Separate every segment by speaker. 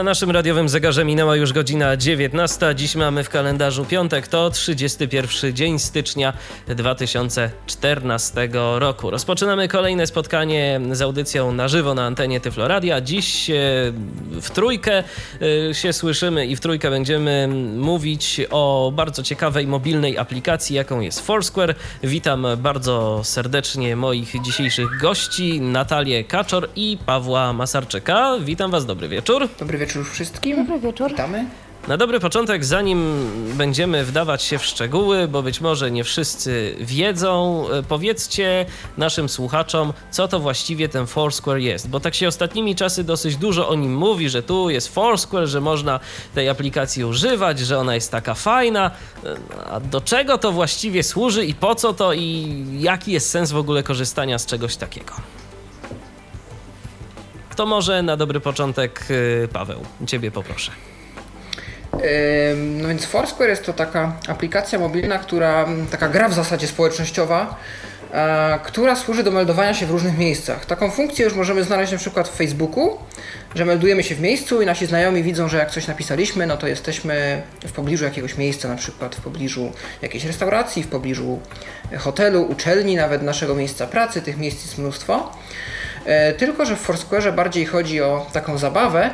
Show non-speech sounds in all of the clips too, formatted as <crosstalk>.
Speaker 1: Na naszym radiowym zegarze minęła już godzina 19. Dziś mamy w kalendarzu piątek, to 31 dzień stycznia 2014 roku. Rozpoczynamy kolejne spotkanie z audycją na żywo na antenie Tyfloradia. Dziś e, w trójkę e, się słyszymy i w trójkę będziemy mówić o bardzo ciekawej mobilnej aplikacji, jaką jest Foursquare. Witam bardzo serdecznie moich dzisiejszych gości, Natalię Kaczor i Pawła Masarczyka. Witam Was, dobry wieczór.
Speaker 2: Dobry wieczór wszystkim.
Speaker 3: Dobry wieczór.
Speaker 2: Witamy.
Speaker 1: Na dobry początek, zanim będziemy wdawać się w szczegóły, bo być może nie wszyscy wiedzą, e, powiedzcie naszym słuchaczom, co to właściwie ten Foursquare jest. Bo tak się ostatnimi czasy dosyć dużo o nim mówi, że tu jest Foursquare, że można tej aplikacji używać, że ona jest taka fajna. E, A do czego to właściwie służy i po co to i jaki jest sens w ogóle korzystania z czegoś takiego? To może na dobry początek, e, Paweł, ciebie poproszę.
Speaker 2: No więc Foursquare jest to taka aplikacja mobilna, która, taka gra w zasadzie społecznościowa, która służy do meldowania się w różnych miejscach. Taką funkcję już możemy znaleźć na przykład w Facebooku, że meldujemy się w miejscu i nasi znajomi widzą, że jak coś napisaliśmy, no to jesteśmy w pobliżu jakiegoś miejsca, na przykład w pobliżu jakiejś restauracji, w pobliżu hotelu, uczelni, nawet naszego miejsca pracy, tych miejsc jest mnóstwo. E, Tylko, że w Foursquare bardziej chodzi o taką zabawę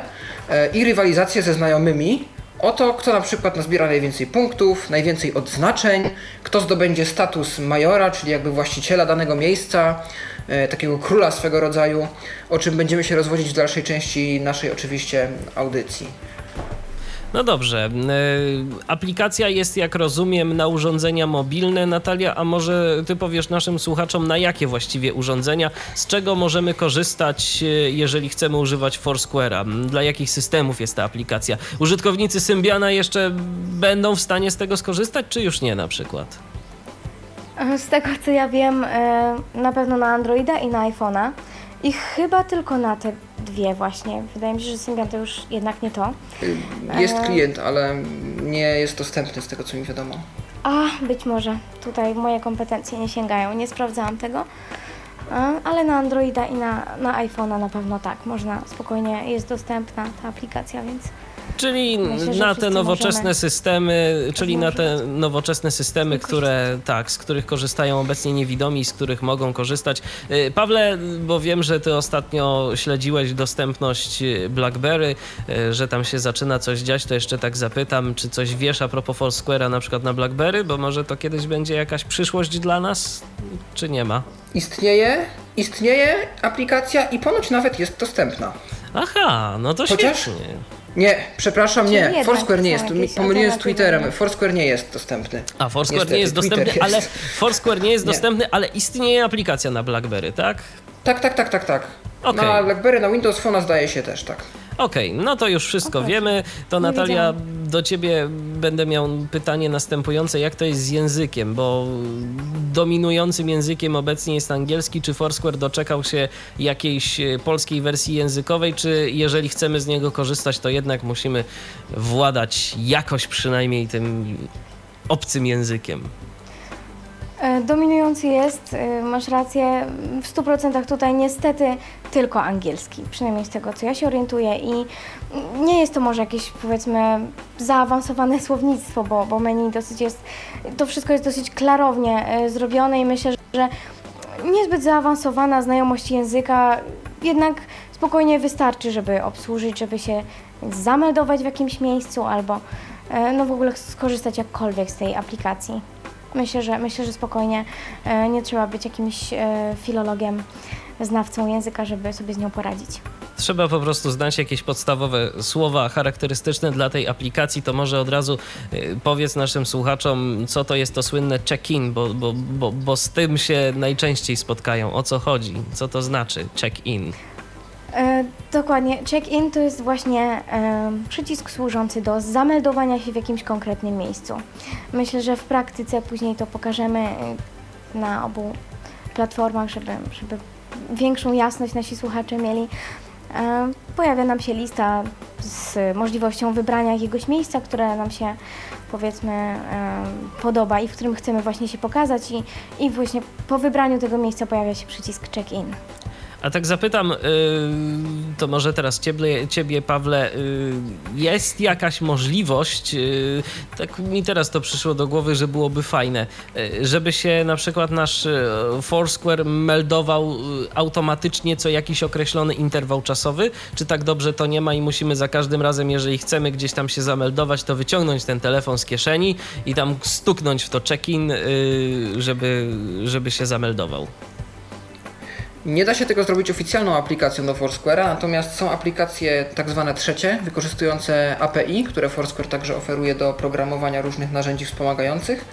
Speaker 2: e, i rywalizację ze znajomymi, o to, kto na przykład nazbiera najwięcej punktów, najwięcej odznaczeń, kto zdobędzie status majora, czyli jakby właściciela danego miejsca, e, takiego króla swego rodzaju, o czym będziemy się rozwodzić w dalszej części naszej oczywiście audycji.
Speaker 1: No dobrze. y, Aplikacja jest, jak rozumiem, na urządzenia mobilne. Natalia, a może ty powiesz naszym słuchaczom, na jakie właściwie urządzenia, z czego możemy korzystać, y, jeżeli chcemy używać Foursquare'a? Dla jakich systemów jest ta aplikacja? Użytkownicy Symbiana jeszcze będą w stanie z tego skorzystać, czy już nie na przykład?
Speaker 3: Z tego co ja wiem, e, na pewno na Androida i na iPhone'a. I chyba tylko na te dwie właśnie. Wydaje mi się, że Symbian to już jednak nie to.
Speaker 2: Jest
Speaker 3: E.
Speaker 2: klient, ale nie jest dostępny z tego co mi wiadomo.
Speaker 3: A, być może. Tutaj moje kompetencje nie sięgają. Nie sprawdzałam tego. E, Ale na Androida i na, na iPhone'a na pewno tak. Można spokojnie, jest dostępna ta aplikacja, więc
Speaker 1: Czyli
Speaker 3: Myślę,
Speaker 1: na te nowoczesne
Speaker 3: możemy
Speaker 1: systemy, czyli na te nowoczesne systemy, które tak, z których korzystają obecnie niewidomi, z których mogą korzystać. Y, Pawle, bo wiem, że ty ostatnio śledziłeś dostępność y, BlackBerry, y, że tam się zaczyna coś dziać, to jeszcze tak zapytam, czy coś wiesz a propos Foursquare'a na przykład na BlackBerry, bo może to kiedyś będzie jakaś przyszłość dla nas, czy nie ma?
Speaker 2: Istnieje, istnieje aplikacja i ponoć nawet jest dostępna.
Speaker 1: Aha, no to
Speaker 2: Chociaż-
Speaker 1: świetnie.
Speaker 2: Nie, przepraszam, nie.
Speaker 3: jednak
Speaker 2: Foursquare nie jest. Pomyliłem z. Twitterem. Foursquare nie jest dostępny.
Speaker 1: A Foursquare
Speaker 2: Niestety,
Speaker 1: nie jest
Speaker 2: Twitter
Speaker 1: dostępny, ale
Speaker 2: jest.
Speaker 1: Foursquare nie jest
Speaker 2: Nie.
Speaker 1: dostępny, ale istnieje aplikacja na BlackBerry, tak?
Speaker 2: Tak, tak, tak, tak, tak.
Speaker 1: Okej.
Speaker 2: Na BlackBerry, na Windows Phone zdaje się też, tak.
Speaker 1: Okej, no to już wszystko
Speaker 3: Okej.
Speaker 1: wiemy. To
Speaker 3: Nie
Speaker 1: Natalia,
Speaker 3: wiedziałam.
Speaker 1: do ciebie będę miał pytanie następujące. Jak to jest z językiem? Bo dominującym językiem obecnie jest angielski. Czy Foursquare doczekał się jakiejś e, polskiej wersji językowej, czy jeżeli chcemy z niego korzystać, to jednak musimy władać jakoś przynajmniej tym obcym językiem?
Speaker 3: E, Dominujący jest, e, masz rację, w 100% tutaj niestety tylko angielski, przynajmniej z tego co ja się orientuję i nie jest to może jakieś powiedzmy zaawansowane <laughs> słownictwo, bo, bo menu dosyć jest, to wszystko jest dosyć klarownie e, zrobione i myślę, że niezbyt zaawansowana znajomość języka jednak spokojnie wystarczy, żeby obsłużyć, żeby się zameldować w jakimś miejscu albo no w ogóle skorzystać jakkolwiek z tej aplikacji. Myślę, że myślę, że spokojnie e, nie trzeba być jakimś e, filologiem, znawcą języka, żeby sobie z nią poradzić.
Speaker 1: Trzeba po prostu znać jakieś podstawowe słowa charakterystyczne dla tej aplikacji. To może od razu y, powiedz naszym słuchaczom, co to jest to słynne check-in, bo, bo, bo, bo z tym się najczęściej spotkają. O co chodzi? Co to znaczy check-in?
Speaker 3: E, dokładnie. Check-in to jest właśnie e, przycisk służący do zameldowania się w jakimś konkretnym miejscu. Myślę, że w praktyce później to pokażemy e, na obu platformach, żeby, żeby większą jasność nasi słuchacze mieli. e, pojawia nam się lista z możliwością wybrania jakiegoś miejsca, które nam się powiedzmy e, podoba i w którym chcemy właśnie się pokazać i, i właśnie po wybraniu tego miejsca pojawia się przycisk check-in.
Speaker 1: A tak zapytam, y, to może teraz ciebie, ciebie Pawle, y, jest jakaś możliwość, y, tak mi teraz to przyszło do głowy, że byłoby fajne, żeby się na przykład nasz Foursquare meldował automatycznie co jakiś określony interwał czasowy, czy tak dobrze to nie ma i musimy za każdym razem, jeżeli chcemy gdzieś tam się zameldować, to wyciągnąć ten telefon z kieszeni i tam stuknąć w to check-in, żeby, żeby się zameldował?
Speaker 2: Nie da się tego zrobić oficjalną aplikacją do Foursquare'a, natomiast są aplikacje tak zwane trzecie, wykorzystujące API, które Foursquare także oferuje do programowania różnych narzędzi wspomagających.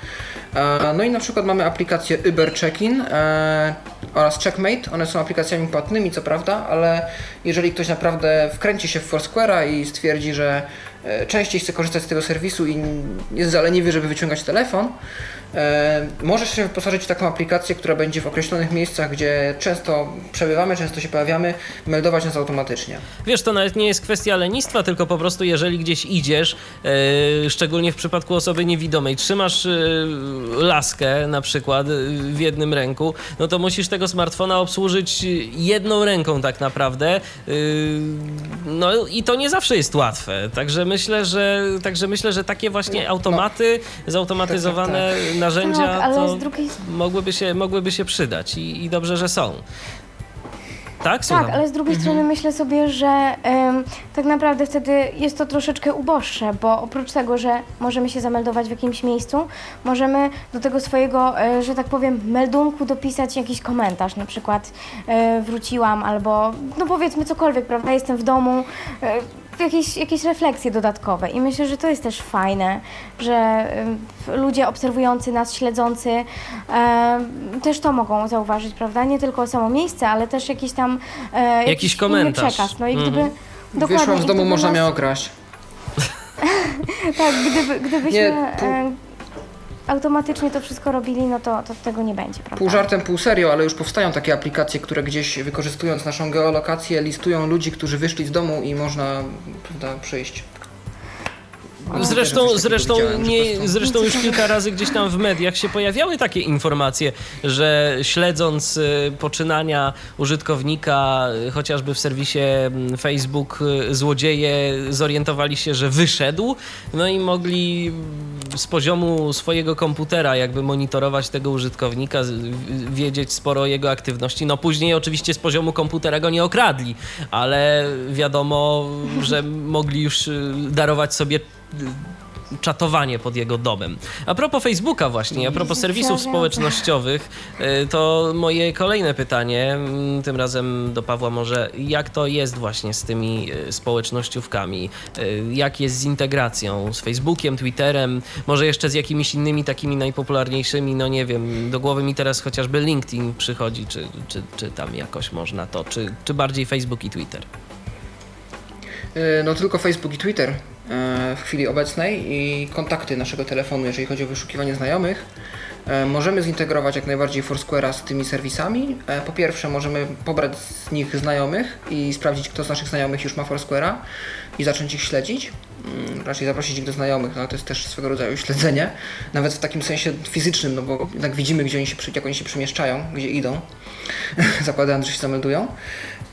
Speaker 2: E, no i na przykład mamy aplikację Uber Check-in e, oraz Checkmate. One są aplikacjami płatnymi, co prawda, ale jeżeli ktoś naprawdę wkręci się w Foursquare'a i stwierdzi, że e, częściej chce korzystać z tego serwisu i jest zaleniwy, żeby wyciągać telefon, możesz się wyposażyć w taką aplikację, która będzie w określonych miejscach, gdzie często przebywamy, często się pojawiamy, meldować nas automatycznie.
Speaker 1: Wiesz, to nawet nie jest kwestia lenistwa, tylko po prostu jeżeli gdzieś idziesz, yy, szczególnie w przypadku osoby niewidomej, trzymasz yy, laskę na przykład w jednym ręku, no to musisz tego smartfona obsłużyć jedną ręką tak naprawdę. Yy, no i to nie zawsze jest łatwe. Także myślę, że, także myślę, że takie właśnie no, automaty, no. zautomatyzowane tak, tak, tak narzędzia tak, ale drugiej... mogłyby, się, mogłyby się przydać i, i dobrze, że są. Tak,
Speaker 3: Słucham. tak, ale z drugiej mhm. strony myślę sobie, że ym, tak naprawdę wtedy jest to troszeczkę uboższe, bo oprócz tego, że możemy się zameldować w jakimś miejscu, możemy do tego swojego, y, że tak powiem, meldunku dopisać jakiś komentarz, na przykład y, wróciłam albo, no powiedzmy cokolwiek, prawda, jestem w domu, y, jakieś, jakieś refleksje dodatkowe. I myślę, że to jest też fajne, że y, ludzie obserwujący nas, śledzący y, też to mogą zauważyć, prawda? Nie tylko samo miejsce, ale też jakiś tam
Speaker 1: y, jakiś, jakiś komentarz.
Speaker 3: przekaz. No i gdyby
Speaker 2: -hmm. Wyszłam z domu, można nas... mnie okraść. <laughs>
Speaker 3: tak, gdyby, gdybyśmy... Nie, automatycznie to wszystko robili, no to, to tego nie będzie, prawda?
Speaker 2: Pół żartem, pół serio, ale już powstają takie aplikacje, które gdzieś wykorzystując naszą geolokację listują ludzi, którzy wyszli z domu i można prawda, przejść
Speaker 1: Zresztą, zresztą, nie, zresztą już kilka razy gdzieś tam w mediach się pojawiały takie informacje, że śledząc y, poczynania użytkownika, y, chociażby w serwisie mm, Facebook, y, złodzieje zorientowali się, że wyszedł, no i mogli z poziomu swojego komputera jakby monitorować tego użytkownika, wiedzieć sporo o jego aktywności. No później oczywiście z poziomu komputera go nie okradli, ale wiadomo, że mogli już darować sobie czatowanie pod jego domem. A propos Facebooka właśnie, a propos serwisów społecznościowych, y, to moje kolejne pytanie, mm, tym razem do Pawła może, jak to jest właśnie z tymi y, społecznościówkami? Y, jak jest z integracją z Facebookiem, Twitterem, może jeszcze z jakimiś innymi takimi najpopularniejszymi, no nie wiem, do głowy mi teraz chociażby LinkedIn przychodzi, czy, czy, czy tam jakoś można to, czy, czy bardziej Facebook i Twitter?
Speaker 2: No tylko Facebook i Twitter w chwili obecnej i kontakty naszego telefonu, jeżeli chodzi o wyszukiwanie znajomych. E, możemy zintegrować jak najbardziej Foursquare'a z tymi serwisami. E, po pierwsze, możemy pobrać z nich znajomych i sprawdzić, kto z naszych znajomych już ma Foursquare'a i zacząć ich śledzić. Mm, raczej zaprosić ich do znajomych, no to jest też swego rodzaju <laughs> śledzenie, nawet w takim sensie fizycznym, no bo jednak widzimy, gdzie oni się, jak oni się przemieszczają, gdzie idą, <laughs> zakładając, że się zameldują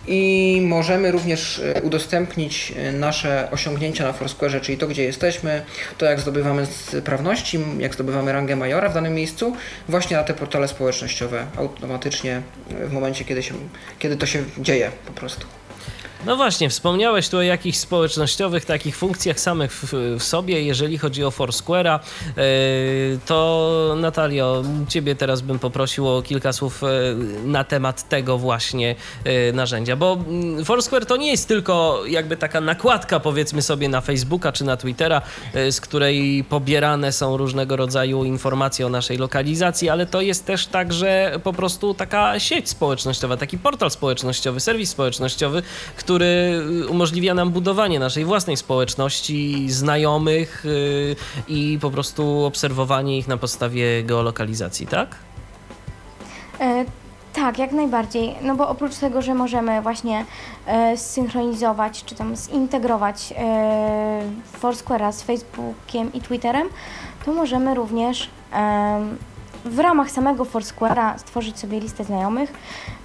Speaker 2: i możemy również e, udostępnić e, nasze osiągnięcia na Foursquare, czyli to, gdzie jesteśmy, to jak zdobywamy sprawności, jak zdobywamy rangę majora w danym miejscu, właśnie na te portale społecznościowe automatycznie e, w momencie, kiedy, się, kiedy to się dzieje po prostu.
Speaker 1: No właśnie, wspomniałeś tu o jakichś społecznościowych takich funkcjach samych w, w sobie, jeżeli chodzi o Foursquare'a, yy, to Natalio, ciebie teraz bym poprosił o kilka słów e, na temat tego właśnie yy, narzędzia, bo mm, Foursquare to nie jest tylko jakby taka nakładka powiedzmy sobie na Facebooka czy na Twittera, z której pobierane są różnego rodzaju informacje o naszej lokalizacji, ale to jest też także po prostu taka sieć społecznościowa, taki portal społecznościowy, serwis społecznościowy, który który umożliwia nam budowanie naszej własnej społeczności, znajomych y, i po prostu obserwowanie ich na podstawie geolokalizacji, tak?
Speaker 3: E, Tak, jak najbardziej. No bo oprócz tego, że możemy właśnie e, zsynchronizować czy tam zintegrować e, Foursquare'a z Facebookiem i Twitterem, to możemy również e, w ramach samego Foursquare'a stworzyć sobie listę znajomych,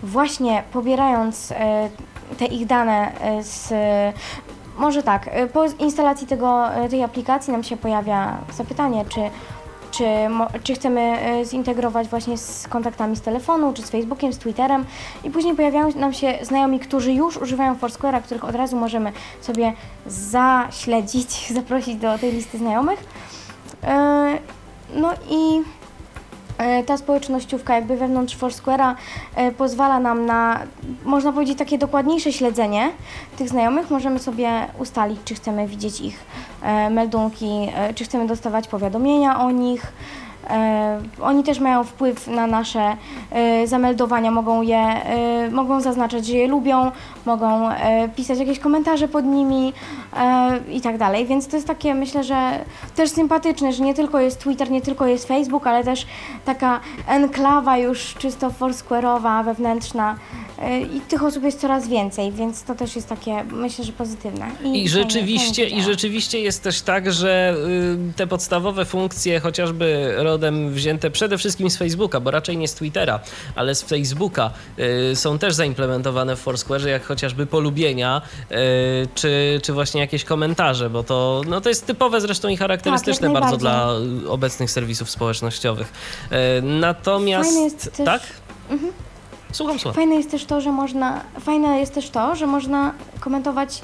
Speaker 3: właśnie pobierając e, te ich dane e, z może tak, e, po instalacji tego, e, tej aplikacji nam się pojawia zapytanie, czy czy, czy chcemy e, zintegrować właśnie z kontaktami z telefonu, czy z Facebookiem, z Twitterem i później pojawiają nam się znajomi, którzy już używają Foursquare'a, których od razu możemy sobie zaśledzić, <laughs> zaprosić do tej listy znajomych. E, No i e, ta społecznościówka jakby wewnątrz Foursquare'a e, pozwala nam na, można powiedzieć, takie dokładniejsze śledzenie tych znajomych. Możemy sobie ustalić, czy chcemy widzieć ich e, meldunki, e, czy chcemy dostawać powiadomienia o nich. E, oni też mają wpływ na nasze e, zameldowania, mogą je, e, mogą zaznaczać, że je lubią, mogą e, pisać jakieś komentarze pod nimi e, i tak dalej, więc to jest takie, myślę, że też sympatyczne, że nie tylko jest Twitter, nie tylko jest Facebook, ale też taka enklawa już czysto foursquare'owa, wewnętrzna e, i tych osób jest coraz więcej, więc to też jest takie, myślę, że pozytywne.
Speaker 1: I
Speaker 3: fajnie-
Speaker 1: rzeczywiście,
Speaker 3: fajnie
Speaker 1: I rzeczywiście jest też tak, że y, te podstawowe funkcje, chociażby rodem wzięte przede wszystkim z Facebooka, bo raczej nie z Twittera, ale z Facebooka, y, są też zaimplementowane w Foursquare, jak chociażby polubienia, y, czy, czy właśnie jakieś komentarze, bo to, no to jest typowe zresztą i charakterystyczne
Speaker 3: Tak,
Speaker 1: bardzo dla obecnych serwisów społecznościowych. Y, natomiast...
Speaker 3: Też-
Speaker 1: Tak? Słucham, słucham.
Speaker 3: Fajne jest też to, że można, fajne jest też to, że można komentować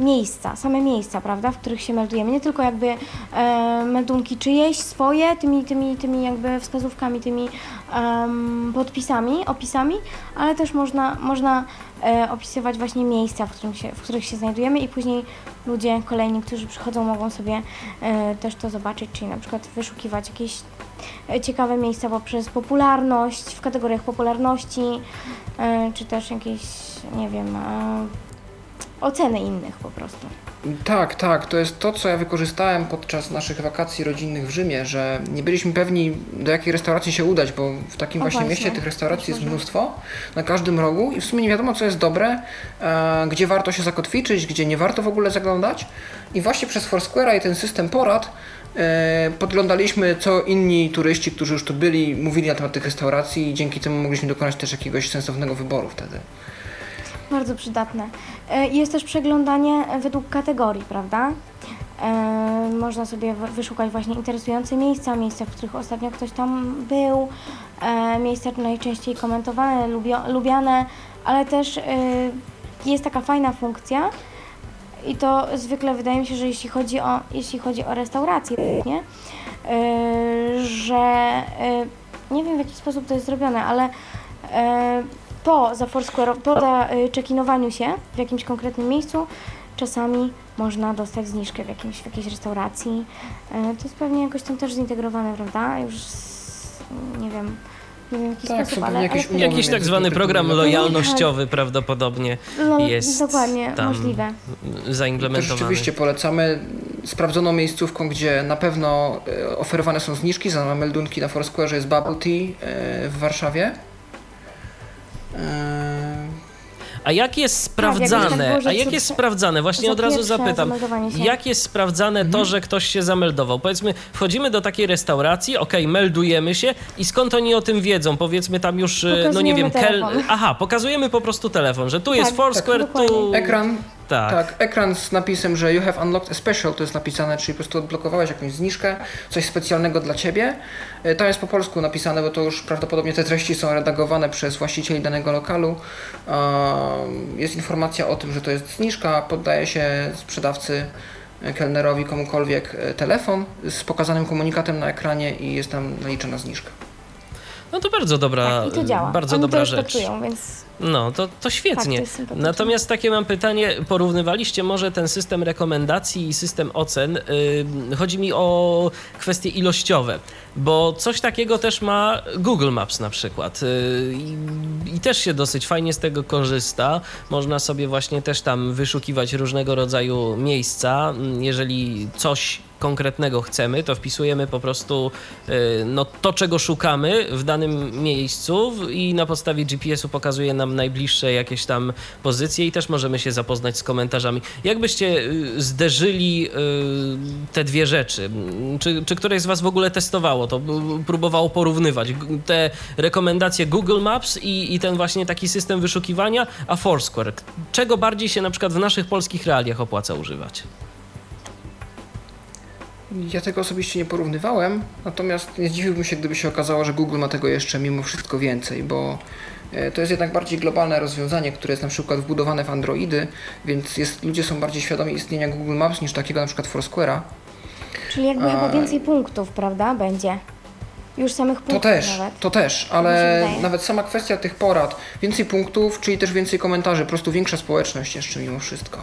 Speaker 3: miejsca, same miejsca, prawda, w których się meldujemy. Nie tylko jakby e, meldunki czyjeś, swoje, tymi, tymi, tymi jakby wskazówkami, tymi em, podpisami, opisami, ale też można, można e, opisywać właśnie miejsca, w, którym się, w których się znajdujemy i później ludzie kolejni, którzy przychodzą, mogą sobie e, też to zobaczyć, czyli na przykład wyszukiwać jakieś e, ciekawe miejsca poprzez popularność, w kategoriach popularności, e, czy też jakieś, nie wiem, e, oceny innych po prostu.
Speaker 2: Tak, tak, to jest to, co ja wykorzystałem podczas naszych wakacji rodzinnych w Rzymie, że nie byliśmy pewni, do jakiej restauracji się udać, bo w takim właśnie
Speaker 3: właśnie.
Speaker 2: mieście tych restauracji jest mnóstwo, na każdym rogu i w sumie nie wiadomo, co jest dobre, e, gdzie warto się zakotwiczyć, gdzie nie warto w ogóle zaglądać. I właśnie przez Foursquare'a i ten system porad e, podglądaliśmy, co inni turyści, którzy już tu byli, mówili na temat tych restauracji i dzięki temu mogliśmy dokonać też jakiegoś sensownego wyboru wtedy.
Speaker 3: Bardzo przydatne. E, Jest też przeglądanie według kategorii, prawda? E, Można sobie wyszukać właśnie interesujące miejsca, miejsca, w których ostatnio ktoś tam był, e, miejsca najczęściej komentowane, lubiane, ale też e, jest taka fajna funkcja i to zwykle wydaje mi się, że jeśli chodzi o, jeśli chodzi o restaurację, nie? E, że e, nie wiem w jaki sposób to jest zrobione, ale e, po za Foursquare, po za y, check-inowaniu się w jakimś konkretnym miejscu, czasami można dostać zniżkę w, jakimś, w jakiejś restauracji. E, to jest pewnie jakoś tam też zintegrowane, prawda? Już z, nie wiem, nie wiem w jaki
Speaker 2: Tak,
Speaker 3: sposób, ale,
Speaker 2: jakieś
Speaker 3: ale
Speaker 2: umowy
Speaker 1: Jakiś tak zwany program lojalnościowy prawdopodobnie
Speaker 3: no,
Speaker 1: jest
Speaker 3: dokładnie
Speaker 1: tam
Speaker 3: możliwe.
Speaker 2: To
Speaker 1: zaimplementowany.
Speaker 2: rzeczywiście polecamy sprawdzoną miejscówką, gdzie na pewno e, oferowane są zniżki za meldunki na Foursquare jest Bubble Tea e, w Warszawie. E,
Speaker 1: A jak jest
Speaker 3: Tak, tak
Speaker 1: sprawdzane?
Speaker 3: że
Speaker 1: A jak jest sprawdzane? Właśnie od razu zapytam. Jak jest sprawdzane to, że ktoś się zameldował? Powiedzmy, wchodzimy do takiej restauracji, okej, meldujemy się i skąd oni o tym wiedzą? Powiedzmy tam już, e, no nie wiem,
Speaker 3: Pokazujemy
Speaker 1: kel... Aha, pokazujemy po prostu telefon, że tu jest
Speaker 3: Tak,
Speaker 1: Foursquare,
Speaker 3: tak,
Speaker 1: tu...
Speaker 2: ekran,
Speaker 1: Tak.
Speaker 2: tak. ekran z napisem, że you have unlocked a special, to jest napisane, czyli po prostu odblokowałeś jakąś zniżkę, coś specjalnego dla Ciebie. E, To jest po polsku napisane, bo to już prawdopodobnie te treści są redagowane przez właścicieli danego lokalu. Jest informacja o tym, że to jest zniżka, poddaje się sprzedawcy kelnerowi, komukolwiek e, telefon z pokazanym komunikatem na ekranie i jest tam naliczona zniżka.
Speaker 1: No to bardzo dobra,
Speaker 3: Tak, to działa.
Speaker 1: bardzo
Speaker 3: Oni
Speaker 1: dobra
Speaker 3: to
Speaker 1: rzecz.
Speaker 3: respektują, więc
Speaker 1: No, to, to świetnie.
Speaker 3: Tak, to.
Speaker 1: Natomiast takie mam pytanie, porównywaliście może ten system rekomendacji i system ocen? Yy, chodzi mi o kwestie ilościowe, bo coś takiego też ma Google Maps na przykład yy, i też się dosyć fajnie z tego korzysta. Można sobie właśnie też tam wyszukiwać różnego rodzaju miejsca. Jeżeli coś konkretnego chcemy, to wpisujemy po prostu y, no, to, czego szukamy w danym miejscu i na podstawie GPS-u pokazuje nam najbliższe jakieś tam pozycje i też możemy się zapoznać z komentarzami. Jak byście y, zderzyli y, te dwie rzeczy? Czy, czy któreś z Was w ogóle testowało to, próbowało porównywać te rekomendacje Google Maps i, i ten właśnie taki system wyszukiwania, a Foursquare? Czego bardziej się na przykład w naszych polskich realiach opłaca używać?
Speaker 2: Ja tego osobiście nie porównywałem, natomiast nie zdziwiłbym się, gdyby się okazało, że Google ma tego jeszcze mimo wszystko więcej, bo e, to jest jednak bardziej globalne rozwiązanie, które jest na przykład wbudowane w Androidy, więc jest, ludzie są bardziej świadomi istnienia Google Maps niż takiego na przykład Foursquare'a.
Speaker 3: Czyli jakby
Speaker 2: A-
Speaker 3: chyba więcej punktów, prawda, będzie? Już samych
Speaker 2: To
Speaker 3: punktów
Speaker 2: też,
Speaker 3: nawet.
Speaker 2: to też,
Speaker 3: się
Speaker 2: ale
Speaker 3: wydaje.
Speaker 2: nawet sama kwestia tych porad, więcej punktów, czyli też więcej komentarzy, po prostu większa społeczność jeszcze mimo wszystko.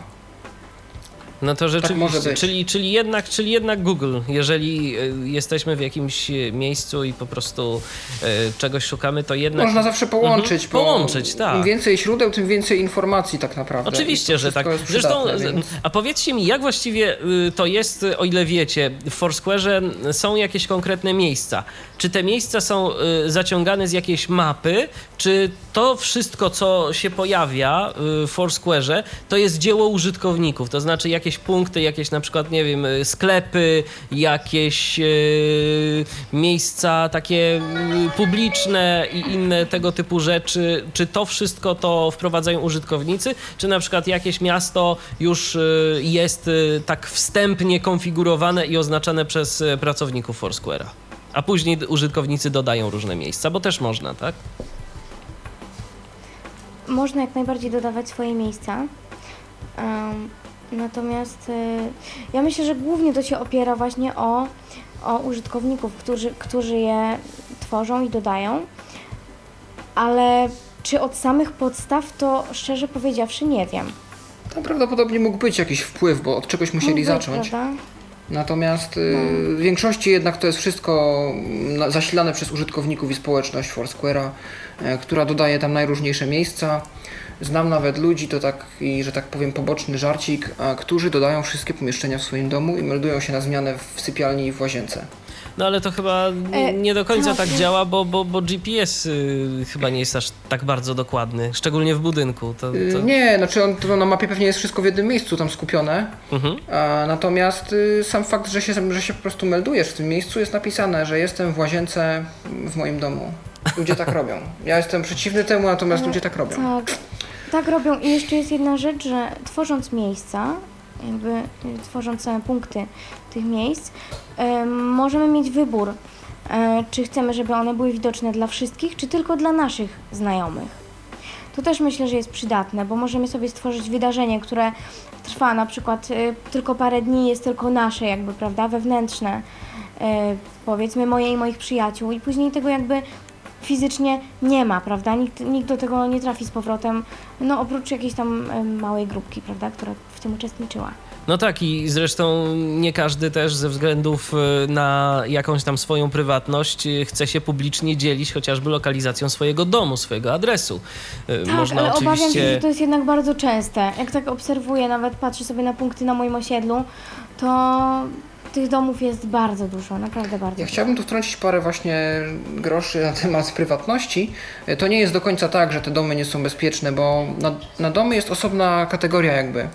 Speaker 1: No to rzeczywiście,
Speaker 2: Tak może być.
Speaker 1: czyli, czyli, jednak, czyli jednak Google, jeżeli y, jesteśmy w jakimś miejscu i po prostu y, czegoś szukamy, to jednak...
Speaker 2: Można zawsze połączyć,
Speaker 1: Mhm, połączyć, tak.
Speaker 2: im więcej źródeł, tym więcej informacji tak naprawdę.
Speaker 1: Oczywiście, że tak. Zresztą,
Speaker 2: więc-
Speaker 1: a powiedzcie mi, jak właściwie y, to jest, o ile wiecie, w Foursquare'ze są jakieś konkretne miejsca. Czy te miejsca są y, zaciągane z jakiejś mapy, czy to wszystko, co się pojawia y, w Foursquare'ze, to jest dzieło użytkowników, to znaczy jakieś punkty, jakieś na przykład, nie wiem, y, sklepy, jakieś y, miejsca takie y, publiczne i inne tego typu rzeczy, czy to wszystko to wprowadzają użytkownicy, czy na przykład jakieś miasto już y, jest tak wstępnie konfigurowane i oznaczane przez pracowników Foursquare'a? A później użytkownicy dodają różne miejsca, bo też można, tak?
Speaker 3: Można jak najbardziej dodawać swoje miejsca. Natomiast y, ja myślę, że głównie to się opiera właśnie o, o użytkowników, którzy, którzy je tworzą i dodają. Ale czy od samych podstaw, to szczerze powiedziawszy nie wiem.
Speaker 2: Tam prawdopodobnie mógł być jakiś wpływ, bo od czegoś musieli
Speaker 3: Mógł być,
Speaker 2: zacząć.
Speaker 3: Prawda?
Speaker 2: Natomiast y, w większości jednak to jest wszystko zasilane przez użytkowników i społeczność Foursquare'a, e, która dodaje tam najróżniejsze miejsca. Znam nawet ludzi, to taki, że tak powiem, poboczny żarcik, a, którzy dodają wszystkie pomieszczenia w swoim domu i meldują się na zmianę w sypialni i w łazience.
Speaker 1: No ale to chyba
Speaker 3: E,
Speaker 1: nie do końca
Speaker 3: tak,
Speaker 1: tak
Speaker 3: nie-
Speaker 1: działa, bo, bo, bo GPS y, chyba nie jest aż tak bardzo dokładny, szczególnie w budynku. To,
Speaker 2: Y,
Speaker 1: to...
Speaker 2: Nie, znaczy on, to na mapie pewnie jest wszystko w jednym miejscu tam skupione,
Speaker 1: Mhm.
Speaker 2: a, natomiast y, sam fakt, że się, że się po prostu meldujesz w tym miejscu jest napisane, że jestem w łazience w moim domu. Ludzie tak robią. Ja jestem przeciwny temu, natomiast ludzie tak robią.
Speaker 3: Tak, tak robią. I jeszcze jest jedna rzecz, że tworząc miejsca, jakby tworząc same punkty tych miejsc, em, możemy mieć wybór, e, czy chcemy, żeby one były widoczne dla wszystkich, czy tylko dla naszych znajomych. To też myślę, że jest przydatne, bo możemy sobie stworzyć wydarzenie, które trwa na przykład y, tylko parę dni, jest tylko nasze, jakby, prawda, wewnętrzne, y, powiedzmy moje i moich przyjaciół, i później tego jakby fizycznie nie ma, prawda? Nikt, nikt do tego nie trafi z powrotem, no oprócz jakiejś tam małej grupki, prawda, która w tym uczestniczyła.
Speaker 1: No tak i zresztą nie każdy też ze względów y, na jakąś tam swoją prywatność y, chce się publicznie dzielić chociażby lokalizacją swojego domu, swojego adresu. Y,
Speaker 3: Tak,
Speaker 1: Można
Speaker 3: ale obawiam się,
Speaker 1: oczywiście...
Speaker 3: że to jest jednak bardzo częste. Jak tak obserwuję, nawet patrzę sobie na punkty na moim osiedlu, to tych domów jest bardzo dużo, naprawdę bardzo
Speaker 2: Ja
Speaker 3: dużo.
Speaker 2: chciałbym tu wtrącić parę właśnie groszy na temat prywatności. To nie jest do końca tak, że te domy nie są bezpieczne, bo na, na domy jest osobna kategoria jakby.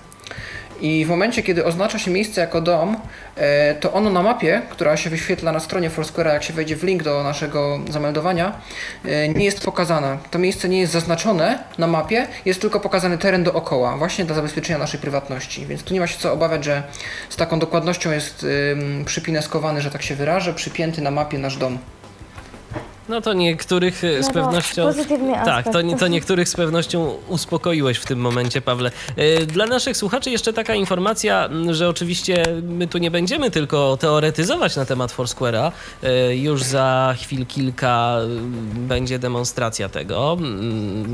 Speaker 2: I w momencie, kiedy oznacza się miejsce jako dom, e, to ono na mapie, która się wyświetla na stronie Foursquare'a, jak się wejdzie w link do naszego zameldowania, e, nie jest pokazane. To miejsce nie jest zaznaczone na mapie, jest tylko pokazany teren dookoła, właśnie dla zabezpieczenia naszej prywatności. Więc tu nie ma się co obawiać, że z taką dokładnością jest przypineskowany, że tak się wyrażę, przypięty na mapie nasz dom.
Speaker 1: No to niektórych z
Speaker 3: No to
Speaker 1: pewnością.
Speaker 3: pozytywny
Speaker 1: Tak, to, to niektórych z pewnością uspokoiłeś w tym momencie, Pawle. Y, Dla naszych słuchaczy jeszcze taka informacja, że oczywiście my tu nie będziemy tylko teoretyzować na temat Foursquare'a. Y, Już za chwil kilka będzie demonstracja tego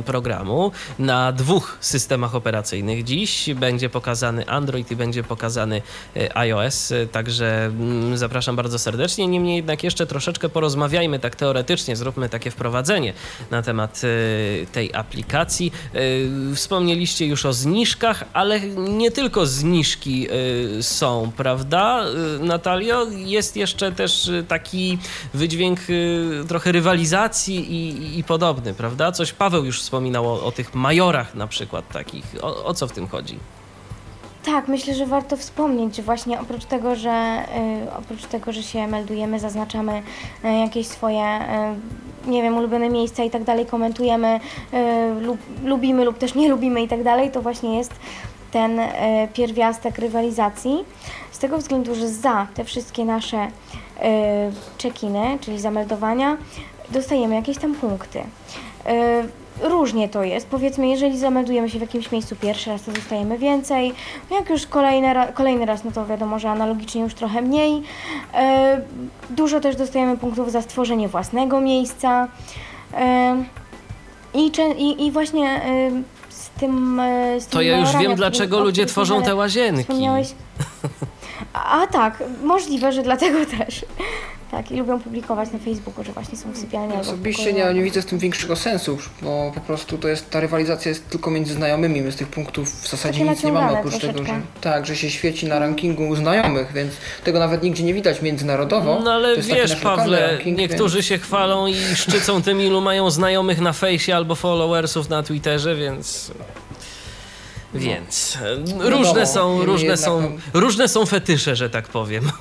Speaker 1: programu na dwóch systemach operacyjnych. Dziś będzie pokazany Android i będzie pokazany iOS, także zapraszam bardzo serdecznie. Niemniej jednak jeszcze troszeczkę porozmawiajmy tak teoretycznie koniecznie zróbmy takie wprowadzenie na temat y, tej aplikacji. Y, wspomnieliście już o zniżkach, ale nie tylko zniżki y, są, prawda, Natalio? Jest jeszcze też taki wydźwięk trochę rywalizacji i, i podobny, prawda? Coś Paweł już wspominał o, o tych majorach na przykład takich. O, o co w tym chodzi?
Speaker 3: Tak, myślę, że warto wspomnieć, że właśnie oprócz tego, że y, oprócz tego, że się meldujemy, zaznaczamy y, jakieś swoje, y, nie wiem, ulubione miejsca i tak dalej, komentujemy, y, lub, lubimy lub też nie lubimy i tak dalej, to właśnie jest ten y, pierwiastek rywalizacji. Z tego względu, że za te wszystkie nasze y, check-iny, czyli zameldowania, dostajemy jakieś tam punkty. Y, Różnie to jest. Powiedzmy, jeżeli zameldujemy się w jakimś miejscu pierwszy raz, to dostajemy więcej. Jak już kolejny, ra- kolejny raz, no to wiadomo, że analogicznie już trochę mniej. E, dużo też dostajemy punktów za stworzenie własnego miejsca. E, i, i, I właśnie e, z tym. e, Z
Speaker 1: To ja już wiem, dlaczego ludzie tworzą te łazienki.
Speaker 3: A tak, możliwe, że dlatego też. Tak, i lubią publikować na Facebooku, że właśnie są w sypialni
Speaker 2: Osobiście nie, nie widzę w tym większego sensu, bo po prostu to jest, ta rywalizacja jest tylko między znajomymi, my z tych punktów w zasadzie
Speaker 3: Takie
Speaker 2: nic nie mamy, oprócz tego, że
Speaker 3: troszeczkę.
Speaker 2: tak, że się świeci na rankingu znajomych, więc tego nawet nigdzie nie widać międzynarodowo.
Speaker 1: No ale
Speaker 2: To jest taki
Speaker 1: wiesz, Pawle,
Speaker 2: ranking,
Speaker 1: niektórzy się chwalą i szczycą tym, ilu mają znajomych na fejsie albo followersów na Twitterze, więc. Więc e, różne są, różne
Speaker 2: jednak,
Speaker 1: są,
Speaker 2: no-
Speaker 1: różne są fetysze, że tak powiem. <laughs>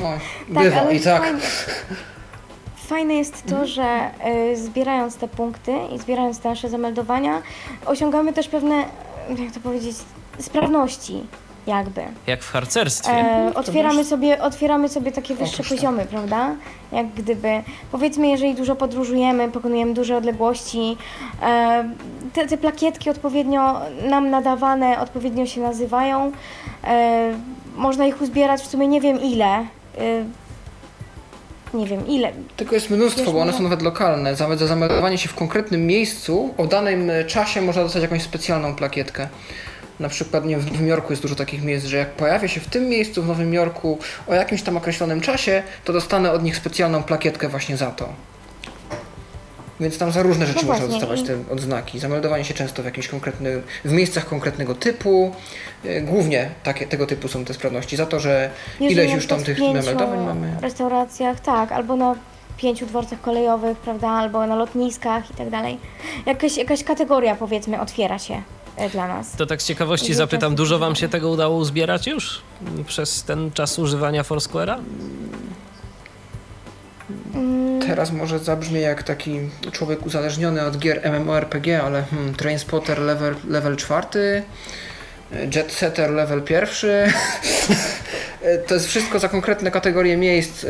Speaker 2: No,
Speaker 3: Tak,
Speaker 2: bywa
Speaker 3: ale
Speaker 2: i tak.
Speaker 3: Fajne, fajne jest to, że y, zbierając te punkty i zbierając te nasze zameldowania, osiągamy też pewne, jak to powiedzieć, sprawności jakby.
Speaker 1: Jak w harcerstwie.
Speaker 3: E,
Speaker 2: to
Speaker 3: otwieramy, sobie, otwieramy sobie takie wyższe
Speaker 2: Otóż tak.
Speaker 3: poziomy, prawda? Jak gdyby, powiedzmy, jeżeli dużo podróżujemy, pokonujemy duże odległości, e, te, te plakietki odpowiednio nam nadawane, odpowiednio się nazywają. E, można ich uzbierać w sumie nie wiem ile. E, nie wiem ile.
Speaker 2: Tego jest mnóstwo,
Speaker 3: Wiesz,
Speaker 2: bo one
Speaker 3: no-
Speaker 2: są nawet lokalne. Za, za zameldowanie się w konkretnym miejscu o danym czasie można dostać jakąś specjalną plakietkę. Na przykład nie, w Nowym Jorku jest dużo takich miejsc, że jak pojawię się w tym miejscu w Nowym Jorku o jakimś tam określonym czasie, to dostanę od nich specjalną plakietkę właśnie za to. Więc tam za różne rzeczy
Speaker 3: No
Speaker 2: można dostawać
Speaker 3: i-
Speaker 2: te odznaki. Zameldowanie się często w jakimś konkretnym, w miejscach konkretnego typu. E, Głównie takie, tego typu są te sprawności. Za to, że
Speaker 3: Jeżeli
Speaker 2: ileś już tam tych
Speaker 3: w
Speaker 2: zameldowań mamy.
Speaker 3: restauracjach, tak, albo na pięciu dworcach kolejowych, prawda, albo na lotniskach i tak dalej. Jakaś, jakaś kategoria, powiedzmy, otwiera się dla nas.
Speaker 1: To tak z ciekawości zapytam, dużo wam się tego udało uzbierać już przez ten czas używania Foursquare'a?
Speaker 3: Mm,
Speaker 2: Teraz może zabrzmie jak taki człowiek uzależniony od gier MMORPG, ale hmm, Trainspotter level, level czwarty, Jet Setter level pierwszy. <laughs> to jest wszystko za konkretne kategorie miejsc. E,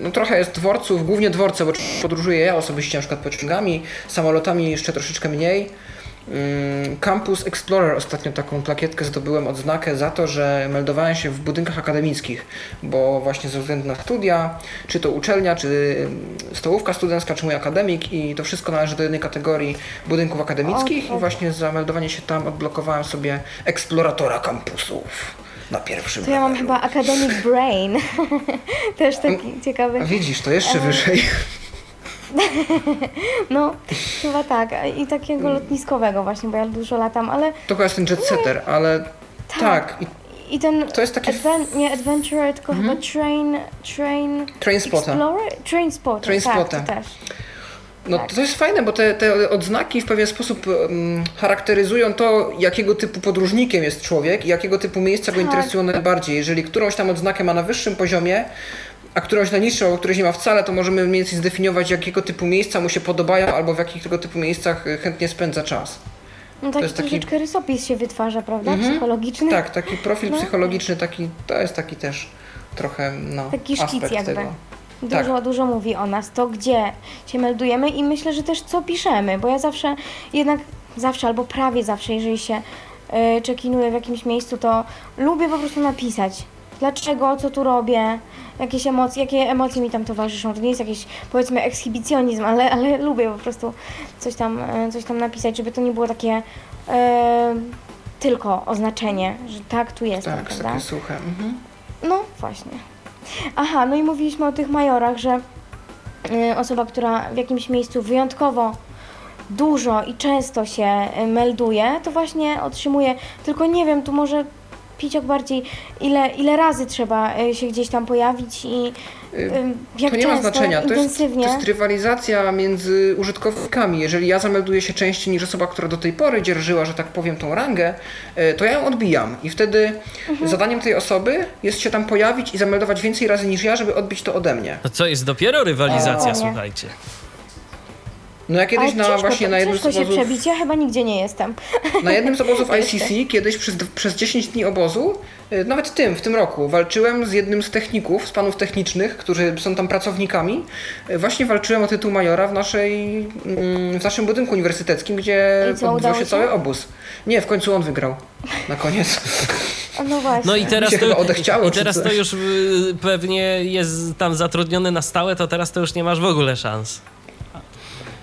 Speaker 2: No trochę jest dworców, głównie dworce, bo podróżuję ja osobiście na przykład pociągami, samolotami jeszcze troszeczkę mniej. Mm, Campus Explorer ostatnio taką plakietkę zdobyłem odznakę za to, że meldowałem się w budynkach akademickich, bo właśnie ze względu na studia, czy to uczelnia, czy mm, stołówka studencka, czy mój akademik i to wszystko należy do jednej kategorii budynków akademickich
Speaker 3: O, o.
Speaker 2: i właśnie za meldowanie się tam odblokowałem sobie eksploratora kampusów na pierwszym
Speaker 3: To ja mam chyba Academic Brain. <laughs> Też taki ciekawy.
Speaker 2: A widzisz, to jeszcze wyżej. <laughs>
Speaker 3: No, chyba tak. I takiego lotniskowego właśnie, bo ja dużo latam, ale
Speaker 2: To chyba jest ten jet setter, ale tak, i
Speaker 3: i ten
Speaker 2: to jest takie
Speaker 3: adven- nie adventure, tylko chyba train, train
Speaker 2: train spotter.
Speaker 3: train spotter,
Speaker 2: Train
Speaker 3: tak,
Speaker 2: spotter.
Speaker 3: to też.
Speaker 2: No
Speaker 3: Tak.
Speaker 2: to jest fajne, bo te, te odznaki w pewien sposób um, charakteryzują to, jakiego typu podróżnikiem jest człowiek i jakiego typu miejsca go
Speaker 3: Tak.
Speaker 2: interesują najbardziej. Jeżeli którąś tam odznakę ma na wyższym poziomie, a którąś na niższą, a którąś nie ma wcale, to możemy mniej więcej zdefiniować, jakiego typu miejsca mu się podobają albo w jakich tego typu miejscach y, chętnie spędza czas.
Speaker 3: No taki
Speaker 2: jest taki-
Speaker 3: troszeczkę rysopis się wytwarza, prawda?
Speaker 2: Mhm.
Speaker 3: Psychologiczny.
Speaker 2: Tak, taki profil
Speaker 3: No.
Speaker 2: psychologiczny, taki, to jest taki też trochę no,
Speaker 3: Taki szkic jakby.
Speaker 2: tego.
Speaker 3: Dużo,
Speaker 2: Tak.
Speaker 3: dużo mówi o nas, to gdzie się meldujemy i myślę, że też co piszemy, bo ja zawsze, jednak zawsze albo prawie zawsze, jeżeli się y, czekinuję w jakimś miejscu, to lubię po prostu napisać. Dlaczego, co tu robię, jakieś emocje, jakie emocje mi tam towarzyszą. To nie jest jakiś, powiedzmy, ekshibicjonizm, ale, ale lubię po prostu coś tam, y, coś tam napisać, żeby to nie było takie y, tylko oznaczenie, że tak, tu jestem,
Speaker 2: Tak,
Speaker 3: prawda?
Speaker 2: takie suche. Mhm.
Speaker 3: No właśnie. Aha, no i mówiliśmy o tych majorach, że y, osoba, która w jakimś miejscu wyjątkowo dużo i często się melduje, to właśnie otrzymuje, tylko nie wiem, tu może Piciok bardziej, ile, ile razy trzeba y, się gdzieś tam pojawić i y, jak
Speaker 2: to nie ma
Speaker 3: często,
Speaker 2: znaczenia. To jest,
Speaker 3: intensywnie.
Speaker 2: to jest rywalizacja między użytkownikami. Jeżeli ja zamelduję się częściej niż osoba, która do tej pory dzierżyła, że tak powiem, tą rangę, e, to ja ją odbijam. I wtedy
Speaker 3: Mhm.
Speaker 2: zadaniem tej osoby jest się tam pojawić i zameldować więcej razy niż ja, żeby odbić to ode mnie.
Speaker 1: No co jest dopiero rywalizacja,
Speaker 3: O, nie.
Speaker 1: słuchajcie.
Speaker 2: No ja kiedyś na
Speaker 3: ciężko,
Speaker 2: właśnie na jednym z
Speaker 3: ciężko się
Speaker 2: obozów,
Speaker 3: przebić, ja chyba nigdzie nie jestem.
Speaker 2: na jednym z obozów <laughs> ICC kiedyś przez, przez 10 dni obozu, e, nawet tym, w tym roku, walczyłem z jednym z techników, z panów technicznych, którzy są tam pracownikami. E, Właśnie walczyłem o tytuł majora w naszej, mm, w naszym budynku uniwersyteckim, gdzie
Speaker 3: udało
Speaker 2: się
Speaker 3: się?
Speaker 2: cały obóz. Nie, w końcu on wygrał. Na koniec.
Speaker 3: No <laughs> właśnie.
Speaker 1: No i teraz,
Speaker 2: się
Speaker 1: to, i teraz to już y, pewnie jest tam zatrudniony na stałe, to teraz to już nie masz w ogóle szans.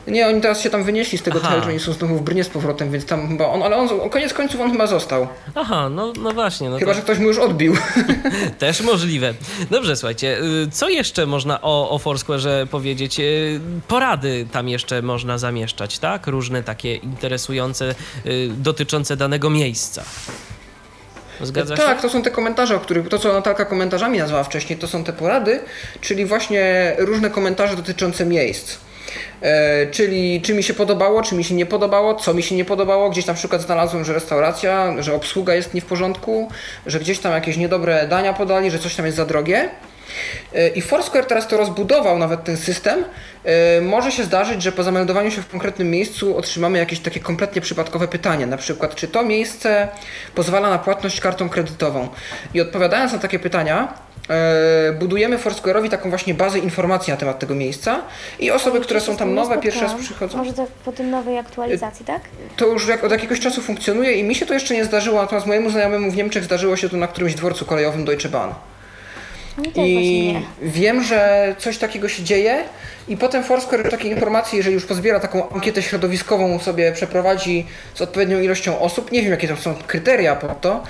Speaker 2: Nie, oni teraz się tam wynieśli z tego że oni są znowu w Brnie z powrotem, więc tam chyba on, ale on, koniec końców on chyba został.
Speaker 1: Aha, no, no właśnie. No
Speaker 2: Chyba,
Speaker 1: to
Speaker 2: że ktoś mu już odbił. <laughs> <laughs>
Speaker 1: Też możliwe. Dobrze, słuchajcie, y, co jeszcze można o, o Foursquare'ze powiedzieć? Y, Porady tam jeszcze można zamieszczać, tak? Różne takie interesujące, y, dotyczące danego miejsca. Zgadza się?
Speaker 2: Tak, to są te komentarze, o których, to co Natalka komentarzami nazwała wcześniej, to są te porady, czyli właśnie różne komentarze dotyczące miejsc. E, czyli czy mi się podobało, czy mi się nie podobało, co mi się nie podobało. Gdzieś na przykład znalazłem, że restauracja, że obsługa jest nie w porządku, że gdzieś tam jakieś niedobre dania podali, że coś tam jest za drogie. E, I Foursquare teraz to rozbudował nawet ten system. E, Może się zdarzyć, że po zameldowaniu się w konkretnym miejscu otrzymamy jakieś takie kompletnie przypadkowe pytanie, na przykład czy to miejsce pozwala na płatność kartą kredytową. I odpowiadając na takie pytania, budujemy Foursquare'owi taką właśnie bazę informacji na temat tego miejsca i osoby, które są tam nowe, pierwszy raz przychodzą,
Speaker 3: Może tak po tym nowej aktualizacji, tak?
Speaker 2: to już jak od jakiegoś czasu funkcjonuje i mi się to jeszcze nie zdarzyło, natomiast mojemu znajomemu w Niemczech zdarzyło się to na którymś dworcu kolejowym Deutsche Bahn.
Speaker 3: I
Speaker 2: wiem, że coś takiego się dzieje i potem Foursquare takie informacje, jeżeli już pozbiera taką ankietę środowiskową, sobie przeprowadzi z odpowiednią ilością osób, nie wiem jakie tam są kryteria pod to,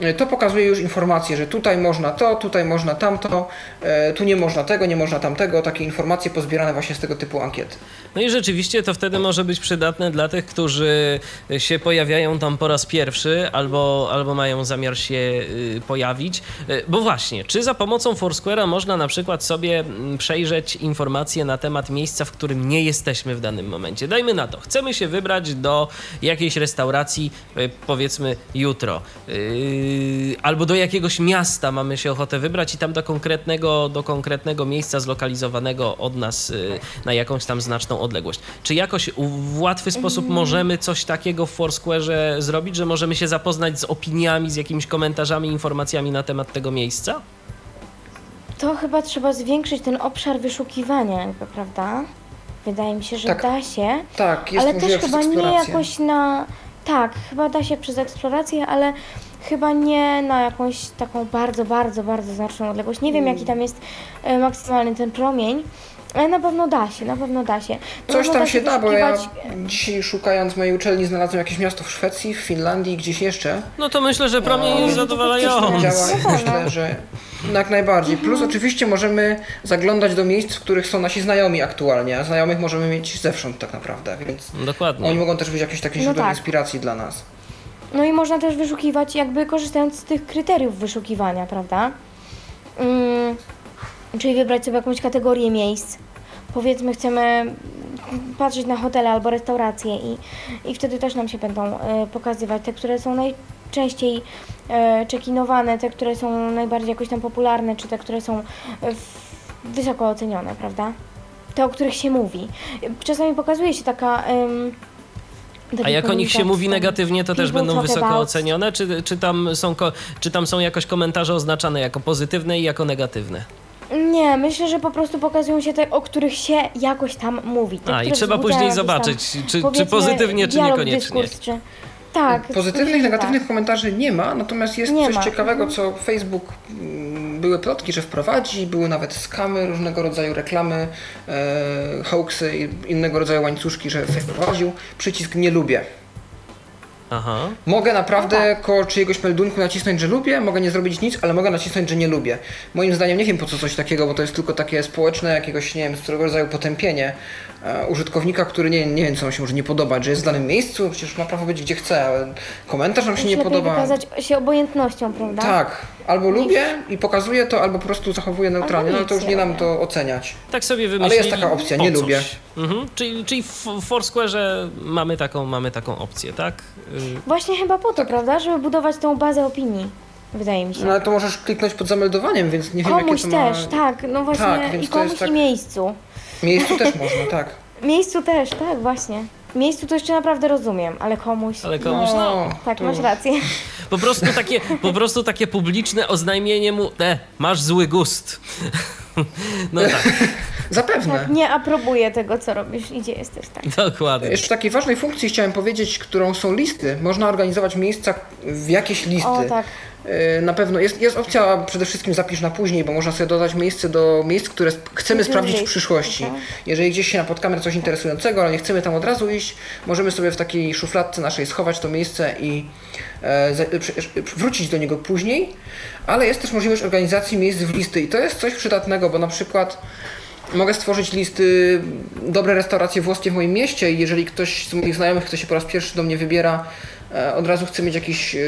Speaker 2: e, to pokazuje już informacje, że tutaj można to, tutaj można tamto, e, tu nie można tego, nie można tamtego, takie informacje pozbierane właśnie z tego typu ankiet.
Speaker 1: No i rzeczywiście to wtedy może być przydatne dla tych, którzy się pojawiają tam po raz pierwszy albo, albo mają zamiar się y, pojawić. Y, Bo właśnie, czy za pomocą Foursquare'a można na przykład sobie mm, przejrzeć informacje na temat miejsca, w którym nie jesteśmy w danym momencie? Dajmy na to, chcemy się wybrać do jakiejś restauracji, y, powiedzmy jutro, y, albo do jakiegoś miasta mamy się ochotę wybrać i tam do konkretnego, do konkretnego miejsca zlokalizowanego od nas y, na jakąś tam znaczną odległość. Czy jakoś w łatwy sposób możemy coś takiego w Foursquare'ze zrobić, że możemy się zapoznać z opiniami, z jakimiś komentarzami, informacjami na temat tego miejsca?
Speaker 3: To chyba trzeba zwiększyć ten obszar wyszukiwania, jakby, prawda? Wydaje mi się, że
Speaker 2: Tak.
Speaker 3: da się.
Speaker 2: Tak, jest
Speaker 3: ale
Speaker 2: możliwe
Speaker 3: też
Speaker 2: przez
Speaker 3: chyba nie
Speaker 2: eksplorację.
Speaker 3: jakoś na. Tak, chyba da się przez eksplorację, ale chyba nie na jakąś taką bardzo, bardzo, bardzo znaczną odległość. Nie wiem, jaki tam jest e, maksymalny ten promień, ale na pewno da się, na pewno da się. Na
Speaker 2: Coś tam się da, bo ja dzisiaj szukając mojej uczelni znalazłem jakieś miasto w Szwecji, w Finlandii, gdzieś jeszcze.
Speaker 1: No to myślę, że promień jest
Speaker 2: Też
Speaker 1: zadowalający.
Speaker 2: działa i
Speaker 3: No
Speaker 2: myślę, że jak najbardziej. Plus
Speaker 3: Mhm.
Speaker 2: oczywiście możemy zaglądać do miejsc, w których są nasi znajomi aktualnie, a znajomych możemy mieć zewsząd tak naprawdę, więc oni
Speaker 1: Dokładnie.
Speaker 2: mogą też być jakieś takie
Speaker 3: No
Speaker 2: źródłem
Speaker 3: tak.
Speaker 2: inspiracji dla nas.
Speaker 3: No i można też wyszukiwać, jakby korzystając z tych kryteriów wyszukiwania, prawda? Mm, czyli wybrać sobie jakąś kategorię miejsc. Powiedzmy, chcemy patrzeć na hotele albo restauracje i, i wtedy też nam się będą e, pokazywać te, które są najczęściej e, czekinowane, te, które są najbardziej jakoś tam popularne, czy te, które są e, wysoko ocenione, prawda? Te, o których się mówi. Czasami pokazuje się taka... taki
Speaker 1: A jak o nich się mówi negatywnie, to też będą wysoko ocenione? Czy, czy, tam są, czy tam są jakoś komentarze oznaczane jako pozytywne i jako negatywne?
Speaker 3: Nie, myślę, że po prostu pokazują się te, o których się jakoś tam mówi. Te,
Speaker 1: A i trzeba później
Speaker 3: jakiś tam,
Speaker 1: zobaczyć, czy, czy pozytywnie, czy
Speaker 3: dialog,
Speaker 1: niekoniecznie.
Speaker 3: Dyskurs, czy... Tak.
Speaker 2: Pozytywnych,
Speaker 3: że
Speaker 2: negatywnych
Speaker 3: Tak.
Speaker 2: komentarzy nie ma, natomiast jest
Speaker 3: Nie
Speaker 2: coś
Speaker 3: ma. Mhm.
Speaker 2: ciekawego, co Facebook mm, były plotki, że wprowadzi, były nawet skamy, różnego rodzaju reklamy, e, hoaxy i innego rodzaju łańcuszki, że wprowadził przycisk nie lubię.
Speaker 1: Aha.
Speaker 2: Mogę naprawdę
Speaker 3: No tak.
Speaker 2: koło czyjegoś meldunku nacisnąć, że lubię, mogę nie zrobić nic, ale mogę nacisnąć, że nie lubię. Moim zdaniem nie wiem po co coś takiego, bo to jest tylko takie społeczne jakiegoś, nie wiem, z którego rodzaju potępienie e, użytkownika, który nie, nie wiem co mu się może nie podobać, że jest w danym miejscu, przecież ma prawo być gdzie chce, ale komentarz nam się nie podoba.
Speaker 3: wykazać się obojętnością, prawda?
Speaker 2: Tak, albo lubię i pokazuję to, albo po prostu zachowuję neutralnie, no ale to już nie nam to oceniać.
Speaker 1: Tak sobie wymyślili.
Speaker 2: jest taka opcja, nie lubię.
Speaker 1: Mhm. Czyli, czyli w Foursquare'ze mamy taką, mamy taką opcję, tak?
Speaker 3: Właśnie chyba po to, prawda? Żeby budować tą bazę opinii, wydaje mi się.
Speaker 2: No ale to możesz kliknąć pod zameldowaniem, więc nie wiem
Speaker 3: Komuś
Speaker 2: jakie to ma...
Speaker 3: też, tak, no właśnie
Speaker 2: Tak,
Speaker 3: i komuś
Speaker 2: tak-
Speaker 3: i miejscu.
Speaker 2: Miejscu też można, tak. <laughs>
Speaker 3: Miejscu też, tak, właśnie. Miejscu to jeszcze naprawdę rozumiem, ale komuś.
Speaker 1: Ale komuś, no,
Speaker 3: Tak,
Speaker 2: to
Speaker 3: masz rację. <laughs>
Speaker 1: po prostu takie, po prostu takie publiczne oznajmienie mu, e, masz zły gust. <laughs> No tak,
Speaker 2: Zapewne.
Speaker 3: Tak, nie aprobuję tego, co robisz i gdzie jesteś, tak.
Speaker 1: dokładnie.
Speaker 2: Jeszcze takiej ważnej funkcji chciałem powiedzieć, którą są listy. Można organizować miejsca w jakieś listy.
Speaker 3: O tak,
Speaker 2: Yy, Na pewno jest, jest opcja przede wszystkim zapisz na później, bo można sobie dodać miejsce do miejsc, które chcemy sprawdzić w przyszłości.
Speaker 3: okej.
Speaker 2: Jeżeli gdzieś się napotkamy na coś interesującego, ale nie chcemy tam od razu iść, możemy sobie w takiej szufladce naszej schować to miejsce i e, wrócić do niego później, ale jest też możliwość organizacji miejsc w listy i to jest coś przydatnego, bo na przykład Mogę stworzyć listy dobre restauracje włoskie w moim mieście i jeżeli ktoś z moich znajomych, kto się po raz pierwszy do mnie wybiera, e, od razu chce mieć jakiś e,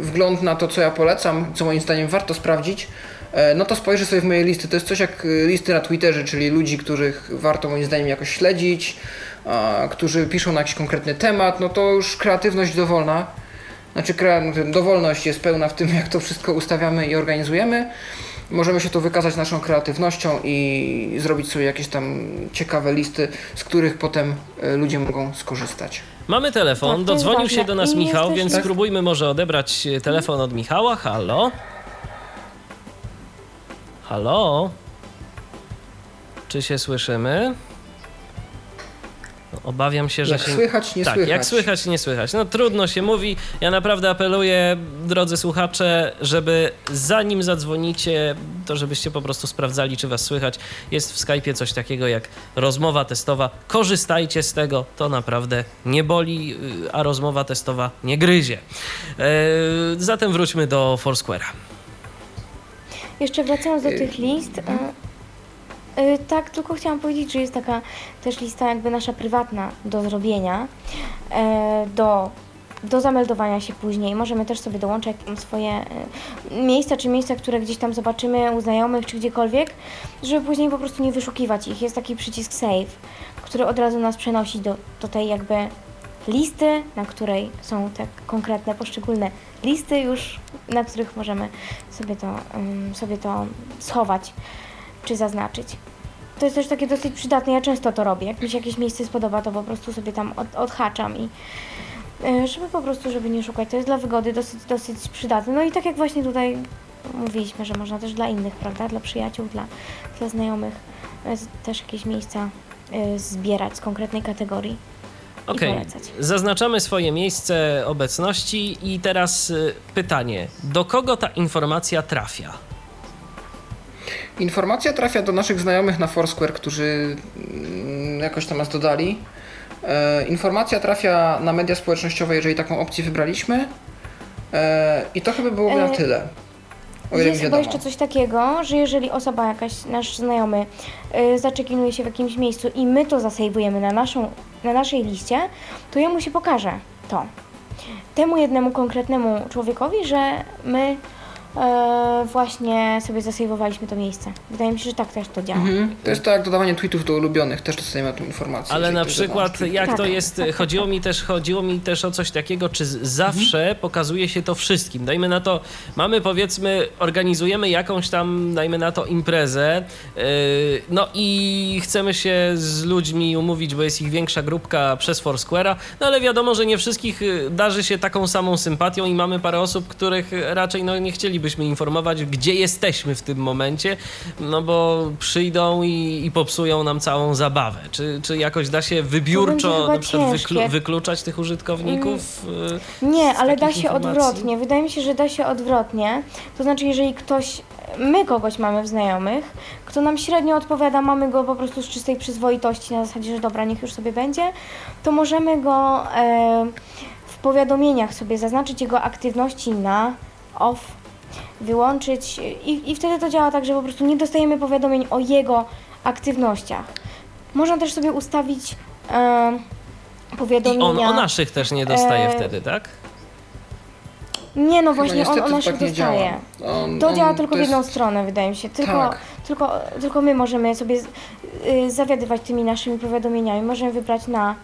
Speaker 2: wgląd na to, co ja polecam, co moim zdaniem warto sprawdzić, e, no to spojrzy sobie w moje listy. To jest coś jak e, listy na Twitterze, czyli ludzi, których warto moim zdaniem jakoś śledzić, którzy piszą na jakiś konkretny temat, no to już kreatywność dowolna. Znaczy, dowolność jest pełna w tym, jak to wszystko ustawiamy i organizujemy. Możemy się tu wykazać naszą kreatywnością i zrobić sobie jakieś tam ciekawe listy, z których potem e, ludzie mogą skorzystać.
Speaker 1: Mamy telefon,
Speaker 3: Tak,
Speaker 1: dodzwonił się do nas
Speaker 3: I
Speaker 1: Michał, więc
Speaker 2: Tak.
Speaker 1: spróbujmy może odebrać e, telefon od Michała. Halo? Halo? Czy się słyszymy? Obawiam się, że
Speaker 2: Jak
Speaker 1: się...
Speaker 2: słychać, nie
Speaker 1: tak,
Speaker 2: słychać.
Speaker 1: jak słychać, nie słychać. No trudno się mówi. Ja naprawdę apeluję, drodzy słuchacze, żeby zanim zadzwonicie, to żebyście po prostu sprawdzali, czy was słychać. Jest w Skype'ie coś takiego jak rozmowa testowa. Korzystajcie z tego, to naprawdę nie boli, a rozmowa testowa nie gryzie. E, zatem wróćmy do Foursquare'a.
Speaker 3: Jeszcze wracając do
Speaker 2: Y,
Speaker 3: tych list, y, y, tak, tylko chciałam powiedzieć, że jest taka też lista jakby nasza prywatna do zrobienia, e, do, do zameldowania się później. Możemy też sobie dołączać swoje y, miejsca, czy miejsca, które gdzieś tam zobaczymy u znajomych, czy gdziekolwiek, żeby później po prostu nie wyszukiwać ich. Jest taki przycisk save, który od razu nas przenosi do, do tej jakby listy, na której są te konkretne, poszczególne listy już, na których możemy sobie to, sobie to schować czy zaznaczyć. To jest też takie dosyć przydatne, ja często to robię. Jak mi się jakieś miejsce spodoba, to po prostu sobie tam od, odhaczam i y, żeby po prostu, żeby nie szukać. To jest dla wygody dosyć, dosyć przydatne. No i tak jak właśnie tutaj mówiliśmy, że można też dla innych, prawda? Dla przyjaciół, dla, dla znajomych z- też jakieś miejsca y, zbierać z konkretnej kategorii.
Speaker 1: Okej,
Speaker 3: polecać.
Speaker 1: zaznaczamy swoje miejsce obecności i teraz pytanie, do kogo ta informacja trafia?
Speaker 2: Informacja trafia do naszych znajomych na Foursquare, którzy mm, jakoś tam nas dodali. E, informacja trafia na media społecznościowe, jeżeli taką opcję wybraliśmy. E, I to chyba byłoby na
Speaker 3: E,
Speaker 2: tyle. O ile
Speaker 3: Jest chyba jeszcze coś takiego, że jeżeli osoba jakaś, nasz znajomy, zaczekinuje się w jakimś miejscu i my to zasejwujemy na, naszą, na naszej liście, to jemu się pokaże to. Temu jednemu konkretnemu człowiekowi, że my właśnie sobie zasejwowaliśmy to miejsce. Wydaje mi się, że tak też to działa.
Speaker 2: Mhm. To jest tak jak dodawanie tweetów do ulubionych, też dostajemy tę informację.
Speaker 1: Ale na przykład jak to
Speaker 3: Tak,
Speaker 1: jest,
Speaker 3: tak, tak,
Speaker 1: chodziło mi też, chodziło mi też o coś takiego, czy zawsze pokazuje się to wszystkim. Dajmy na to, mamy powiedzmy, organizujemy jakąś tam, dajmy na to imprezę, yy, no i chcemy się z ludźmi umówić, bo jest ich większa grupka przez Foursquare'a, no ale wiadomo, że nie wszystkich darzy się taką samą sympatią i mamy parę osób, których raczej no, nie chcielibyśmy informować, gdzie jesteśmy w tym momencie, no bo przyjdą i, i popsują nam całą zabawę. Czy, czy jakoś da się wybiórczo
Speaker 3: chyba
Speaker 1: na przykład wyklu, wykluczać tych użytkowników? y,
Speaker 3: Nie, ale da się
Speaker 1: informacji?
Speaker 3: odwrotnie. Wydaje mi się, że da się odwrotnie. To znaczy, jeżeli ktoś, my kogoś mamy w znajomych, kto nam średnio odpowiada, mamy go po prostu z czystej przyzwoitości na zasadzie, że dobra, niech już sobie będzie, to możemy go e, w powiadomieniach sobie zaznaczyć jego aktywności na off, wyłączyć i, i wtedy to działa tak, że po prostu nie dostajemy powiadomień o jego aktywnościach. Można też sobie ustawić e,
Speaker 1: I
Speaker 3: powiadomienia.
Speaker 1: on o naszych też nie dostaje
Speaker 3: E,
Speaker 1: wtedy, tak?
Speaker 3: Nie, no właśnie, on, on naszych
Speaker 2: tak
Speaker 3: dostaje.
Speaker 2: On-
Speaker 3: To
Speaker 2: on-
Speaker 3: działa tylko
Speaker 2: to
Speaker 3: w jedną
Speaker 2: jest-
Speaker 3: stronę, wydaje mi się. Tylko,
Speaker 2: Tak.
Speaker 3: tylko, tylko my możemy sobie z- y, zawiadywać tymi naszymi powiadomieniami. Możemy wybrać na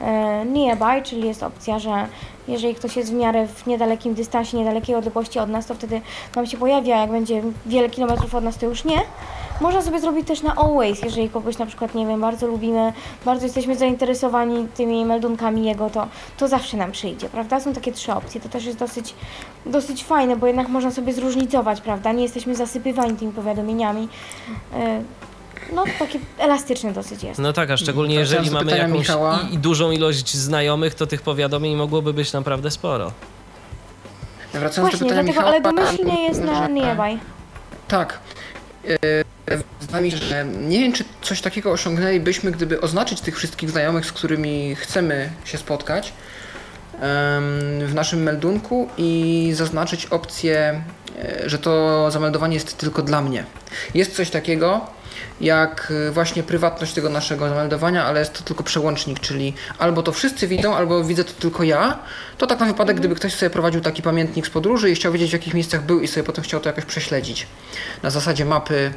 Speaker 3: e, nearby, czyli jest opcja, że jeżeli ktoś jest w miarę w niedalekim dystansie, niedalekiej odległości od nas, to wtedy nam się pojawia, jak będzie wiele kilometrów od nas, to już nie. Można sobie zrobić też na always, jeżeli kogoś na przykład, nie wiem, bardzo lubimy, bardzo jesteśmy zainteresowani tymi meldunkami jego, to, to zawsze nam przyjdzie, prawda? Są takie trzy opcje, to też jest dosyć, dosyć fajne, bo jednak można sobie zróżnicować, prawda? Nie jesteśmy zasypywani tymi powiadomieniami. No, takie elastyczne dosyć jest.
Speaker 1: No tak, a szczególnie
Speaker 2: Wracając
Speaker 1: jeżeli
Speaker 2: do
Speaker 1: mamy jakąś
Speaker 2: Michała.
Speaker 1: i, i dużą ilość znajomych, to tych powiadomień mogłoby być naprawdę sporo.
Speaker 2: Wracając do
Speaker 3: Właśnie,
Speaker 2: pytania
Speaker 3: dlatego,
Speaker 2: Michała,
Speaker 3: ale domyślnie jest na nearby.
Speaker 2: Tak. E, Zdaje mi się, że nie wiem, czy coś takiego osiągnęlibyśmy, gdyby oznaczyć tych wszystkich znajomych, z którymi chcemy się spotkać w naszym meldunku i zaznaczyć opcję, e, że to zameldowanie jest tylko dla mnie. Jest coś takiego jak e, właśnie prywatność tego naszego zameldowania, ale jest to tylko przełącznik, czyli albo to wszyscy widzą, albo widzę to tylko ja. To tak na wypadek, gdyby ktoś sobie prowadził taki pamiętnik z podróży i chciał wiedzieć w jakich miejscach był i sobie potem chciał to jakoś prześledzić. Na zasadzie mapy,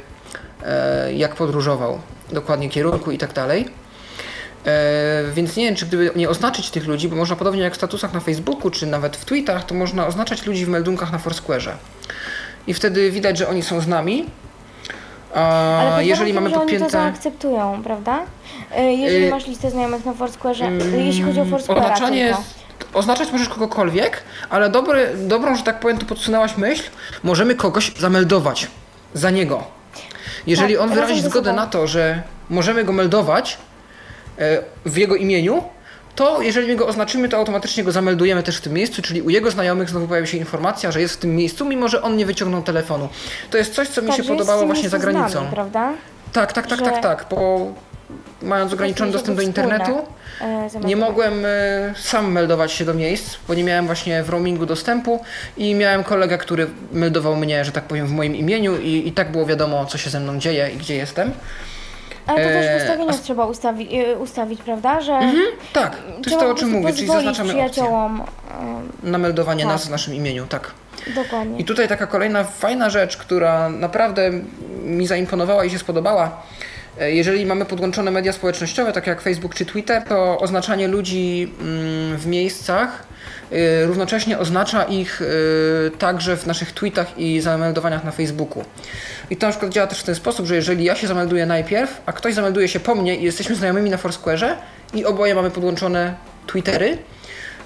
Speaker 2: e, jak podróżował, dokładnie kierunku i tak dalej. E, Więc nie wiem, czy gdyby nie oznaczyć tych ludzi, bo można podobnie jak w statusach na Facebooku, czy nawet w tweetach, to można oznaczać ludzi w meldunkach na Foursquare'ze. I wtedy widać, że oni są z nami. A
Speaker 3: Ale
Speaker 2: jeżeli mamy
Speaker 3: że oni to
Speaker 2: podpięte...
Speaker 3: zaakceptują, prawda? E, Jeżeli
Speaker 2: Y,
Speaker 3: masz listę znajomych na Foursquare'ze, jeśli chodzi o Foursquare'a
Speaker 2: Oznaczanie
Speaker 3: tylko.
Speaker 2: oznaczać możesz kogokolwiek, ale dobry, dobrą, że tak powiem, tu podsunęłaś myśl, możemy kogoś zameldować za niego. Jeżeli
Speaker 3: Tak,
Speaker 2: on wyrazi zgodę na to, że możemy go meldować e, w jego imieniu, to jeżeli my go oznaczymy, to automatycznie go zameldujemy też w tym miejscu, czyli u jego znajomych znowu pojawi się informacja, że jest w tym miejscu, mimo że on nie wyciągnął telefonu. To jest coś, co mi
Speaker 3: Tak,
Speaker 2: się podobało właśnie za
Speaker 3: nami,
Speaker 2: granicą.
Speaker 3: prawda?
Speaker 2: Tak, tak, tak,
Speaker 3: że-
Speaker 2: tak, tak, bo mając ograniczony dostęp do internetu,
Speaker 3: e,
Speaker 2: nie mogłem e, sam meldować się do miejsc, bo nie miałem właśnie w roamingu dostępu i miałem kolegę, który meldował mnie, że tak powiem, w moim imieniu i, i tak było wiadomo, co się ze mną dzieje i gdzie jestem.
Speaker 3: Ale to też w
Speaker 2: e,
Speaker 3: ustawieniach
Speaker 2: a-
Speaker 3: trzeba ustawi, e, ustawić, prawda? Że
Speaker 2: Tak, to jest to, o czym mówię, czyli zaznaczamy opcję
Speaker 3: przyjaciołom.
Speaker 2: na meldowanie
Speaker 3: Tak.
Speaker 2: nas w naszym imieniu, tak.
Speaker 3: e, Dokładnie.
Speaker 2: I tutaj taka kolejna fajna rzecz, która naprawdę mi zaimponowała i się spodobała. E, Jeżeli mamy podłączone media społecznościowe, tak jak Facebook czy Twitter, to oznaczanie ludzi mm, w miejscach y, równocześnie oznacza ich y, także w naszych tweetach i zameldowaniach na Facebooku. I to na przykład działa też w ten sposób, że jeżeli ja się zamelduję najpierw, a ktoś zamelduje się po mnie i jesteśmy znajomymi na Foursquare'ze i oboje mamy podłączone Twittery,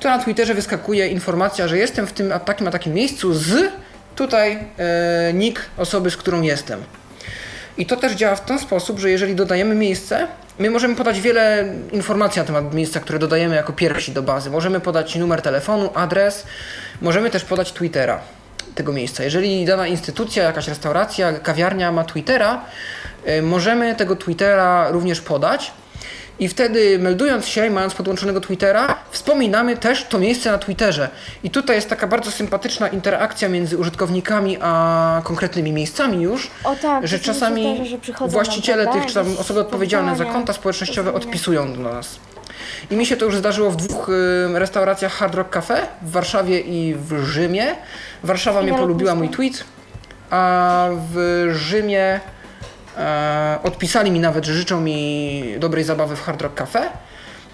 Speaker 2: to na Twitterze wyskakuje informacja, że jestem w tym a takim a takim miejscu z tutaj e, nick osoby, z którą jestem. I to też działa w ten sposób, że jeżeli dodajemy miejsce, my możemy podać wiele informacji na temat miejsca, które dodajemy jako pierwsi do bazy. Możemy podać numer telefonu, adres, możemy też podać Twittera tego miejsca. Jeżeli dana instytucja, jakaś restauracja, kawiarnia ma Twittera, y, możemy tego Twittera również podać. I wtedy meldując się i mając podłączonego Twittera, wspominamy też to miejsce na Twitterze. I tutaj jest taka bardzo sympatyczna interakcja między użytkownikami a konkretnymi miejscami już,
Speaker 3: O tak,
Speaker 2: że
Speaker 3: czasami zdarza, że
Speaker 2: właściciele tych, czy tam osoby odpowiedzialne za konta społecznościowe odpisują do nas. I mi się to już zdarzyło w dwóch y, restauracjach Hard Rock Cafe, w Warszawie i w Rzymie. Warszawa
Speaker 3: I
Speaker 2: mnie polubiła mój tweet, a w Rzymie e, odpisali mi nawet, że życzą mi dobrej zabawy w Hard Rock Cafe.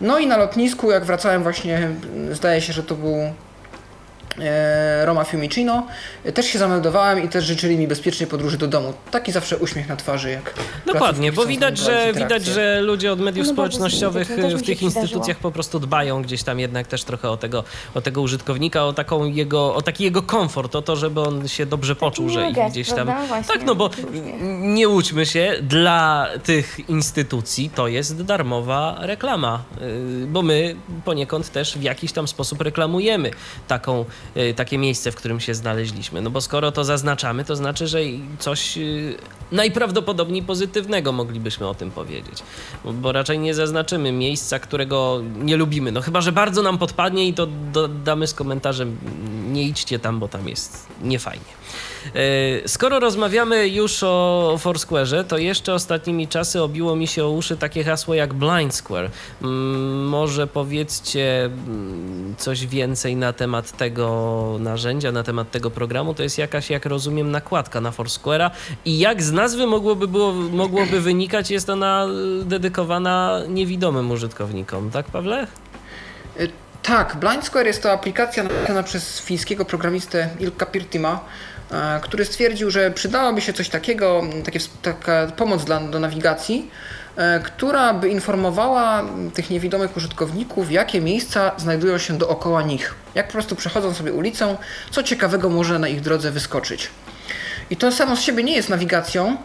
Speaker 2: No i na lotnisku, jak wracałem właśnie, zdaje się, że to był Roma Fiumicino, e, też się zameldowałem i też życzyli mi bezpiecznej podróży do domu. Taki zawsze uśmiech na twarzy, jak
Speaker 1: Dokładnie, bo widać, że, widać, że ludzie od mediów
Speaker 3: No
Speaker 1: społecznościowych w tych instytucjach po prostu dbają gdzieś tam jednak też trochę o tego, o tego użytkownika, o, taką jego, o taki jego komfort, o to, żeby on się dobrze poczuł, że ich gdzieś tam... tak, no bo nie łudźmy się, dla tych instytucji to jest darmowa reklama, yy, bo my poniekąd też w jakiś tam sposób reklamujemy taką y, takie miejsce, w którym się znaleźliśmy. No bo skoro to zaznaczamy, to znaczy, że coś y, najprawdopodobniej pozytywnego moglibyśmy o tym powiedzieć. Bo raczej nie zaznaczymy miejsca, którego nie lubimy. No chyba, że bardzo nam podpadnie i to dodamy z komentarzem nie idźcie tam, bo tam jest niefajnie. E, skoro rozmawiamy już o Foursquare'ze, to jeszcze ostatnimi czasy obiło mi się o uszy takie hasło jak Blind Square. Mm, może powiedzcie mm, coś więcej na temat tego narzędzia, na temat tego programu. To jest jakaś, jak rozumiem, nakładka na Foursquare'a i jak z nazwy mogłoby, było, mogłoby wynikać, jest ona y, dedykowana niewidomym użytkownikom, tak Pawle?
Speaker 2: Y, tak, Blind Square jest to aplikacja napisana przez fińskiego programistę Ilka Pirtima, e, który stwierdził, że przydałoby się coś takiego, takie, taka pomoc dla, do nawigacji, e, która by informowała tych niewidomych użytkowników, jakie miejsca znajdują się dookoła nich. Jak po prostu przechodzą sobie ulicą, co ciekawego może na ich drodze wyskoczyć. I to samo z siebie nie jest nawigacją,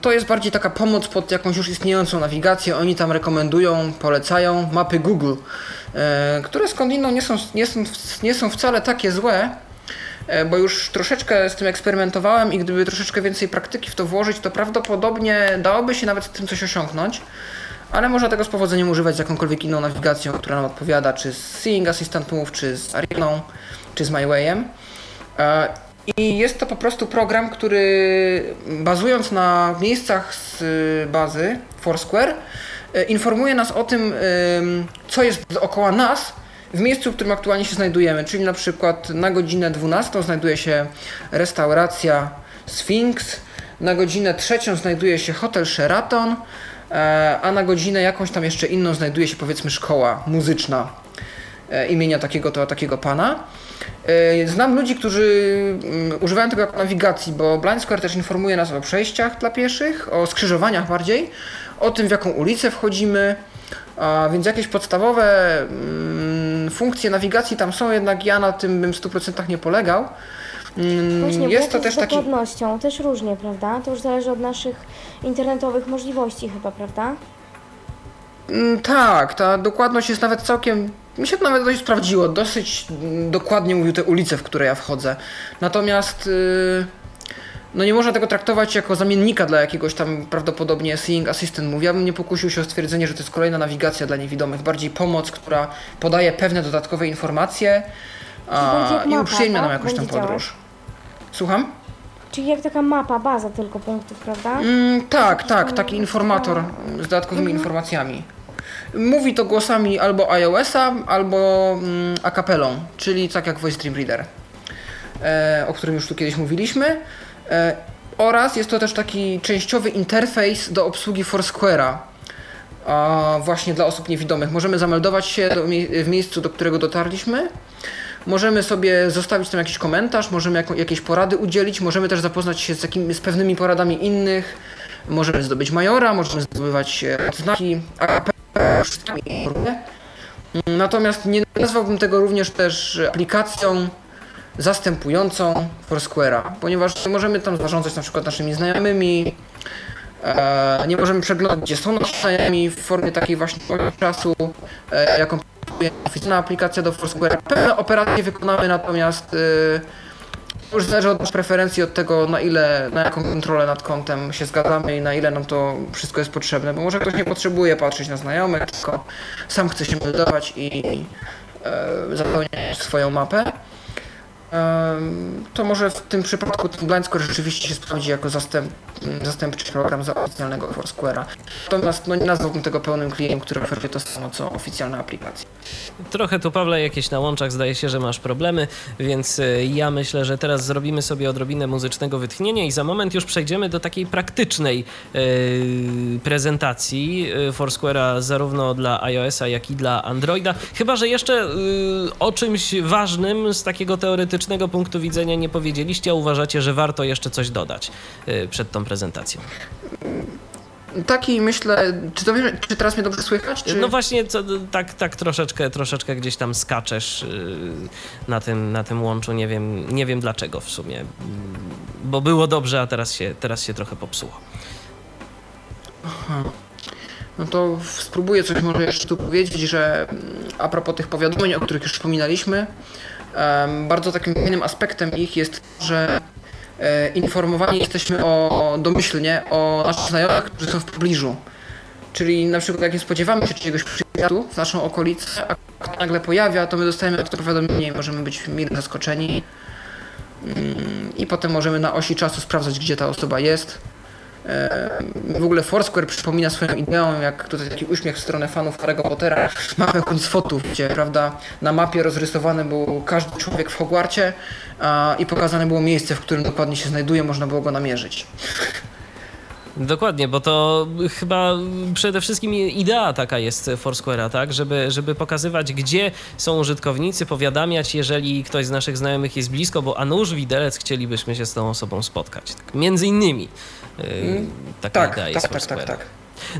Speaker 2: to jest bardziej taka pomoc pod jakąś już istniejącą nawigację. Oni tam rekomendują, polecają mapy Google, e, które skądinąd nie są, nie, są, nie są wcale takie złe, e, bo już troszeczkę z tym eksperymentowałem i gdyby troszeczkę więcej praktyki w to włożyć, to prawdopodobnie dałoby się nawet z tym coś osiągnąć. Ale można tego z powodzeniem używać z jakąkolwiek inną nawigacją, która nam odpowiada, czy z Seeing Assistant Move, czy z Arianą, czy z MyWayem. E, i jest to po prostu program, który bazując na miejscach z bazy Foursquare, y, informuje nas o tym, co jest dookoła nas w miejscu, w którym aktualnie się znajdujemy. Czyli na przykład na godzinę 12 znajduje się restauracja Sphinx, na godzinę trzecią znajduje się hotel Sheraton, e, a na godzinę jakąś tam jeszcze inną znajduje się powiedzmy szkoła muzyczna e, imienia takiego to takiego pana. E, znam ludzi, którzy mm, używają tego jako nawigacji, bo Blind Square też informuje nas o przejściach dla pieszych, o skrzyżowaniach bardziej, o tym w jaką ulicę wchodzimy, więc jakieś podstawowe mm, funkcje nawigacji tam są, jednak ja na tym bym w 100% nie polegał.
Speaker 3: Mm, Właśnie, jest to też z dokładnością taki... też różnie, prawda? To już zależy od naszych internetowych możliwości chyba, prawda?
Speaker 2: Tak, ta dokładność jest nawet całkiem mi się to nawet dość sprawdziło. Dosyć dokładnie mówił te ulice, w które ja wchodzę. Natomiast yy, no nie można tego traktować jako zamiennika dla jakiegoś tam prawdopodobnie Seeing Assistant Move. Ja bym nie pokusił się o stwierdzenie, że to jest kolejna nawigacja dla niewidomych. Bardziej pomoc, która podaje pewne dodatkowe informacje a, i uprzyjemnia nam tak? jakąś tam podróż. Słucham?
Speaker 3: Czyli jak taka mapa, baza tylko punktów, prawda?
Speaker 2: Mm, tak, tak, taki informator z dodatkowymi mhm. informacjami. Mówi to głosami albo iOS-a, albo mm, a capellą, czyli tak jak Voice Dream Reader, e, o którym już tu kiedyś mówiliśmy. E, oraz jest to też taki częściowy interfejs do obsługi Foursquare'a, a właśnie dla osób niewidomych. Możemy zameldować się do, w miejscu, do którego dotarliśmy. Możemy sobie zostawić tam jakiś komentarz, możemy jako, jakieś porady udzielić, możemy też zapoznać się z, jakimi, z pewnymi poradami innych. Możemy zdobyć majora, możemy zdobywać e, odznaki, Natomiast nie nazwałbym tego również też aplikacją zastępującą Foursquare'a, ponieważ możemy tam zarządzać na przykład naszymi znajomymi, e, nie możemy przeglądać, gdzie są nasi znajomi w formie takiej właśnie czasu, e, jaką oficjalna aplikacja do Foursquare'a. Pewne operacje wykonamy natomiast e, już zależy od preferencji, od tego na ile, na jaką kontrolę nad kontem się zgadzamy i na ile nam to wszystko jest potrzebne, bo może ktoś nie potrzebuje patrzeć na znajomych, tylko sam chce się meldować i e, zapełniać swoją mapę to może w tym przypadku ten Blind Square rzeczywiście się sprawdzi jako zastęp, zastępczy program za oficjalnego Foursquare'a. Natomiast no, nazwałbym tego pełnym klientem, który oferuje to samo co oficjalna aplikacja.
Speaker 1: Trochę tu, Pawle, jakieś na łączach zdaje się, że masz problemy, więc e, ja myślę, że teraz zrobimy sobie odrobinę muzycznego wytchnienia i za moment już przejdziemy do takiej praktycznej yy, prezentacji yy, Foursquare'a zarówno dla iOS-a, jak i dla Androida. Chyba, że jeszcze yy, o czymś ważnym z takiego teoretycznego punktu widzenia nie powiedzieliście, a uważacie, że warto jeszcze coś dodać przed tą prezentacją.
Speaker 2: Taki myślę, czy, to, czy teraz mnie dobrze słychać? Czy...
Speaker 1: No właśnie, co, tak, tak troszeczkę, troszeczkę gdzieś tam skaczesz yy, na tym, na tym łączu, nie wiem, nie wiem dlaczego w sumie, bo było dobrze, a teraz się, teraz się trochę popsuło.
Speaker 2: Aha. No to spróbuję coś może jeszcze tu powiedzieć, że mm, a propos tych powiadomień, o których już wspominaliśmy, bardzo takim fajnym aspektem ich jest, że informowani jesteśmy o, domyślnie o naszych znajomych, którzy są w pobliżu. Czyli na przykład jak nie spodziewamy się czyjegoś przyjazdu w naszą okolicę, a kto nagle pojawia, to my dostajemy to powiadomienie i możemy być mile zaskoczeni. Mm, I potem możemy na osi czasu sprawdzać, gdzie ta osoba jest. E, W ogóle Foursquare przypomina swoją ideą, jak tutaj taki uśmiech w stronę fanów Harry'ego Pottera, mapę koniec fotów, gdzie prawda, na mapie rozrysowany był każdy człowiek w Hogwarcie a, i pokazane było miejsce, w którym dokładnie się znajduje, można było go namierzyć.
Speaker 1: Dokładnie, bo to chyba przede wszystkim idea taka jest Foursquare'a, tak? Żeby, żeby pokazywać, gdzie są użytkownicy, powiadamiać, jeżeli ktoś z naszych znajomych jest blisko, bo a nuż widelec chcielibyśmy się z tą osobą spotkać. Tak, między innymi taka
Speaker 2: Tak,
Speaker 1: idea
Speaker 2: tak,
Speaker 1: jest
Speaker 2: tak, tak,
Speaker 1: Foursquare'a.
Speaker 2: tak.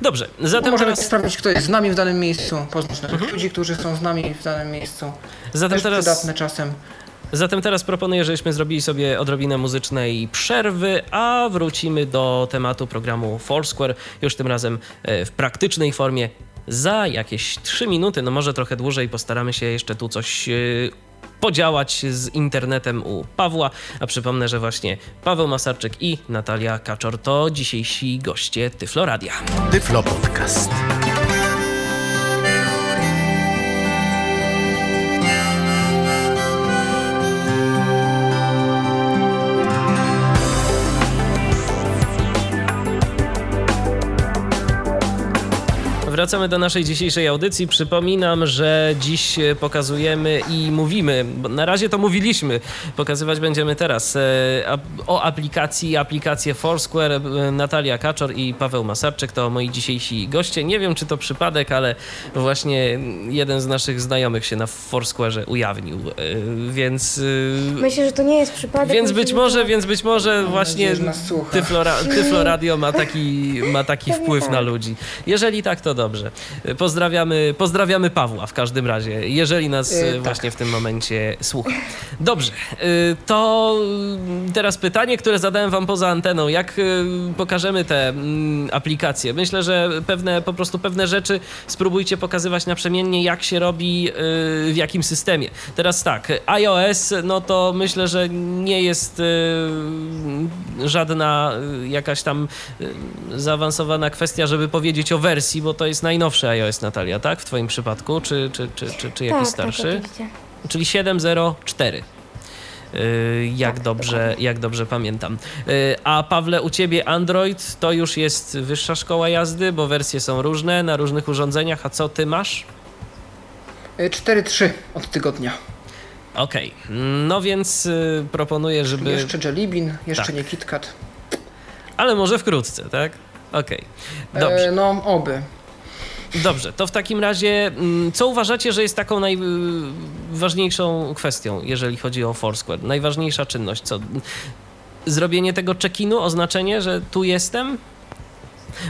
Speaker 1: Dobrze,
Speaker 2: No,
Speaker 1: zatem
Speaker 2: możemy
Speaker 1: teraz,
Speaker 2: sprawdzić, kto jest z nami w danym miejscu, poznać nowych ludzi, którzy są z nami w danym miejscu.
Speaker 1: zatem
Speaker 2: Też
Speaker 1: teraz
Speaker 2: przydatne czasem.
Speaker 1: Zatem teraz proponuję, żebyśmy zrobili sobie odrobinę muzycznej przerwy, a wrócimy do tematu programu Foursquare, już tym razem e, w praktycznej formie za jakieś 3 minuty, no może trochę dłużej, postaramy się jeszcze tu coś e, podziałać z internetem u Pawła, a przypomnę, że właśnie Paweł Masarczyk i Natalia Kaczor to dzisiejsi goście Tyfloradia.
Speaker 4: Tyflo Podcast.
Speaker 1: Wracamy do naszej dzisiejszej audycji. Przypominam, że dziś e, pokazujemy i mówimy, bo na razie to mówiliśmy, pokazywać będziemy teraz e, o aplikacji, aplikację Foursquare. E, Natalia Kaczor i Paweł Masarczyk to moi dzisiejsi goście. Nie wiem, czy to przypadek, ale właśnie jeden z naszych znajomych się na Foursquare ujawnił, więc...
Speaker 3: Myślę, że to nie jest przypadek.
Speaker 1: Więc być
Speaker 3: że
Speaker 1: może,
Speaker 3: to-
Speaker 1: więc być może właśnie
Speaker 2: nas słucha.
Speaker 1: Tyflora, Tyfloradio ma taki, ma taki wpływ
Speaker 3: tak.
Speaker 1: na ludzi. Jeżeli tak, to dobrze. Pozdrawiamy, pozdrawiamy Pawła w każdym razie, jeżeli nas
Speaker 2: Yy, tak.
Speaker 1: właśnie w tym momencie słucha. Dobrze, e, to mm, teraz pytanie, które zadałem wam poza anteną. Jak pokażemy te mm, aplikacje? Myślę, że pewne, po prostu pewne rzeczy spróbujcie pokazywać naprzemiennie, jak się robi, w jakim systemie. Teraz tak, iOS, no to myślę, że nie jest żadna jakaś tam zaawansowana kwestia, żeby powiedzieć o wersji, bo to jest najnowszy iOS, Natalia, tak? W twoim przypadku, czy, czy, czy, czy, czy jakiś
Speaker 3: tak,
Speaker 1: starszy?
Speaker 3: Tak, oczywiście.
Speaker 1: czyli 704. Yy, Jak,
Speaker 3: Tak,
Speaker 1: dobrze,
Speaker 3: dokładnie.
Speaker 1: jak dobrze pamiętam. Yy, A Pawle, u ciebie Android to już jest wyższa szkoła jazdy, bo wersje są różne na różnych urządzeniach. A co ty masz?
Speaker 2: E, 4-3 od tygodnia.
Speaker 1: Okej, no więc proponuję, żeby.
Speaker 2: Jeszcze Jelibin, jeszcze
Speaker 1: Tak.
Speaker 2: nie KitKat.
Speaker 1: Ale może wkrótce, tak? Okej. Dobrze.
Speaker 2: E, no, oby.
Speaker 1: Dobrze, to w takim razie, mm, co uważacie, że jest taką najważniejszą kwestią, jeżeli chodzi o Foursquare? Najważniejsza czynność, co? Zrobienie tego check-inu, oznaczenie, że tu jestem?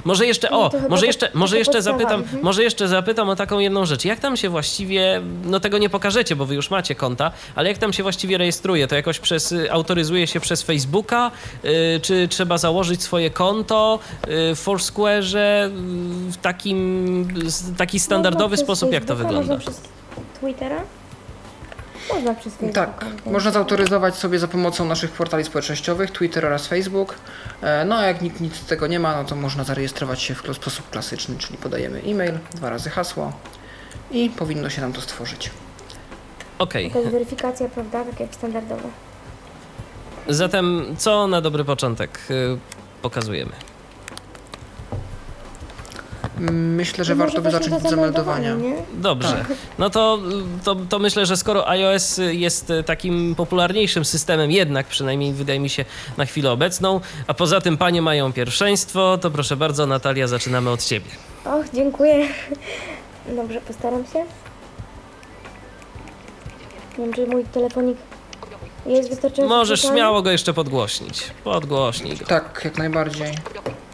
Speaker 1: Może jeszcze,
Speaker 3: No
Speaker 1: o,
Speaker 3: to chyba
Speaker 1: może
Speaker 3: to-
Speaker 1: jeszcze,
Speaker 3: taka
Speaker 1: może jeszcze
Speaker 3: podstawa,
Speaker 1: zapytam,
Speaker 3: mhm.
Speaker 1: może jeszcze zapytam o taką jedną rzecz. Jak tam się właściwie, no tego nie pokażecie, bo wy już macie konta, ale jak tam się właściwie rejestruje? To jakoś przez, y, autoryzuje się przez Facebooka? Y, czy trzeba założyć swoje konto y, w Foursquare'ze y, w takim, taki standardowy
Speaker 3: Można przez
Speaker 1: sposób? Jak to wygląda?
Speaker 3: Twittera? Można Facebooka.
Speaker 2: Tak, można zautoryzować sobie za pomocą naszych portali społecznościowych, Twitter oraz Facebook. E, No a jak nikt nic z tego nie ma, no to można zarejestrować się w sposób klasyczny, czyli podajemy e-mail, dwa razy hasło i powinno się nam to stworzyć.
Speaker 1: Okej,
Speaker 3: Jakaś weryfikacja, prawda? Tak jak standardowo.
Speaker 1: zatem co na dobry początek y, pokazujemy?
Speaker 2: Myślę, że
Speaker 3: No
Speaker 2: warto by zacząć od zameldowania.
Speaker 1: Dobrze. No to, to, to myślę, że skoro iOS jest takim popularniejszym systemem, jednak przynajmniej wydaje mi się na chwilę obecną, a poza tym panie mają pierwszeństwo, to proszę bardzo, Natalia, zaczynamy od ciebie.
Speaker 3: Och, dziękuję. Dobrze, postaram się. Nie wiem, czy mój telefonik jest wystarczająco
Speaker 1: Możesz
Speaker 3: słyszalny?
Speaker 1: śmiało go jeszcze podgłośnić. Podgłośnij go.
Speaker 2: Tak, jak najbardziej.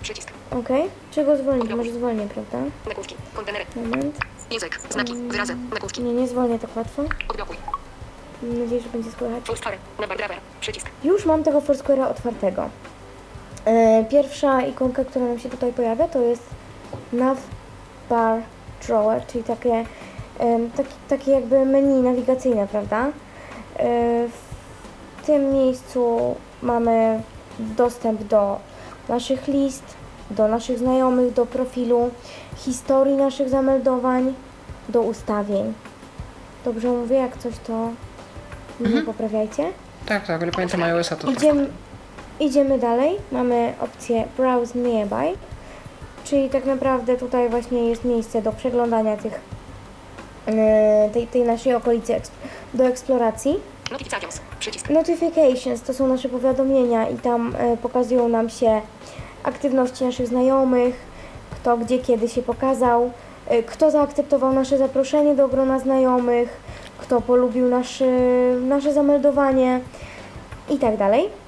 Speaker 5: Przycisk.
Speaker 3: Okej. Czego zwolnić? Może zwolnię, prawda?
Speaker 5: Nagłówki. Kontenery.
Speaker 3: Moment.
Speaker 5: Język. Znaki. Wyrazy. Nagłówki.
Speaker 3: Nie, nie zwolnię tak łatwo.
Speaker 5: Odblokuj.
Speaker 3: Mam nadzieję, że będzie słychać.
Speaker 5: Foursquare. Number driver. Przycisk.
Speaker 3: Już mam tego Foursquare'a otwartego. E, pierwsza ikonka, która nam się tutaj pojawia, to jest nav bar drawer, czyli takie, em, taki, takie jakby menu nawigacyjne, prawda? E, W tym miejscu mamy dostęp do naszych list, do naszych znajomych, do profilu, historii naszych zameldowań, do ustawień. Dobrze mówię, jak coś to mnie poprawiajcie.
Speaker 2: Tak, tak, ale pamiętam iOS-a to tak.
Speaker 3: Idziemy, idziemy dalej. Mamy opcję Browse Nearby, czyli tak naprawdę tutaj właśnie jest miejsce do przeglądania tych, e, tej, tej naszej okolicy do eksploracji.
Speaker 5: Notifications. Przycisk.
Speaker 3: Notifications to są nasze powiadomienia i tam e, pokazują nam się aktywności naszych znajomych, kto gdzie kiedy się pokazał, e, kto zaakceptował nasze zaproszenie do grona znajomych, kto polubił nasze, nasze zameldowanie i tak dalej.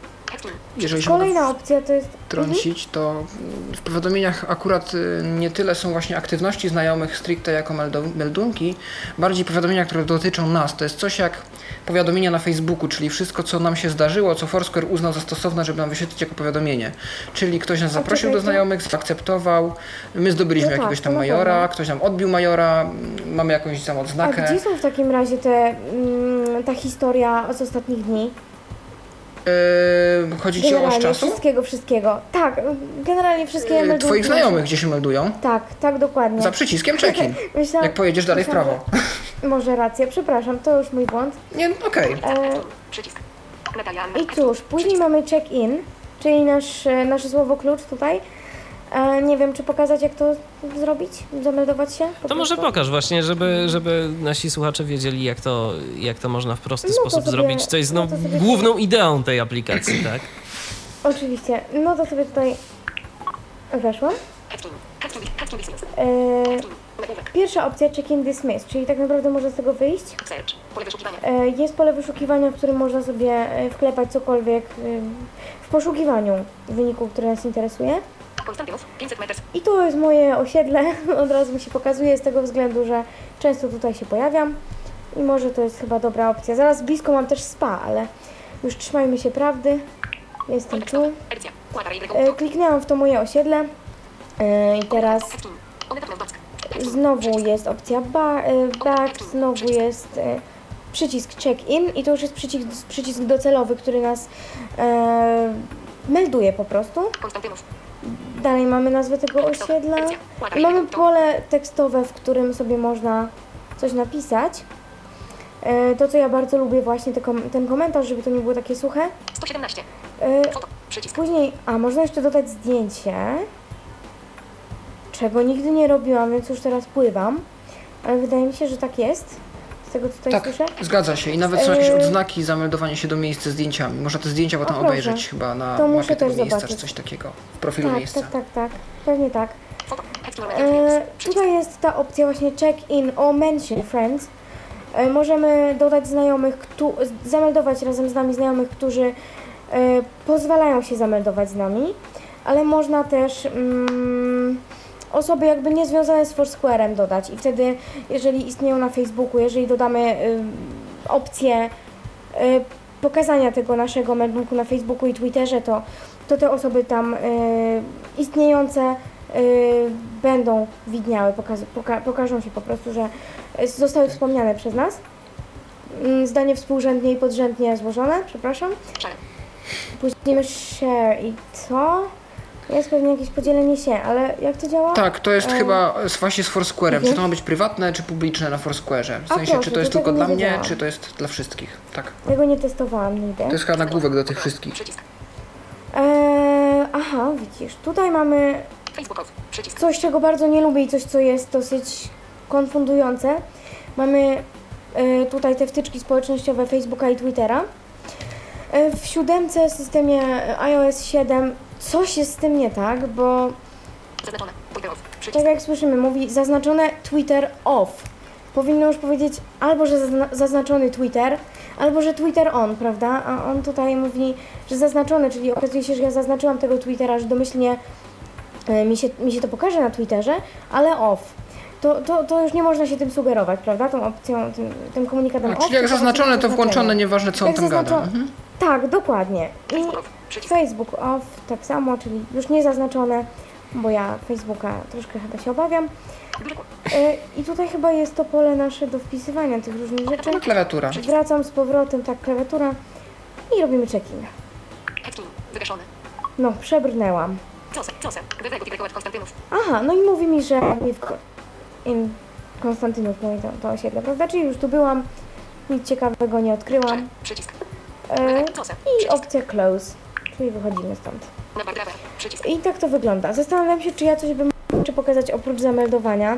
Speaker 2: Jeżeli się
Speaker 3: Kolejna opcja to jest.
Speaker 2: wtrącić, to w powiadomieniach akurat y, nie tyle są właśnie aktywności znajomych stricte jako meldunki, bardziej powiadomienia, które dotyczą nas. To jest coś jak powiadomienia na Facebooku, czyli wszystko, co nam się zdarzyło, co Foursquare uznał za stosowne, żeby nam wyświetlić jako powiadomienie. Czyli ktoś nas zaprosił do znajomych, zaakceptował, my zdobyliśmy
Speaker 3: No tak,
Speaker 2: jakiegoś tam majora, ktoś nam odbił majora, mamy jakąś tam
Speaker 3: A
Speaker 2: odznakę.
Speaker 3: gdzie są w takim razie te, mm, ta historia z ostatnich dni?
Speaker 2: Yy, chodzi ci o oś
Speaker 3: Generalnie
Speaker 2: czasu?
Speaker 3: wszystkiego, wszystkiego. Tak, generalnie wszystkie
Speaker 2: Yy,
Speaker 3: meldunki
Speaker 2: Twoich znajomych, gdzie się meldują?
Speaker 3: Tak, tak, dokładnie.
Speaker 2: Za przyciskiem check-in. <laughs>
Speaker 3: Myślałam,
Speaker 2: Jak pojedziesz dalej w
Speaker 3: myślałam,
Speaker 2: prawo.
Speaker 3: że- Może racja, przepraszam, to już mój błąd.
Speaker 2: Nie, okej.
Speaker 3: E,
Speaker 5: Przycisk.
Speaker 3: I cóż, później mamy check-in, czyli nasz, e, nasze słowo klucz tutaj. Nie wiem, czy pokazać, jak to zrobić? Zameldować się? Po
Speaker 1: To może pokaż właśnie, żeby, żeby nasi słuchacze wiedzieli, jak to, jak to można w prosty
Speaker 3: No
Speaker 1: sposób
Speaker 3: sobie-
Speaker 1: zrobić, co jest
Speaker 3: no
Speaker 1: no,
Speaker 3: to sobie-
Speaker 1: główną ideą tej aplikacji, tak? <clears throat>
Speaker 3: Oczywiście. No to sobie tutaj weszłam. E, pierwsza opcja check-in dismiss, czyli tak naprawdę można z tego wyjść. E, Jest pole wyszukiwania, w którym można sobie e, wklepać cokolwiek w poszukiwaniu wyniku, który nas interesuje.
Speaker 5: Konstantynów. 500 meters.
Speaker 3: I to jest moje osiedle, <laughs> od razu mi się pokazuje z tego względu, że często tutaj się pojawiam i może to jest chyba dobra opcja. Zaraz blisko mam też spa, ale już trzymajmy się prawdy. Jestem tu. E, Kliknęłam w to moje osiedle e, i teraz znowu jest opcja e, back, znowu jest przycisk check-in i to już jest przycisk, przycisk docelowy, który nas melduje po prostu. Dalej mamy nazwę tego osiedla. I mamy pole tekstowe, w którym sobie można coś napisać. E, To, co ja bardzo lubię, właśnie te kom- ten komentarz, żeby to nie było takie suche.
Speaker 5: 117.
Speaker 3: E. Później, a można jeszcze dodać zdjęcie, czego nigdy nie robiłam, więc już teraz pływam. Ale wydaje mi się, że tak jest. Z tego, co tutaj
Speaker 2: Tak,
Speaker 3: słyszę.
Speaker 2: zgadza się. I nawet są jakieś
Speaker 3: Eee.
Speaker 2: odznaki zameldowania się do miejsc ze zdjęciami. Można te zdjęcia potem
Speaker 3: proszę.
Speaker 2: obejrzeć chyba na
Speaker 3: To muszę
Speaker 2: mapie tego
Speaker 3: też
Speaker 2: miejsca,
Speaker 3: zobaczyć.
Speaker 2: czy coś takiego. W profilu
Speaker 3: Tak,
Speaker 2: miejsca.
Speaker 3: tak, tak, tak. Pewnie tak. E, tutaj jest ta opcja właśnie check-in or mention friends. E, możemy dodać znajomych, któ- zameldować razem z nami znajomych, którzy e, pozwalają się zameldować z nami, ale można też mm, osoby jakby niezwiązane z Foursquare'em dodać i wtedy, jeżeli istnieją na Facebooku, jeżeli dodamy y, opcję y, pokazania tego naszego meldunku na Facebooku i Twitterze, to, to te osoby tam y, istniejące będą widniały, poka, pokażą się po prostu, że zostały wspomniane przez nas. Mm, Zdanie współrzędnie i podrzędnie złożone, przepraszam.
Speaker 5: Share.
Speaker 3: Później share i co? Jest pewnie jakieś podzielenie się, ale jak to działa?
Speaker 2: Tak, to jest
Speaker 3: E,
Speaker 2: chyba z- właśnie z Foursquare'em.
Speaker 3: mhm.
Speaker 2: Czy to ma być prywatne, czy publiczne na Foursquare'ze? W
Speaker 3: A
Speaker 2: sensie,
Speaker 3: proszę,
Speaker 2: czy to jest
Speaker 3: to
Speaker 2: tylko dla
Speaker 3: nie
Speaker 2: mnie, czy to jest dla wszystkich. Tak.
Speaker 3: Tego nie testowałam nigdy.
Speaker 2: To jest chyba nagłówek do tych wszystkich.
Speaker 3: Eee, aha, widzisz, tutaj mamy coś, czego bardzo nie lubię i coś, co jest dosyć konfundujące. Mamy e, tutaj te wtyczki społecznościowe Facebooka i Twittera. E, w siódemce systemie iOS 7 coś jest z tym nie tak, bo
Speaker 5: Zaznaczone. Twitter off.
Speaker 3: tak
Speaker 5: Przycisk.
Speaker 3: jak słyszymy, mówi zaznaczone Twitter off. Powinno już powiedzieć albo, że zazna- zaznaczony Twitter, albo, że Twitter on, prawda? A on tutaj mówi, że zaznaczony, czyli okazuje się, że ja zaznaczyłam tego Twittera, że domyślnie e, mi się, mi się to pokaże na Twitterze, ale off. To, to, to już nie można się tym sugerować, prawda? Tą opcją, tym, tym komunikatem off.
Speaker 2: czyli jak zaznaczone, to włączone, nieważne co on tam gada.
Speaker 3: zaznaczo-
Speaker 2: Mhm.
Speaker 3: Tak, dokładnie. I
Speaker 5: Facebook off. Przycisk.
Speaker 3: Facebook off tak samo, czyli już nie zaznaczone, bo ja Facebooka troszkę chyba się obawiam. E, I tutaj chyba jest to pole nasze do wpisywania tych różnych rzeczy.
Speaker 2: No klawiatura.
Speaker 3: Wracam z powrotem, tak, klawiatura i robimy check-in.
Speaker 5: Wygaszony.
Speaker 3: No, przebrnęłam.
Speaker 5: Wywegu Tibekołacz Konstantynów.
Speaker 3: Aha, no i mówi mi, że Konstantynów mówi to, osiedle, prawda? Czyli już tu byłam, nic ciekawego nie odkryłam.
Speaker 5: Przycisk.
Speaker 3: E. I opcja close, czyli wychodzimy stąd. I tak to wygląda. Zastanawiam się, czy ja coś bym czy pokazać oprócz zameldowania,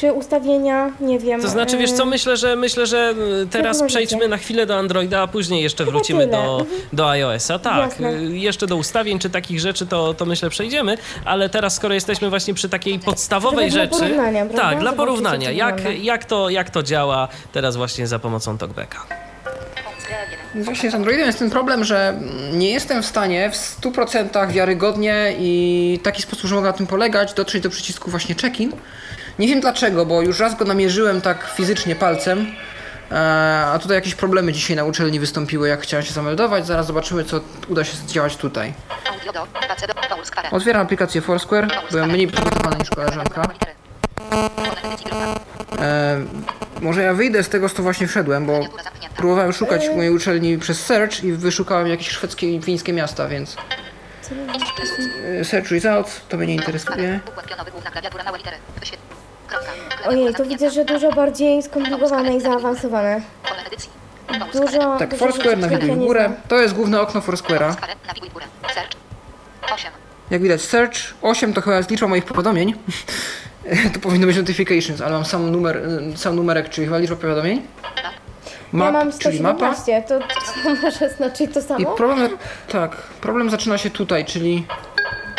Speaker 3: czy ustawienia, nie wiem.
Speaker 1: To znaczy, wiesz co, myślę, że myślę, że y, teraz przejdźmy na chwilę do Androida, a później jeszcze
Speaker 3: Chyba
Speaker 1: wrócimy
Speaker 3: tyle.
Speaker 1: do,
Speaker 3: Mhm.
Speaker 1: do iOS-a. Tak,
Speaker 3: Jasne.
Speaker 1: y, jeszcze do ustawień czy takich rzeczy, to, to myślę przejdziemy, ale teraz skoro jesteśmy właśnie przy takiej podstawowej
Speaker 3: Trochę dla
Speaker 1: rzeczy.
Speaker 3: porównania, prawda?
Speaker 1: Tak, dla
Speaker 3: Zobaczycie,
Speaker 1: porównania, jak, jak, to, jak to działa teraz właśnie za pomocą TalkBacka.
Speaker 2: Więc Właśnie z Androidem jest ten problem, że nie jestem w stanie w 100% wiarygodnie i w taki sposób, że mogę na tym polegać, dotrzeć do przycisku właśnie check-in. Nie wiem dlaczego, bo już raz go namierzyłem tak fizycznie palcem, e, a tutaj jakieś problemy dzisiaj na uczelni wystąpiły, jak chciałem się zameldować. Zaraz zobaczymy, co uda się zdziałać tutaj. Otwieram aplikację Foursquare, byłem mniej przygotowany niż koleżanka. E, może ja wyjdę z tego, co właśnie wszedłem, bo próbowałem szukać w mojej uczelni przez search i wyszukałem jakieś szwedzkie i fińskie miasta, więc e, search results to mnie nie interesuje.
Speaker 3: Ojej, to widzę, że dużo bardziej skomplikowane i zaawansowane. Dużo.
Speaker 2: Tak,
Speaker 3: dużo
Speaker 2: Foursquare,
Speaker 3: rzeczy, których
Speaker 2: nawiguj
Speaker 3: ja
Speaker 2: w
Speaker 3: nie
Speaker 2: górę.
Speaker 3: znam.
Speaker 2: To jest główne okno Foursquare'a.
Speaker 5: Nawiguj górę. Search. 8.
Speaker 2: Jak widać, search 8 to chyba jest liczba moich powiadomień. <laughs> tu powinno być notifications, ale mam sam numer, sam numerek, czyli chyba liczba powiadomień. Map,
Speaker 3: ja mam
Speaker 2: czyli mapa.
Speaker 3: 117, to co <laughs> może znaczyć to
Speaker 2: I
Speaker 3: samo?
Speaker 2: problem, tak, problem zaczyna się tutaj, czyli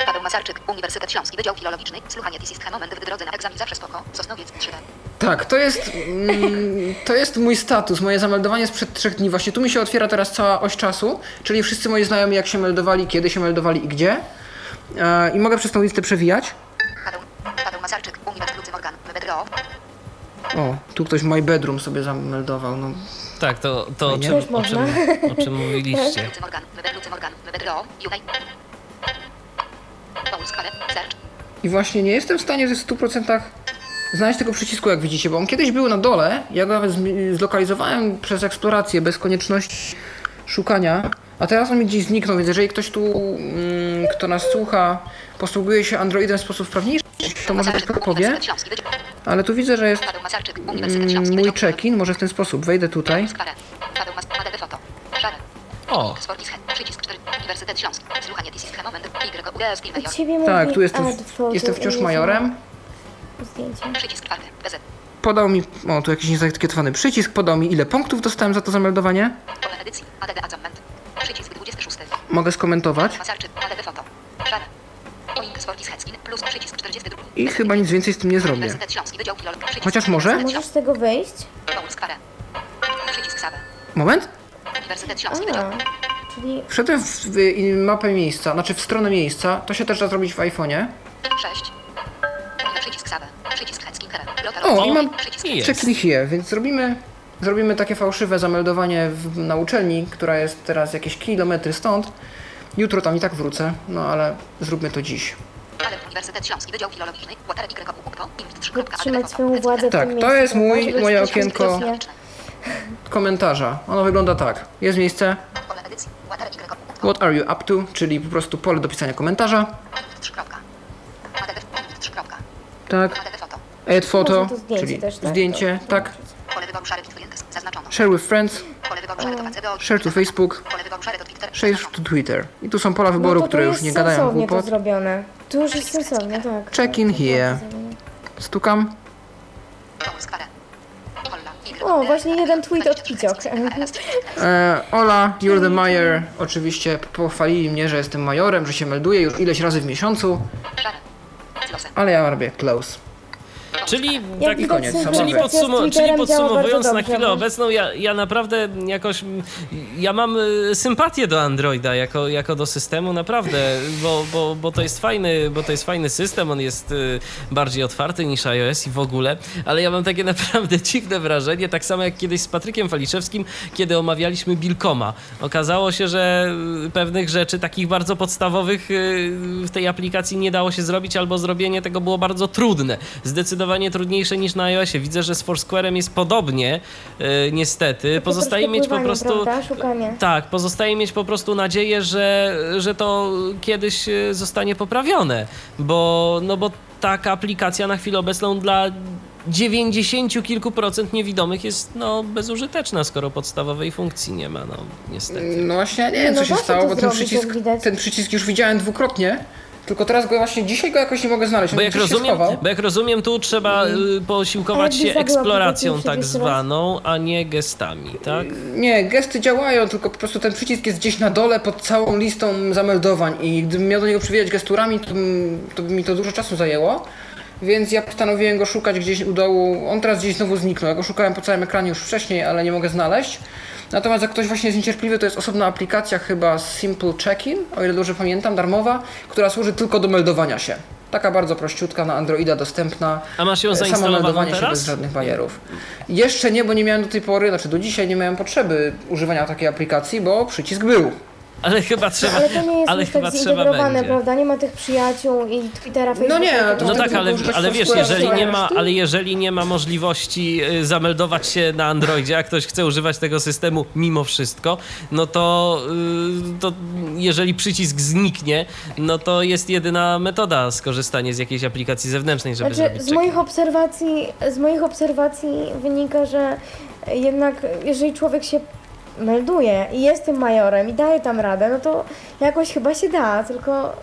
Speaker 5: Paweł Masarczyk. Uniwersytet Śląski. Wydział Filologiczny. Słuchanie This is moment w drodze na egzamin. Zawsze spoko. Sosnowiec 3D.
Speaker 2: Tak, to jest, mm, to jest mój status, moje zameldowanie sprzed trzech dni. Właśnie tu mi się otwiera teraz cała oś czasu, czyli wszyscy moi znajomi jak się meldowali, kiedy się meldowali i gdzie. E, I mogę przez tą listę przewijać.
Speaker 5: Paweł. Paweł Masarczyk. Uniwersytet Lucy Morgan. Bedro.
Speaker 2: O, tu ktoś my bedroom sobie zameldował. No,
Speaker 1: Tak, to, to o, czym, o, czym, o czym mówiliście.
Speaker 2: I właśnie nie jestem w stanie w 100% znaleźć tego przycisku, jak widzicie, bo on kiedyś był na dole. Ja go nawet zlokalizowałem przez eksplorację bez konieczności szukania, a teraz on mi gdzieś zniknął, więc jeżeli ktoś tu, mm, kto nas słucha, posługuje się Androidem w sposób sprawniejszy, to może to powie, ale tu widzę, że jest mm, mój check-in, może w ten sposób, wejdę tutaj.
Speaker 1: O,
Speaker 5: Sportis Head. Przycisk 4. Uniwersytet Śląski. Słuchanie This is the moment. Major.
Speaker 3: ciebie
Speaker 2: Tak, tu jestem, jestem wciąż majorem.
Speaker 3: Zdjęcie.
Speaker 5: Przycisk 4. BZ.
Speaker 2: Podał mi, o tu jakiś niezaetykietowany przycisk, podał mi ile punktów dostałem za to zameldowanie.
Speaker 5: Pole edycji. ADD Adzoment. Przycisk 26.
Speaker 2: Mogę skomentować.
Speaker 5: Masarczyk. ADB foto. Szare. Link Sportis Head Skin. Plus przycisk 42.
Speaker 2: I chyba nic więcej z tym nie zrobię. Chociaż może?
Speaker 3: Możesz z tego wyjść?
Speaker 2: Moment.
Speaker 3: Czyli
Speaker 2: Wszedłem w, mapę miejsca, znaczy w stronę miejsca. To się też da zrobić w iPhone'ie.
Speaker 5: 6. Przycisk Save. Przycisk.
Speaker 2: O, i mam
Speaker 1: jest.
Speaker 2: here, więc zrobimy, zrobimy takie fałszywe zameldowanie w, na uczelni, która jest teraz jakieś kilometry stąd. Jutro tam i tak wrócę, no ale zróbmy to dziś.
Speaker 5: Ale Uniwersytet Śląski, Wydział Filologiczny, Water Ukto, Invit 3.
Speaker 3: podtrzymać swoją władzę
Speaker 2: Tak, to jest mój- moje okienko. Komentarza. Ono wygląda tak. Jest miejsce
Speaker 5: Y
Speaker 2: What are you up to, czyli po prostu pole do pisania komentarza.
Speaker 5: Invit 3. ADD, Invit 3.
Speaker 2: Tak.
Speaker 5: ADD foto.
Speaker 2: Add photo,
Speaker 3: Można to zdjęcie
Speaker 2: czyli
Speaker 3: też, tak?
Speaker 2: zdjęcie,
Speaker 3: To-
Speaker 2: tak. Share with friends, share to Facebook, share to Twitter. I tu są pola
Speaker 3: No
Speaker 2: wyboru, które już nie gadają
Speaker 3: to
Speaker 2: głupot.
Speaker 3: zrobione. Tu już jest sensownie, tak.
Speaker 2: Check in
Speaker 3: Tak,
Speaker 2: here. Stukam.
Speaker 3: O, właśnie jeden tweet od
Speaker 5: 23,
Speaker 3: Piciok.
Speaker 5: RS 3.
Speaker 2: E, Ola, you're the mayor. Oczywiście pochwalili mnie, że jestem majorem, że się melduję już ileś razy w miesiącu, ale ja robię close.
Speaker 1: Czyli
Speaker 3: Jak
Speaker 1: tak,
Speaker 3: widać,
Speaker 2: koniec,
Speaker 1: Czyli, podsumo- czyli podsumowując na chwilę obecną, ja, ja naprawdę jakoś, ja mam y, sympatię do Androida jako, jako do systemu, naprawdę, bo, bo, bo, to jest fajny, bo to jest fajny system, on jest y, bardziej otwarty niż iOS i w ogóle, ale ja mam takie <laughs> naprawdę dziwne wrażenie, tak samo jak kiedyś z Patrykiem Faliszewskim, kiedy omawialiśmy Bilkoma. Okazało się, że y, pewnych rzeczy takich bardzo podstawowych w tej aplikacji nie dało się zrobić, albo zrobienie tego było bardzo trudne. Zdecydowanie zdecydowanie trudniejsze niż na iOSie. Widzę, że z Foursquare'em jest podobnie, e, niestety. Pozostaje mieć po prostu... Tak, pozostaje mieć po prostu nadzieję, że, że to kiedyś e, zostanie poprawione, bo, no bo taka aplikacja na chwilę obecną dla 90 kilku procent niewidomych jest no, bezużyteczna, skoro podstawowej funkcji nie ma, no niestety.
Speaker 2: No właśnie, ja nie wiem
Speaker 3: No
Speaker 2: co się
Speaker 3: da się
Speaker 2: stało, bo ten przycisk, ten przycisk już widziałem dwukrotnie, tylko teraz go właśnie dzisiaj go jakoś nie mogę znaleźć.
Speaker 1: Bo jak, rozumiem, bo jak rozumiem, tu trzeba y, posiłkować się eksploracją tak
Speaker 3: 30 raz?
Speaker 1: zwaną, a nie gestami, tak?
Speaker 2: Nie, gesty działają, tylko po prostu ten przycisk jest gdzieś na dole pod całą listą zameldowań i gdybym miał do niego przywijać gesturami, to, to by mi to dużo czasu zajęło. Więc ja postanowiłem go szukać gdzieś u dołu. On teraz gdzieś znowu zniknął. Ja go szukałem po całym ekranie już wcześniej, ale nie mogę znaleźć. Natomiast jak ktoś właśnie jest niecierpliwy, to jest osobna aplikacja chyba Simple Check-in, o ile dobrze pamiętam, darmowa, która służy tylko do meldowania się. Taka bardzo prościutka na Androida dostępna.
Speaker 1: A masz ją
Speaker 2: E, samo
Speaker 1: zainstalowaną
Speaker 2: meldowanie się
Speaker 1: teraz?
Speaker 2: bez żadnych bajerów. Jeszcze nie, bo nie miałem do tej pory, znaczy do dzisiaj nie miałem potrzeby używania takiej aplikacji, bo przycisk był.
Speaker 1: Ale chyba trzeba,
Speaker 3: Ale to nie jest
Speaker 1: ale
Speaker 3: już
Speaker 1: chyba
Speaker 3: tak
Speaker 1: trzeba
Speaker 3: zintegrowane,
Speaker 1: będzie.
Speaker 3: prawda? Nie ma tych przyjaciół i Twittera, Facebooka.
Speaker 2: nie,
Speaker 3: i
Speaker 2: to
Speaker 1: No tak, ale, ale wiesz, jeżeli nie ma, ale jeżeli nie ma możliwości y, zameldować się na Androidzie, a ktoś chce używać tego systemu mimo wszystko, no to, y, to jeżeli przycisk zniknie, no to jest jedyna metoda skorzystanie z jakiejś aplikacji zewnętrznej, żeby
Speaker 3: Znaczy,
Speaker 1: zrobić
Speaker 3: z moich
Speaker 1: check-in.
Speaker 3: obserwacji, z moich obserwacji wynika, że jednak jeżeli człowiek się melduje i jest tym majorem i daje tam radę, no to jakoś chyba się da, tylko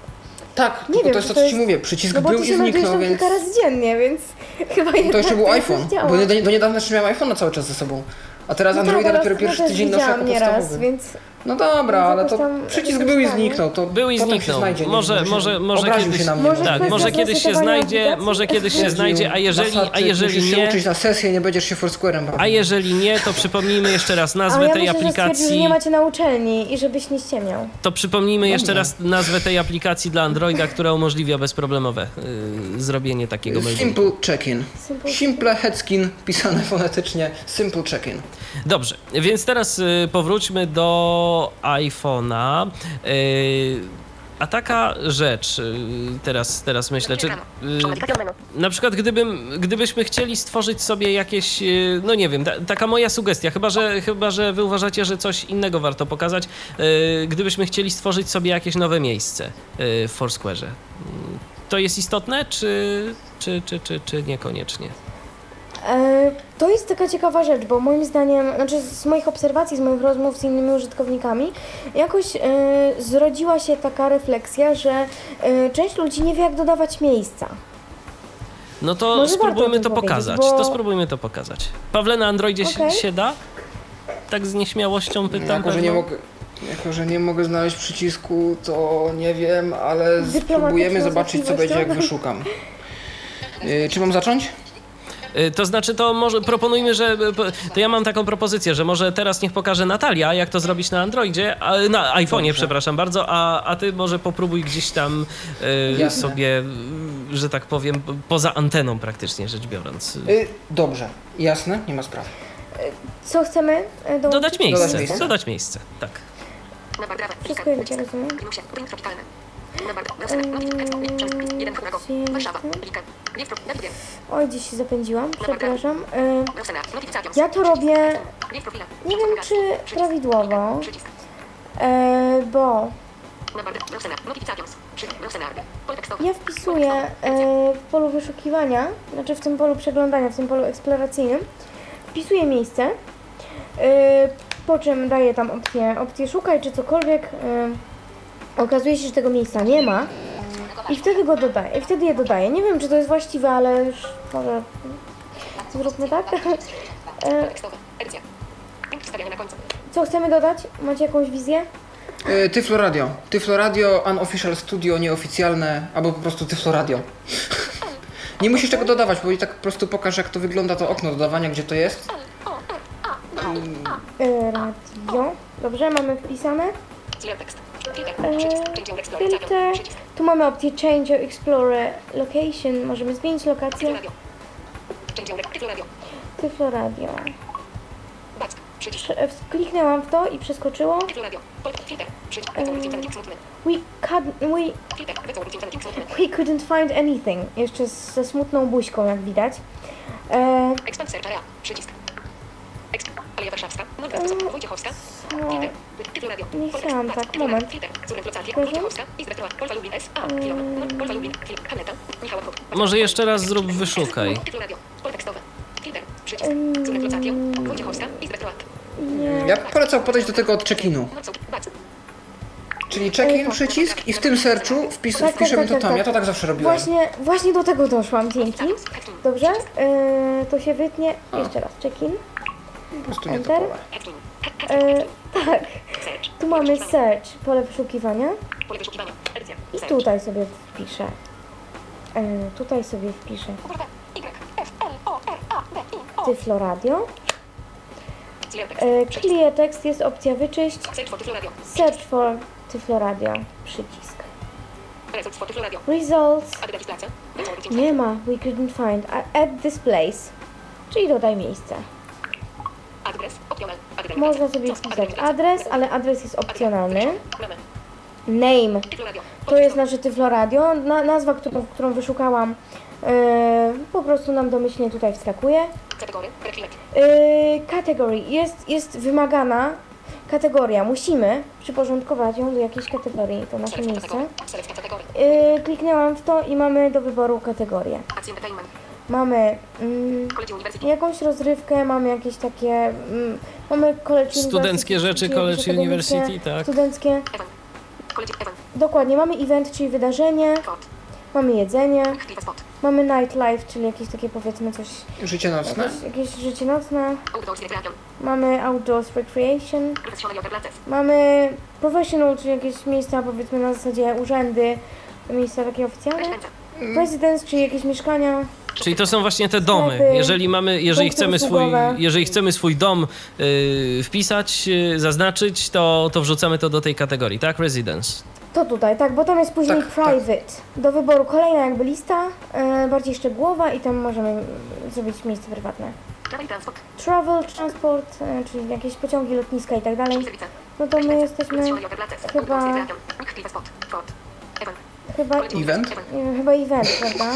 Speaker 2: Tak,
Speaker 3: Nie wiem,
Speaker 2: to jest to, co ci
Speaker 3: jest-
Speaker 2: mówię. Przycisk
Speaker 3: no
Speaker 2: był i zniknął, więc...
Speaker 3: kilka razy dziennie, więc <laughs> chyba jednak
Speaker 2: To jeszcze był
Speaker 3: jakoś
Speaker 2: iPhone, bo do, do niedawna jeszcze miałem iPhone'a cały czas ze sobą. A teraz
Speaker 3: No tak,
Speaker 2: Androida
Speaker 3: ale
Speaker 2: dopiero pierwszy tydzień noszę jako
Speaker 3: widziałam nieraz,
Speaker 2: podstawowy.
Speaker 3: więc
Speaker 2: No dobra,
Speaker 3: Więc
Speaker 2: ale to
Speaker 3: tam
Speaker 2: przycisk był i zniknął. To
Speaker 1: Był i zniknął.
Speaker 2: Się znajdzie, nie
Speaker 1: Może-
Speaker 2: wiem,
Speaker 1: może- może kiedyś-
Speaker 2: się na mnie.
Speaker 3: Może
Speaker 2: no.
Speaker 1: Tak, może kiedyś się znajdzie,
Speaker 3: aplikacji?
Speaker 1: może kiedyś się znajdzie, a jeżeli, a jeżeli
Speaker 2: musisz się
Speaker 1: nie,
Speaker 2: uczyć na sesję, nie będziesz się Foursquare'em bawił.
Speaker 1: a jeżeli nie, to przypomnijmy jeszcze raz nazwę
Speaker 3: ja
Speaker 1: tej
Speaker 3: myślę, stwierdził, że
Speaker 1: aplikacji.
Speaker 3: nie macie na uczelni i żebyś nie ściemniał.
Speaker 1: To przypomnijmy jeszcze raz nazwę tej aplikacji dla Androida, która umożliwia bezproblemowe y, zrobienie takiego meldunku.
Speaker 2: Simple check-in.
Speaker 3: Simple
Speaker 2: Simple headskin, pisane <laughs> fonetycznie. Simple check-in.
Speaker 1: Dobrze, więc teraz y, powróćmy do iPhone'a. Y, a taka rzecz, y, teraz, teraz myślę, czy y, na przykład gdybym, gdybyśmy chcieli stworzyć sobie jakieś, no nie wiem, ta, taka moja sugestia, chyba że, chyba że wy uważacie, że coś innego warto pokazać, gdybyśmy chcieli stworzyć sobie jakieś nowe miejsce w Foursquare'ze. To jest istotne, czy, czy, czy, czy, czy niekoniecznie?
Speaker 3: E, To jest taka ciekawa rzecz, bo moim zdaniem, znaczy z moich obserwacji, z moich rozmów z innymi użytkownikami, jakoś e, zrodziła się taka refleksja, że e, część ludzi nie wie, jak dodawać miejsca.
Speaker 1: No to
Speaker 3: Może
Speaker 1: spróbujmy to pokazać.
Speaker 3: bo-
Speaker 1: To spróbujmy to pokazać. Pawle, na Androidzie się-
Speaker 3: Okej.
Speaker 1: się da? Tak z nieśmiałością pytam.
Speaker 2: Jako że, nie mogę, jako, że nie mogę znaleźć przycisku, to nie wiem, ale spróbujemy zobaczyć, co będzie, jak
Speaker 3: złośliwością.
Speaker 2: wyszukam. Czy mam zacząć?
Speaker 1: Y, To znaczy, to może proponujmy, że. To ja mam taką propozycję, że może teraz niech pokaże Natalia, jak to zrobić na Androidzie, a, na iPhone'ie, przepraszam bardzo, a, a ty może popróbuj gdzieś tam y, sobie, y, że tak powiem, poza anteną praktycznie rzecz biorąc. y,
Speaker 2: dobrze, jasne, nie ma sprawy.
Speaker 3: Co chcemy dołączyć?
Speaker 1: Dodać miejsce.
Speaker 2: Dodać miejsce?
Speaker 1: Dodać miejsce, tak.
Speaker 3: Wszystko rozumiem. Oj, gdzieś się zapędziłam, przepraszam. Ja to robię, nie wiem czy prawidłowo, e, bo ja wpisuję e, w polu wyszukiwania, znaczy w tym polu przeglądania, w tym polu eksploracyjnym, wpisuję miejsce, e, po czym daję tam opcję, opcję szukaj czy cokolwiek. E, okazuje się, że tego miejsca nie ma i wtedy go dodaję, i wtedy je dodaję. Nie wiem, czy to jest właściwe, ale już może zróbmy tak. <laughs> E, Co chcemy dodać? Macie jakąś wizję?
Speaker 2: Yy, Tyflo Radio. Tyflo Radio, unofficial studio, nieoficjalne, albo po prostu Tyflo Radio. <laughs> Nie musisz tego dodawać, bo i tak po prostu pokażę, jak to wygląda to okno dodawania, gdzie to jest.
Speaker 3: E, radio. Dobrze, mamy wpisane.
Speaker 5: text, filter,
Speaker 3: E,
Speaker 5: change your explorer,
Speaker 3: filter. Tu mamy opcję Change your Explorer Location. Możemy zmienić lokację.
Speaker 5: Tyflo radio,
Speaker 3: e, Kliknęłam w to i przeskoczyło. We, we, we couldn't find anything. Jeszcze ze smutną buźką, jak widać. E,
Speaker 5: Expand search area. Przycisk. Exp. Aleja Warszawska. Wysoko. Wojciechowska.
Speaker 3: no.
Speaker 5: Tyflo radio.
Speaker 3: Tak, moment.
Speaker 5: Wojciechowska. Lubin S. A. Lubin. Film. Haneta. Michała.
Speaker 1: Może jeszcze raz zrób wyszukaj.
Speaker 5: Tyflo radio. Filter. Przycisk. Wojciechowska.
Speaker 2: Ja bym polecał podejść do tego od check-inu. Czyli check-in, przycisk i w tym searchu wpis,
Speaker 3: Tak, tak,
Speaker 2: wpiszemy
Speaker 3: tak,
Speaker 2: to
Speaker 3: tak,
Speaker 2: tam.
Speaker 3: tak.
Speaker 2: Ja to tak zawsze robiłem.
Speaker 3: Właśnie, właśnie do tego doszłam, dzięki. Dobrze? E, to się wytnie. Jeszcze raz, check-in.
Speaker 2: Po prostu nie to
Speaker 3: Enter.
Speaker 2: pole.
Speaker 3: E, tak, tu mamy search, pole wyszukiwania.
Speaker 5: Pole wyszukiwania. Edycja.
Speaker 3: I
Speaker 5: Search.
Speaker 3: tutaj sobie wpiszę. E, tutaj sobie wpiszę.
Speaker 5: Y. F. L. O. R. A. B. I. O.
Speaker 3: Tyflo Radio.
Speaker 5: Clear text.
Speaker 3: E,
Speaker 5: Przycisk.
Speaker 3: clear text jest opcja wyczyść.
Speaker 5: Search for Tyflo radio.
Speaker 3: Search for Tyflo Radio. Przycisk.
Speaker 5: Results for Tyflo radio.
Speaker 3: Nie ma. We couldn't find. A- Add this place. Czyli dodaj miejsce.
Speaker 5: Adres. Optional. Adres.
Speaker 3: Można sobie wpisać adres, ale adres jest opcjonalny. Name. To jest nasze Tyflo Radio. Na, nazwa, którą, którą wyszukałam, e, po prostu nam domyślnie tutaj wskakuje. Yy, category jest, jest wymagana kategoria. Musimy przyporządkować ją do jakiejś kategorii, to nasze miejsce. Yy, kliknęłam w to i mamy do wyboru kategorię. Mamy mm, jakąś rozrywkę, mamy jakieś takie. Mm, mamy college
Speaker 1: Studenckie rzeczy, college university, tak.
Speaker 3: Studenckie. Dokładnie, mamy event, czyli wydarzenie, mamy jedzenie, mamy nightlife, czyli jakieś takie powiedzmy coś,
Speaker 2: Życie nocne.
Speaker 3: jakieś, jakieś życie nocne, mamy outdoors recreation. Mamy professional, czyli jakieś miejsca powiedzmy na zasadzie urzędy, miejsca takie oficjalne.
Speaker 5: Residence,
Speaker 3: czyli jakieś mieszkania.
Speaker 1: Czyli to są właśnie te domy. Jeżeli mamy, jeżeli chcemy swój, jeżeli chcemy swój dom y, wpisać, y, zaznaczyć, to, to wrzucamy to do tej kategorii, tak? Residence.
Speaker 3: To tutaj, tak, bo tam jest później
Speaker 2: Tak, tak.
Speaker 3: private. Do wyboru kolejna jakby lista, e, bardziej szczegółowa i tam możemy zrobić miejsce prywatne.
Speaker 5: Travel transport.
Speaker 3: Travel, transport, e, czyli jakieś pociągi, lotniska i tak dalej. No to my jesteśmy chyba- chyba,
Speaker 2: Event?
Speaker 5: Event.
Speaker 3: chyba event, prawda?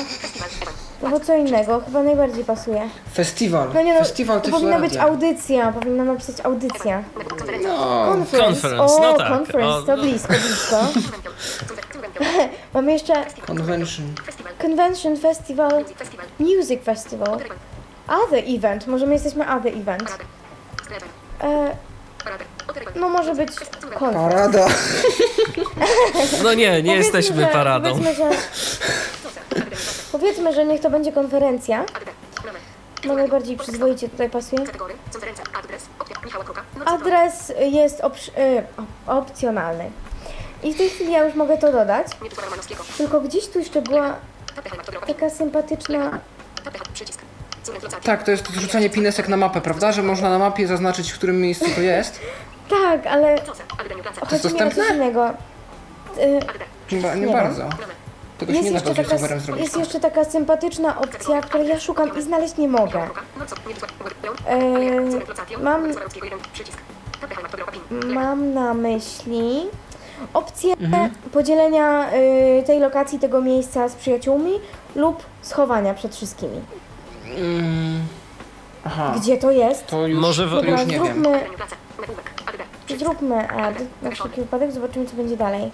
Speaker 3: No bo co innego, chyba najbardziej pasuje.
Speaker 2: Festiwal.
Speaker 3: No nie no,
Speaker 2: Festiwal
Speaker 3: to powinna być
Speaker 2: Radia.
Speaker 3: audycja, powinna napisać audycja.
Speaker 5: Konferencja.
Speaker 2: No,
Speaker 3: Conference.
Speaker 1: Conference,
Speaker 3: o,
Speaker 1: no tak.
Speaker 3: conference,
Speaker 1: O,
Speaker 3: to
Speaker 1: no.
Speaker 3: blisko, blisko. Mamy jeszcze
Speaker 2: convention.
Speaker 3: Convention Festival,
Speaker 5: Music Festival. Other event.
Speaker 3: Może my jesteśmy Other Event. E,
Speaker 5: Parade. Other event.
Speaker 3: No może być conference.
Speaker 2: Parada. <laughs>
Speaker 1: No nie, nie jesteśmy
Speaker 3: że-
Speaker 1: paradą.
Speaker 3: Powiedzmy że, powiedzmy, że niech to będzie konferencja. No najbardziej przyzwoicie tutaj pasuje.
Speaker 5: Adres.
Speaker 3: Jest opsz, y, op- opcjonalny. I w tej chwili ja już mogę to dodać, tylko gdzieś tu jeszcze była taka sympatyczna...
Speaker 5: Przycisk.
Speaker 2: Tak, to jest wrzucanie pinesek na mapę, prawda? Że można na mapie zaznaczyć, w którym miejscu to jest.
Speaker 3: Tak, ale
Speaker 5: Plaza.
Speaker 2: jest
Speaker 3: chodzi mi o coś
Speaker 2: dostępne?
Speaker 3: innego. Y.
Speaker 2: Nie, nie bardzo. Tego się
Speaker 3: Jest
Speaker 2: nie da
Speaker 3: jeszcze, taka,
Speaker 2: zrobić.
Speaker 3: jest jeszcze taka sympatyczna opcja, której ja szukam i znaleźć nie mogę. Eee, mam-. Mam na myśli opcję
Speaker 2: Mhm.
Speaker 3: podzielenia y, tej lokacji, tego miejsca z przyjaciółmi lub schowania przed wszystkimi.
Speaker 2: Mm. Aha,
Speaker 3: Gdzie to jest?
Speaker 2: to już,
Speaker 1: Może w-
Speaker 2: to
Speaker 3: Dobra,
Speaker 2: już nie wiem.
Speaker 3: zróbmy.
Speaker 5: Nagłówek. Przycisk.
Speaker 3: zróbmy ad na wszelki wypadek, zobaczymy co będzie dalej.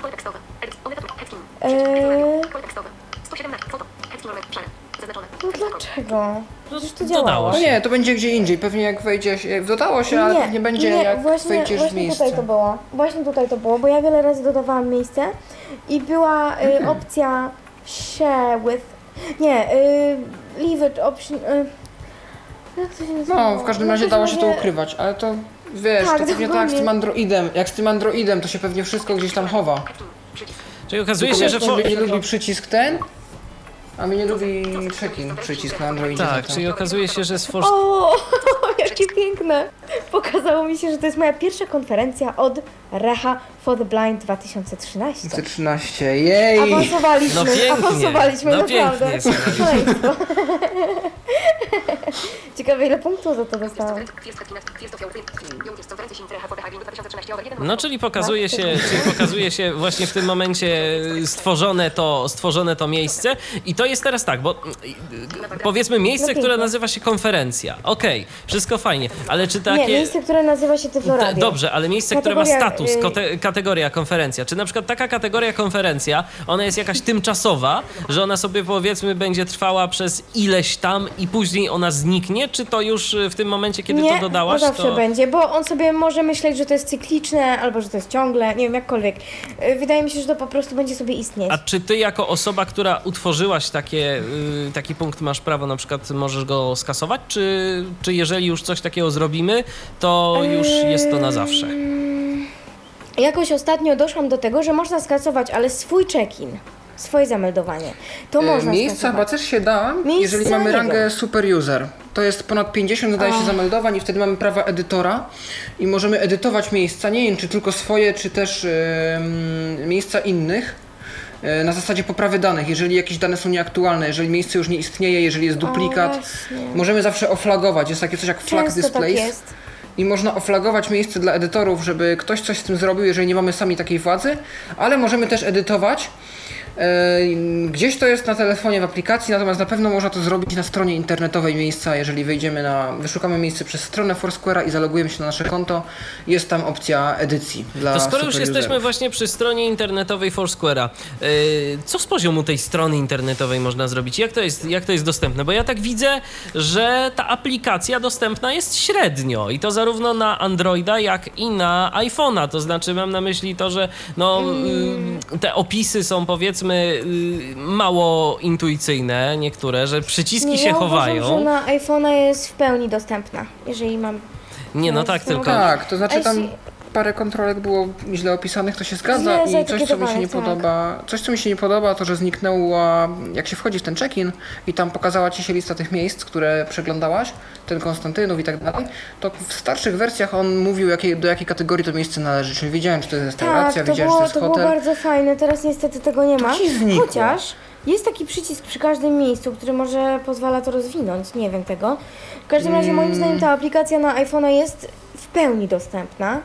Speaker 5: Pole tekstowe. Edit. Omegatur. Hexkin.
Speaker 3: Eee,
Speaker 5: Pole tekstowe. 117. Foto. Hexkin. Szare. Zaznaczone.
Speaker 3: no dlaczego? Przecież to
Speaker 1: Dodało
Speaker 3: działało.
Speaker 2: No
Speaker 1: się.
Speaker 2: nie, to będzie gdzie indziej. Pewnie jak wejdzie się, dodało się, ale pewnie będzie
Speaker 3: nie,
Speaker 2: jak
Speaker 3: właśnie,
Speaker 2: wejdziesz w
Speaker 3: właśnie
Speaker 2: miejsce.
Speaker 3: tutaj to było. Właśnie tutaj to było, bo ja wiele razy dodawałam miejsce i była y, opcja share with. Nie, y, leave it option. Y, jak to się nazywało?
Speaker 2: No, w każdym
Speaker 3: No,
Speaker 2: razie dało się to ukrywać, ale to wiesz,
Speaker 3: Tak,
Speaker 2: to pewnie tak jak z
Speaker 3: dokładnie.
Speaker 2: tym Androidem. Jak z tym Androidem, to się pewnie wszystko gdzieś tam chowa.
Speaker 1: Czyli okazuje
Speaker 2: Tylko
Speaker 1: się, że... Fo-
Speaker 2: nie lubi przycisk ten, a mnie nie lubi check-in przycisk na Androidzie.
Speaker 1: tak, czyli okazuje się, że z For...
Speaker 3: O, <laughs> jakie piękne! Pokazało mi się, że to jest moja pierwsza konferencja od Reha for the Blind 2013.
Speaker 2: 13, jej!
Speaker 3: Awansowaliśmy,
Speaker 1: No pięknie,
Speaker 3: awansowaliśmy,
Speaker 1: no
Speaker 3: naprawdę.
Speaker 1: pięknie. <laughs>
Speaker 3: Szaleństwo. <laughs> Ciekawe ile punktów za to dostałam.
Speaker 1: No, czyli pokazuje się, czyli pokazuje się właśnie w tym momencie stworzone to, stworzone to miejsce. I to jest teraz tak, bo y, powiedzmy miejsce, które nazywa się konferencja. Okej, wszystko fajnie, ale czy takie...
Speaker 3: Nie, miejsce, które nazywa się Tyfloradio.
Speaker 1: Dobrze, ale miejsce, które ma
Speaker 3: Kategoria,
Speaker 1: status,
Speaker 3: y-
Speaker 1: kote, kategoria konferencja. Czy na przykład taka kategoria konferencja, ona jest jakaś tymczasowa, że ona sobie powiedzmy będzie trwała przez ileś tam i później ona zniknie? Czy to już y, w tym momencie, kiedy
Speaker 3: nie,
Speaker 1: to dodałaś,
Speaker 3: to zawsze
Speaker 1: to...
Speaker 3: będzie, bo on sobie może myśleć, że to jest cykliczne, albo że to jest ciągle, nie wiem, jakkolwiek. Y, Wydaje mi się, że to po prostu będzie sobie istnieć.
Speaker 1: A czy ty jako osoba, która utworzyłaś takie, y, taki punkt, masz prawo na przykład, możesz go skasować? Czy, czy jeżeli już coś takiego zrobimy, to już jest to na zawsze?
Speaker 3: Jakoś ostatnio doszłam do tego, że można skasować, ale swój check-in, swoje zameldowanie, to
Speaker 2: E,
Speaker 3: można
Speaker 2: Miejsca chyba
Speaker 3: skasować.
Speaker 2: też się da,
Speaker 3: Miejsca
Speaker 2: jeżeli mamy rangę super user. To jest ponad 50 zdaje się zameldowań i wtedy mamy prawa edytora i możemy edytować miejsca, nie wiem czy tylko swoje, czy też miejsca innych. E, Na zasadzie poprawy danych, jeżeli jakieś dane są nieaktualne, jeżeli miejsce już nie istnieje, jeżeli jest duplikat, możemy zawsze oflagować. Jest takie coś jak flag
Speaker 3: Często tak
Speaker 2: displays.
Speaker 3: jest.
Speaker 2: I można oflagować miejsce dla edytorów, żeby ktoś coś z tym zrobił, jeżeli nie mamy sami takiej władzy, ale możemy też edytować. E, Gdzieś to jest na telefonie w aplikacji, natomiast na pewno można to zrobić na stronie internetowej miejsca, jeżeli wejdziemy na, wyszukamy miejsce przez stronę Foursquare'a i zalogujemy się na nasze konto, jest tam opcja edycji dla
Speaker 1: To skoro już jesteśmy
Speaker 2: userów.
Speaker 1: właśnie przy stronie internetowej Foursquare'a, yy, co z poziomu tej strony internetowej można zrobić? Jak to, jest, jak to jest dostępne? Bo ja tak widzę, że ta aplikacja dostępna jest średnio i to zarówno na Androida, jak i na iPhone'a. To znaczy mam na myśli to, że no, yy, te opisy są powiedzmy yy, mało intuicyjne niektóre, że przyciski
Speaker 3: Nie,
Speaker 1: się
Speaker 3: ja
Speaker 1: chowają.
Speaker 3: Uważam, że na iPhone'a jest w pełni dostępna, jeżeli mam...
Speaker 1: Nie, no tak, tylko...
Speaker 2: Tak, to znaczy tam parę kontrolek było źle opisanych, to się zgadza i coś, co mi się nie
Speaker 3: tak.
Speaker 2: podoba, coś, co mi się nie podoba, to, że zniknęła, jak się wchodzi w ten check-in i tam pokazała ci się lista tych miejsc, które przeglądałaś, ten Konstantynów i tak dalej, to w starszych wersjach on mówił, jakiej, do jakiej kategorii to miejsce należy, czyli wiedziałem, czy to jest restauracja,
Speaker 3: Tak, to
Speaker 2: wiedziałem,
Speaker 3: było,
Speaker 2: czy
Speaker 3: to
Speaker 2: to jest
Speaker 3: było
Speaker 2: hotel.
Speaker 3: bardzo fajne, teraz niestety tego nie ma. Chociaż jest taki przycisk przy każdym miejscu, który może pozwala to rozwinąć, nie wiem tego. W każdym razie moim zdaniem ta aplikacja na iPhone'a jest w pełni dostępna.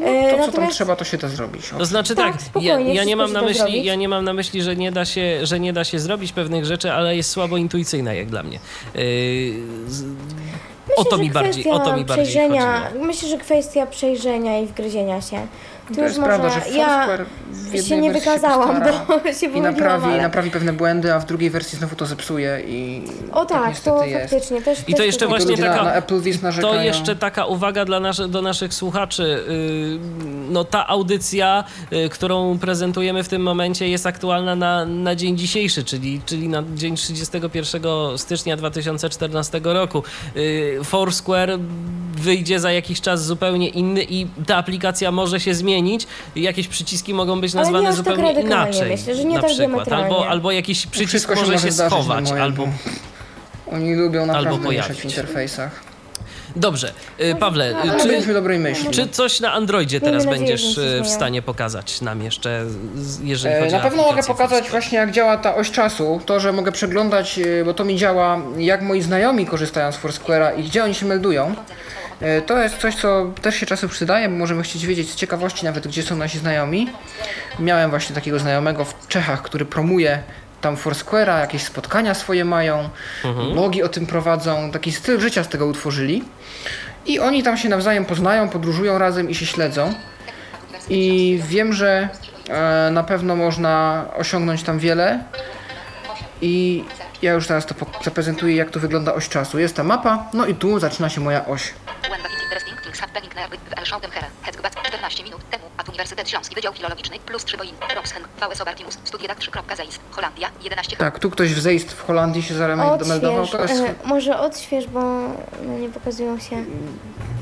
Speaker 2: No, to, co tam trzeba, to się da zrobić. O.
Speaker 1: To znaczy
Speaker 3: Tak,
Speaker 1: tak,
Speaker 3: spokojnie,
Speaker 1: ja, ja, nie mam na myśli,
Speaker 3: zrobić.
Speaker 1: ja nie mam na myśli, że nie da się, że nie da się zrobić pewnych rzeczy, ale jest słabo intuicyjna jak dla mnie. Yy, z, o to mi bardziej, o to mi bardziej chodziło.
Speaker 3: Myślę, że kwestia przejrzenia i wgryzienia się.
Speaker 2: To jest prawda, że
Speaker 3: ja
Speaker 2: Foursquare w jednej
Speaker 3: się nie
Speaker 2: wersji
Speaker 3: wykazałam, bo <laughs> się
Speaker 2: i naprawi,
Speaker 3: ale...
Speaker 2: naprawi pewne błędy, a w drugiej wersji znowu to zepsuje i
Speaker 3: O tak,
Speaker 2: niestety
Speaker 3: to
Speaker 2: jest.
Speaker 3: faktycznie też
Speaker 1: I to
Speaker 3: też
Speaker 1: jeszcze
Speaker 3: tak
Speaker 1: właśnie taka-
Speaker 2: na.
Speaker 1: To jeszcze taka uwaga dla nasze, do naszych słuchaczy. Yy, No ta audycja, yy, którą prezentujemy w tym momencie jest aktualna na, na dzień dzisiejszy, czyli, czyli na dzień 31 stycznia 2014 roku. Yy, Foursquare wyjdzie za jakiś czas zupełnie inny i ta aplikacja może się zmienić. Jakieś przyciski mogą być nazwane
Speaker 3: tak
Speaker 1: zupełnie
Speaker 3: radykalnie,
Speaker 1: inaczej.
Speaker 3: myślę, że nie
Speaker 1: na
Speaker 3: tak
Speaker 1: przykład. Albo, albo jakiś przycisk
Speaker 2: Wszystko się
Speaker 1: może się
Speaker 2: na
Speaker 1: schować, albo
Speaker 2: Oni lubią naprawdę mieszać w interfejsach.
Speaker 1: Dobrze, y, Pawle, y,
Speaker 2: Ale
Speaker 1: czy,
Speaker 2: byliśmy dobrej myśli.
Speaker 1: czy coś na Androidzie teraz
Speaker 3: nadzieję,
Speaker 1: będziesz y, w stanie pokazać nam jeszcze, jeżeli
Speaker 2: E,
Speaker 1: chodzi
Speaker 2: Na
Speaker 1: o
Speaker 2: pewno mogę pokazać właśnie jak działa ta oś czasu, to, że mogę przeglądać, e, bo to mi działa, jak moi znajomi korzystają z Foursquare'a i gdzie oni się meldują. E, To jest coś, co też się czasem przydaje, bo możemy chcieć wiedzieć z ciekawości nawet, gdzie są nasi znajomi. Miałem właśnie takiego znajomego w Czechach, który promuje tam Foursquare'a, jakieś spotkania swoje mają, blogi o tym prowadzą, taki styl życia z tego utworzyli. I oni tam się nawzajem poznają, podróżują razem i się śledzą. I wiem, że e, na pewno można osiągnąć tam wiele. I ja już teraz to zaprezentuję, jak to wygląda oś czasu. Jest ta mapa, no i tu zaczyna się moja oś.
Speaker 5: When but it interesting things happening near with Elschantem Here. Hetzgbach 14 minut temu. At Uniwersytet Śląski Wydział Filologiczny plus 3 boin. VS Obertimus. Studiedak 3.zeist. Holandia. 11
Speaker 2: Tak, tu ktoś w Zeist w Holandii się zameldował.
Speaker 3: Odśwież,
Speaker 2: To jest...
Speaker 3: e, może odśwież, bo no, nie pokazują się.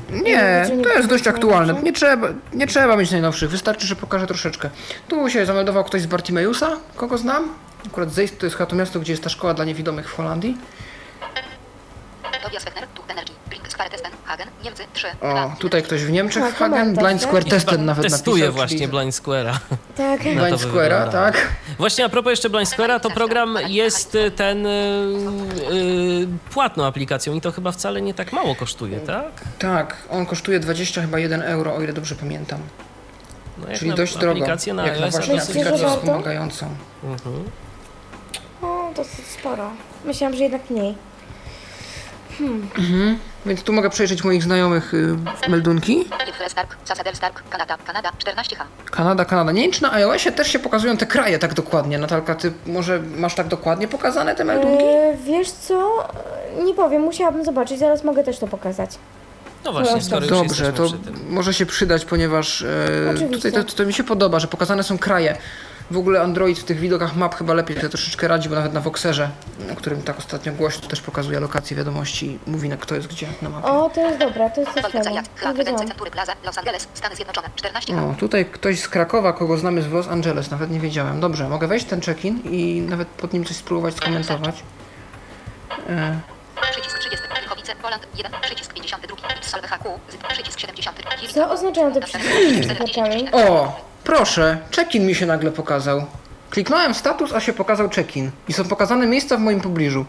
Speaker 2: Nie, to jest dość aktualne. Nie trzeba, nie trzeba mieć najnowszych, wystarczy, że pokażę troszeczkę. Tu się zameldował ktoś z Bartimeusa, kogo znam. Akurat Zeist to jest chyba to miasto, gdzie jest ta szkoła dla niewidomych w Holandii.
Speaker 5: Tobias Wegner. Tu Energy. Brinks. Testen, Hagen, Niemcy, 3,
Speaker 2: O, tutaj ktoś w Niemczech,
Speaker 3: Tak,
Speaker 2: Hagen,
Speaker 3: komentarz,
Speaker 2: Blind
Speaker 3: tak?
Speaker 2: Square Tested nawet
Speaker 1: Testuje
Speaker 2: napisał.
Speaker 1: właśnie
Speaker 2: czyli-
Speaker 1: Blind Square'a.
Speaker 3: Tak.
Speaker 1: Na to
Speaker 2: Blind Square'a, tak?
Speaker 1: Właśnie a propos jeszcze Blind Square'a, to program jest y, ten y, y, płatną aplikacją i to chyba wcale nie tak mało kosztuje, tak?
Speaker 2: Tak, on kosztuje 20 chyba 1 euro, o ile dobrze pamiętam.
Speaker 1: No, jak
Speaker 2: Czyli
Speaker 1: na
Speaker 2: dość drogo,
Speaker 1: aplikację na
Speaker 2: jak na
Speaker 1: iOS,
Speaker 2: właśnie
Speaker 1: dosyć
Speaker 2: aplikację
Speaker 1: drogo.
Speaker 2: wspomagającą.
Speaker 1: Mhm.
Speaker 3: O, dosyć sporo. Myślałam, że jednak mniej.
Speaker 2: Więc tu mogę przejrzeć moich znajomych y, meldunki.
Speaker 5: Kanada, Kanada, 14H.
Speaker 2: Kanada, Kanada. Nie wiem, czy na iOSie też się pokazują te kraje tak dokładnie. Natalka, ty może masz tak dokładnie pokazane te meldunki?
Speaker 3: E, wiesz co? Nie powiem, musiałabym zobaczyć, zaraz mogę też to pokazać.
Speaker 1: No właśnie, skoro już
Speaker 2: Dobrze, to
Speaker 1: przy tym.
Speaker 2: może się przydać, ponieważ e, tutaj to, to mi się podoba, że pokazane są kraje. W ogóle Android w tych widokach map chyba lepiej sobie troszeczkę radzi, bo nawet na Voxerze, na którym tak ostatnio głośno też pokazuje lokację wiadomości, mówi na kto jest gdzie na mapie.
Speaker 3: O, to jest dobre, to jest coś
Speaker 5: Polka,
Speaker 3: fajne.
Speaker 5: Zajat,
Speaker 3: Nie
Speaker 5: H, Regency,
Speaker 3: wiedziałam.
Speaker 5: Century Plaza, Los Angeles, Stany Zjednoczone, 14H.
Speaker 2: O, tutaj ktoś z Krakowa, kogo znamy z Los Angeles, nawet nie wiedziałem. Dobrze, mogę wejść ten check-in i nawet pod nim coś spróbować skomentować. E,
Speaker 5: Przycisk 30, Pilchowice, Poland, 1, przycisk 52, Solve HQ, przycisk 70, Kielik,
Speaker 3: Co oznaczają te przyciski
Speaker 2: o, proszę, check-in mi się nagle pokazał. Kliknąłem status, a się pokazał check-in. I są pokazane miejsca w moim pobliżu.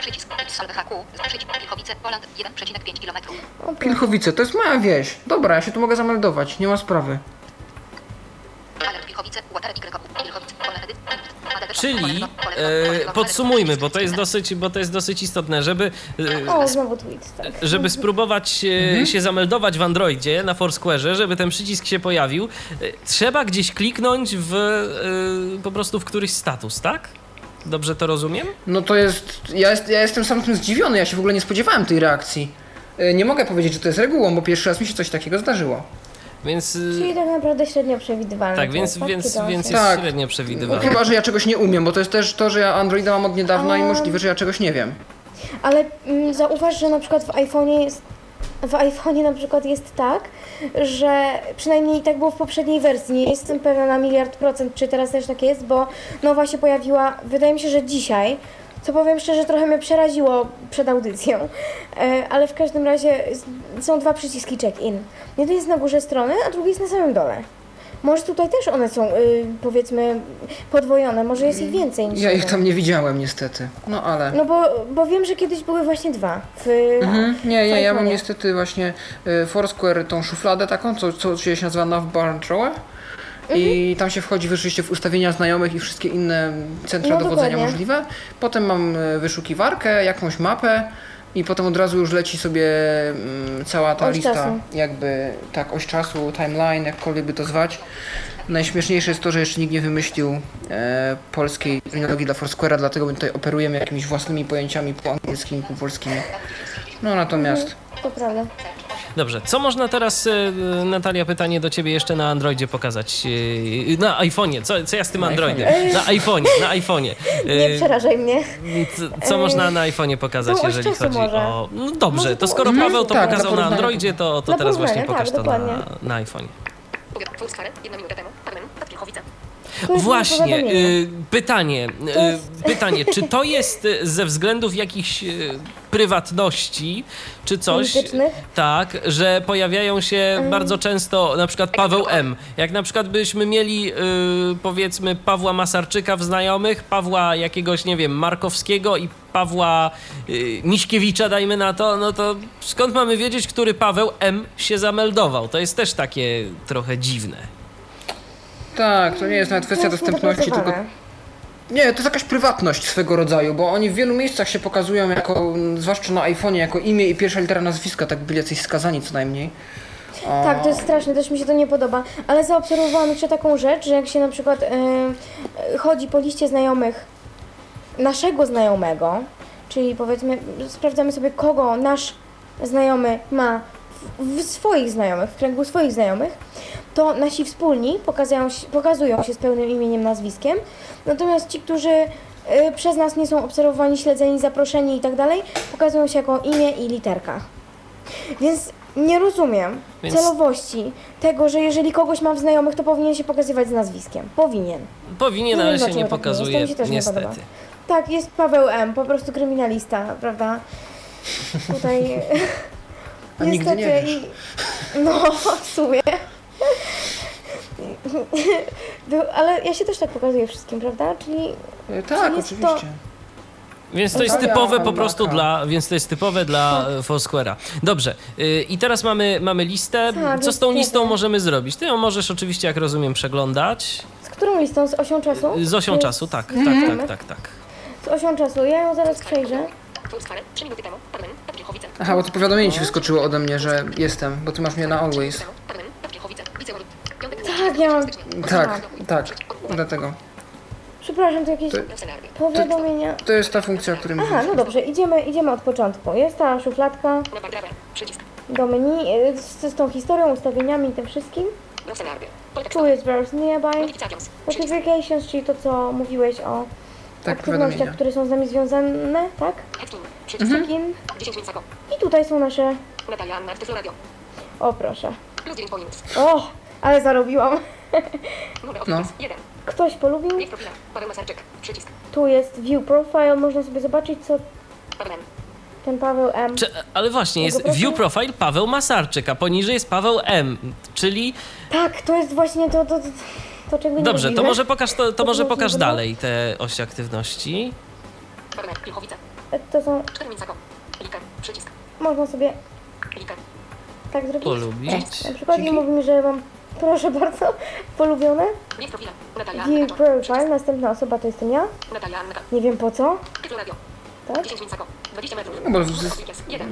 Speaker 5: Przycisk Solve HQ, Z, przycisk Pilchowice, Poland, 1,5 km.
Speaker 3: O,
Speaker 2: Pilchowice, to jest moja wieś. Dobra, ja się tu mogę zameldować, nie ma sprawy.
Speaker 1: Czyli e, podsumujmy, bo to jest dosyć, bo to jest dosyć istotne, żeby, e,
Speaker 3: o, znowu tweet, tak.
Speaker 1: żeby spróbować e,
Speaker 2: Mhm.
Speaker 1: się zameldować w Androidzie na Foursquare, żeby ten przycisk się pojawił, e, trzeba gdzieś kliknąć w po prostu w któryś status, tak? Dobrze to rozumiem?
Speaker 2: No to jest ja, jest. ja jestem sam tym zdziwiony, ja się w ogóle nie spodziewałem tej reakcji. Nie mogę powiedzieć, że to jest regułą, bo pierwszy raz mi się coś takiego zdarzyło.
Speaker 1: Więc e,
Speaker 3: Czyli tak naprawdę średnio przewidywalne.
Speaker 1: tak, więc,
Speaker 3: jest, tak?
Speaker 1: więc, więc jest
Speaker 2: Tak.
Speaker 1: średnio
Speaker 2: No,
Speaker 1: przewidywalne.
Speaker 2: chyba, że ja czegoś nie umiem, bo to jest też to, że ja Androida mam od niedawna i
Speaker 3: A.
Speaker 2: możliwe, że ja czegoś nie wiem.
Speaker 3: Ale mm, zauważ, że na przykład w iPhone'ie jest, w iPhone'ie na przykład jest tak, że przynajmniej tak było w poprzedniej wersji, nie jestem pewna na miliard procent, czy teraz też tak jest, bo nowa się pojawiła, wydaje mi się, że dzisiaj, co powiem szczerze, trochę mnie przeraziło przed audycją, e, ale w każdym razie są dwa przyciski check-in. Jeden jest na górze strony, a drugi jest na samym dole. Może tutaj też one są, y, powiedzmy, podwojone, może jest ich więcej niż
Speaker 2: Ja ich tam nie widziałem niestety. No ale.
Speaker 3: No bo, bo wiem, że kiedyś były właśnie dwa. W,
Speaker 2: Mhm. Nie, nie, ja mam niestety właśnie y, Foursquare, tą szufladę taką, co, co się nazywa Navbar Drawer. I tam się wchodzi rzeczywiście w ustawienia znajomych i wszystkie inne centra
Speaker 3: No,
Speaker 2: dowodzenia
Speaker 3: dokładnie.
Speaker 2: możliwe. Potem mam y, wyszukiwarkę, jakąś mapę i potem od razu już leci sobie mm, cała ta
Speaker 3: Oś
Speaker 2: lista,
Speaker 3: czasu.
Speaker 2: jakby tak, oś czasu, timeline, jakkolwiek by to zwać. Najśmieszniejsze jest to, że jeszcze nikt nie wymyślił e, polskiej terminologii dla Foursquare'a, dlatego my tutaj operujemy jakimiś własnymi pojęciami po angielskimi, po polskimi. No natomiast
Speaker 3: To prawda.
Speaker 1: Dobrze, co można teraz, e, Natalia, pytanie do ciebie jeszcze na Androidzie pokazać? E, Na iPhone'ie, co, co ja z tym
Speaker 2: Na
Speaker 1: Androidem? Na iPhone'ie, na iPhone'ie. <laughs>
Speaker 3: Nie przerażaj mnie.
Speaker 1: Co, co można na iPhone'ie pokazać,
Speaker 3: oś
Speaker 1: jeżeli chodzi
Speaker 3: może.
Speaker 1: o... No dobrze, to skoro Paweł to
Speaker 2: tak,
Speaker 1: pokazał na. Androidzie, to, to teraz właśnie
Speaker 3: porównanie,
Speaker 1: pokaż
Speaker 3: tak,
Speaker 1: to na,
Speaker 3: dokładnie.
Speaker 1: na iPhone'ie.
Speaker 5: Jedna minutę temu, Admin, Pilchowice.
Speaker 3: To jest
Speaker 1: Właśnie, y, pytanie, y,
Speaker 3: jest-
Speaker 1: pytanie, czy to <laughs> jest y, ze względów jakichś prywatności, czy coś, tak, że pojawiają się bardzo często na przykład Paweł M. Jak na przykład byśmy mieli y, powiedzmy Pawła Masarczyka w znajomych, Pawła jakiegoś, nie wiem, Markowskiego i Pawła y, Miśkiewicza, dajmy na to, no to skąd mamy wiedzieć, który Paweł M się zameldował? To jest też takie trochę dziwne.
Speaker 2: Tak, to nie jest nawet kwestia dostępności, tylko. Nie, to jest jakaś prywatność swego rodzaju, bo oni w wielu miejscach się pokazują jako, zwłaszcza na iPhone'ie, jako imię i pierwsza litera nazwiska, tak byli jacyś skazani co najmniej. A,
Speaker 3: Tak, to jest straszne, też mi się to nie podoba. Ale zaobserwowałam jeszcze taką rzecz, że jak się na przykład e, chodzi po liście znajomych naszego znajomego, czyli powiedzmy, sprawdzamy sobie, kogo nasz znajomy ma w, w swoich znajomych, w kręgu swoich znajomych, to nasi wspólni pokazują się, pokazują się z pełnym imieniem, nazwiskiem, natomiast ci, którzy e, przez nas nie są obserwowani, śledzeni, zaproszeni i tak dalej, pokazują się jako imię i literka. Więc nie rozumiem
Speaker 1: Więc-
Speaker 3: celowości tego, że jeżeli kogoś mam w znajomych, to powinien się pokazywać z nazwiskiem. Powinien.
Speaker 1: Powinien,
Speaker 3: Nie
Speaker 1: ale
Speaker 3: wiem,
Speaker 1: się
Speaker 3: dlaczego
Speaker 1: nie
Speaker 3: tak jest, to
Speaker 1: pokazuje,
Speaker 3: mi się też nie
Speaker 1: niestety.
Speaker 3: podoba. Tak, jest Paweł M., po prostu kryminalista, prawda? tutaj <laughs>
Speaker 2: A nigdy nie wiesz.
Speaker 3: i no w sumie. <laughs> Był, ale ja się też tak pokazuję wszystkim, prawda? Czyli
Speaker 2: E, Tak,
Speaker 3: jest
Speaker 2: oczywiście.
Speaker 1: Więc to jest typowe po prostu dla, więc to jest typowe dla e, Foursquare'a. Dobrze. y, I teraz mamy, mamy listę.
Speaker 3: Tak,
Speaker 1: Co z tą
Speaker 3: jest
Speaker 1: listą możemy zrobić? Ty ją możesz oczywiście, jak rozumiem, przeglądać.
Speaker 3: z którą listą? Z osią czasu?
Speaker 1: Z osią
Speaker 3: Czy
Speaker 1: czasu,
Speaker 3: z-
Speaker 1: tak,
Speaker 3: Mhm.
Speaker 1: tak, tak, tak, tak.
Speaker 3: Z osią czasu. Ja ją zaraz przejrzę.
Speaker 5: Foursquare, 3 minuty temu. Paweł, Pilchowice.
Speaker 2: Aha, bo to powiadomienie ci wyskoczyło ode mnie, że jestem, bo ty masz mnie na always.
Speaker 5: Paweł, Pilchowice. Wiceorut. Piątek,
Speaker 3: Tak, ja mam...
Speaker 2: Tak, tak, dlatego.
Speaker 3: Przepraszam, to jakieś powiadomienia.
Speaker 2: To jest ta funkcja, o której
Speaker 3: Aha,
Speaker 2: mówiliśmy.
Speaker 3: no dobrze, idziemy, idziemy od początku. Jest ta szufladka.
Speaker 5: Przycisk.
Speaker 3: do menu y, z, z tą historią, ustawieniami i tym wszystkim.
Speaker 5: No
Speaker 3: Tu jest Browse Nearby.
Speaker 5: Notifications.
Speaker 3: Czyli to, co mówiłeś o
Speaker 2: Tak,
Speaker 3: aktywnościach,
Speaker 2: powiadomienia.
Speaker 3: które są z nami związane, tak?
Speaker 5: Hacking. Przycisk.
Speaker 3: Check-in.
Speaker 5: 10 minut sako.
Speaker 3: I tutaj są nasze... O, proszę.
Speaker 5: Plus 9 points.
Speaker 3: O, ale zarobiłam.
Speaker 2: No.
Speaker 5: office. 1.
Speaker 3: Ktoś polubił.
Speaker 5: Bieg profila. Paweł Masarczyk. Przycisk.
Speaker 3: Tu jest View Profile, można sobie zobaczyć, co ten Paweł M.
Speaker 1: Czy, ale właśnie, jest
Speaker 3: profil?
Speaker 1: view profile Paweł Masarczyk, a poniżej jest Paweł M, czyli...
Speaker 3: Tak, to jest właśnie to, to, to, to czego nie
Speaker 1: Dobrze, to może pokaż, to, to może pokaż dalej te osi aktywności.
Speaker 5: Pilchowice.
Speaker 3: To są...
Speaker 5: 4 minut sako. Liker. Przycisk.
Speaker 3: Można sobie tak zrobić.
Speaker 1: Polubić.
Speaker 3: Na przykład nie mówi mi, że mam, proszę bardzo, polubione.
Speaker 5: Kaczor.
Speaker 3: Profile, następna osoba to jestem ja. Nie wiem po co. Tak?
Speaker 5: 10 minut sako. 20 metrów.
Speaker 2: No.
Speaker 5: 1.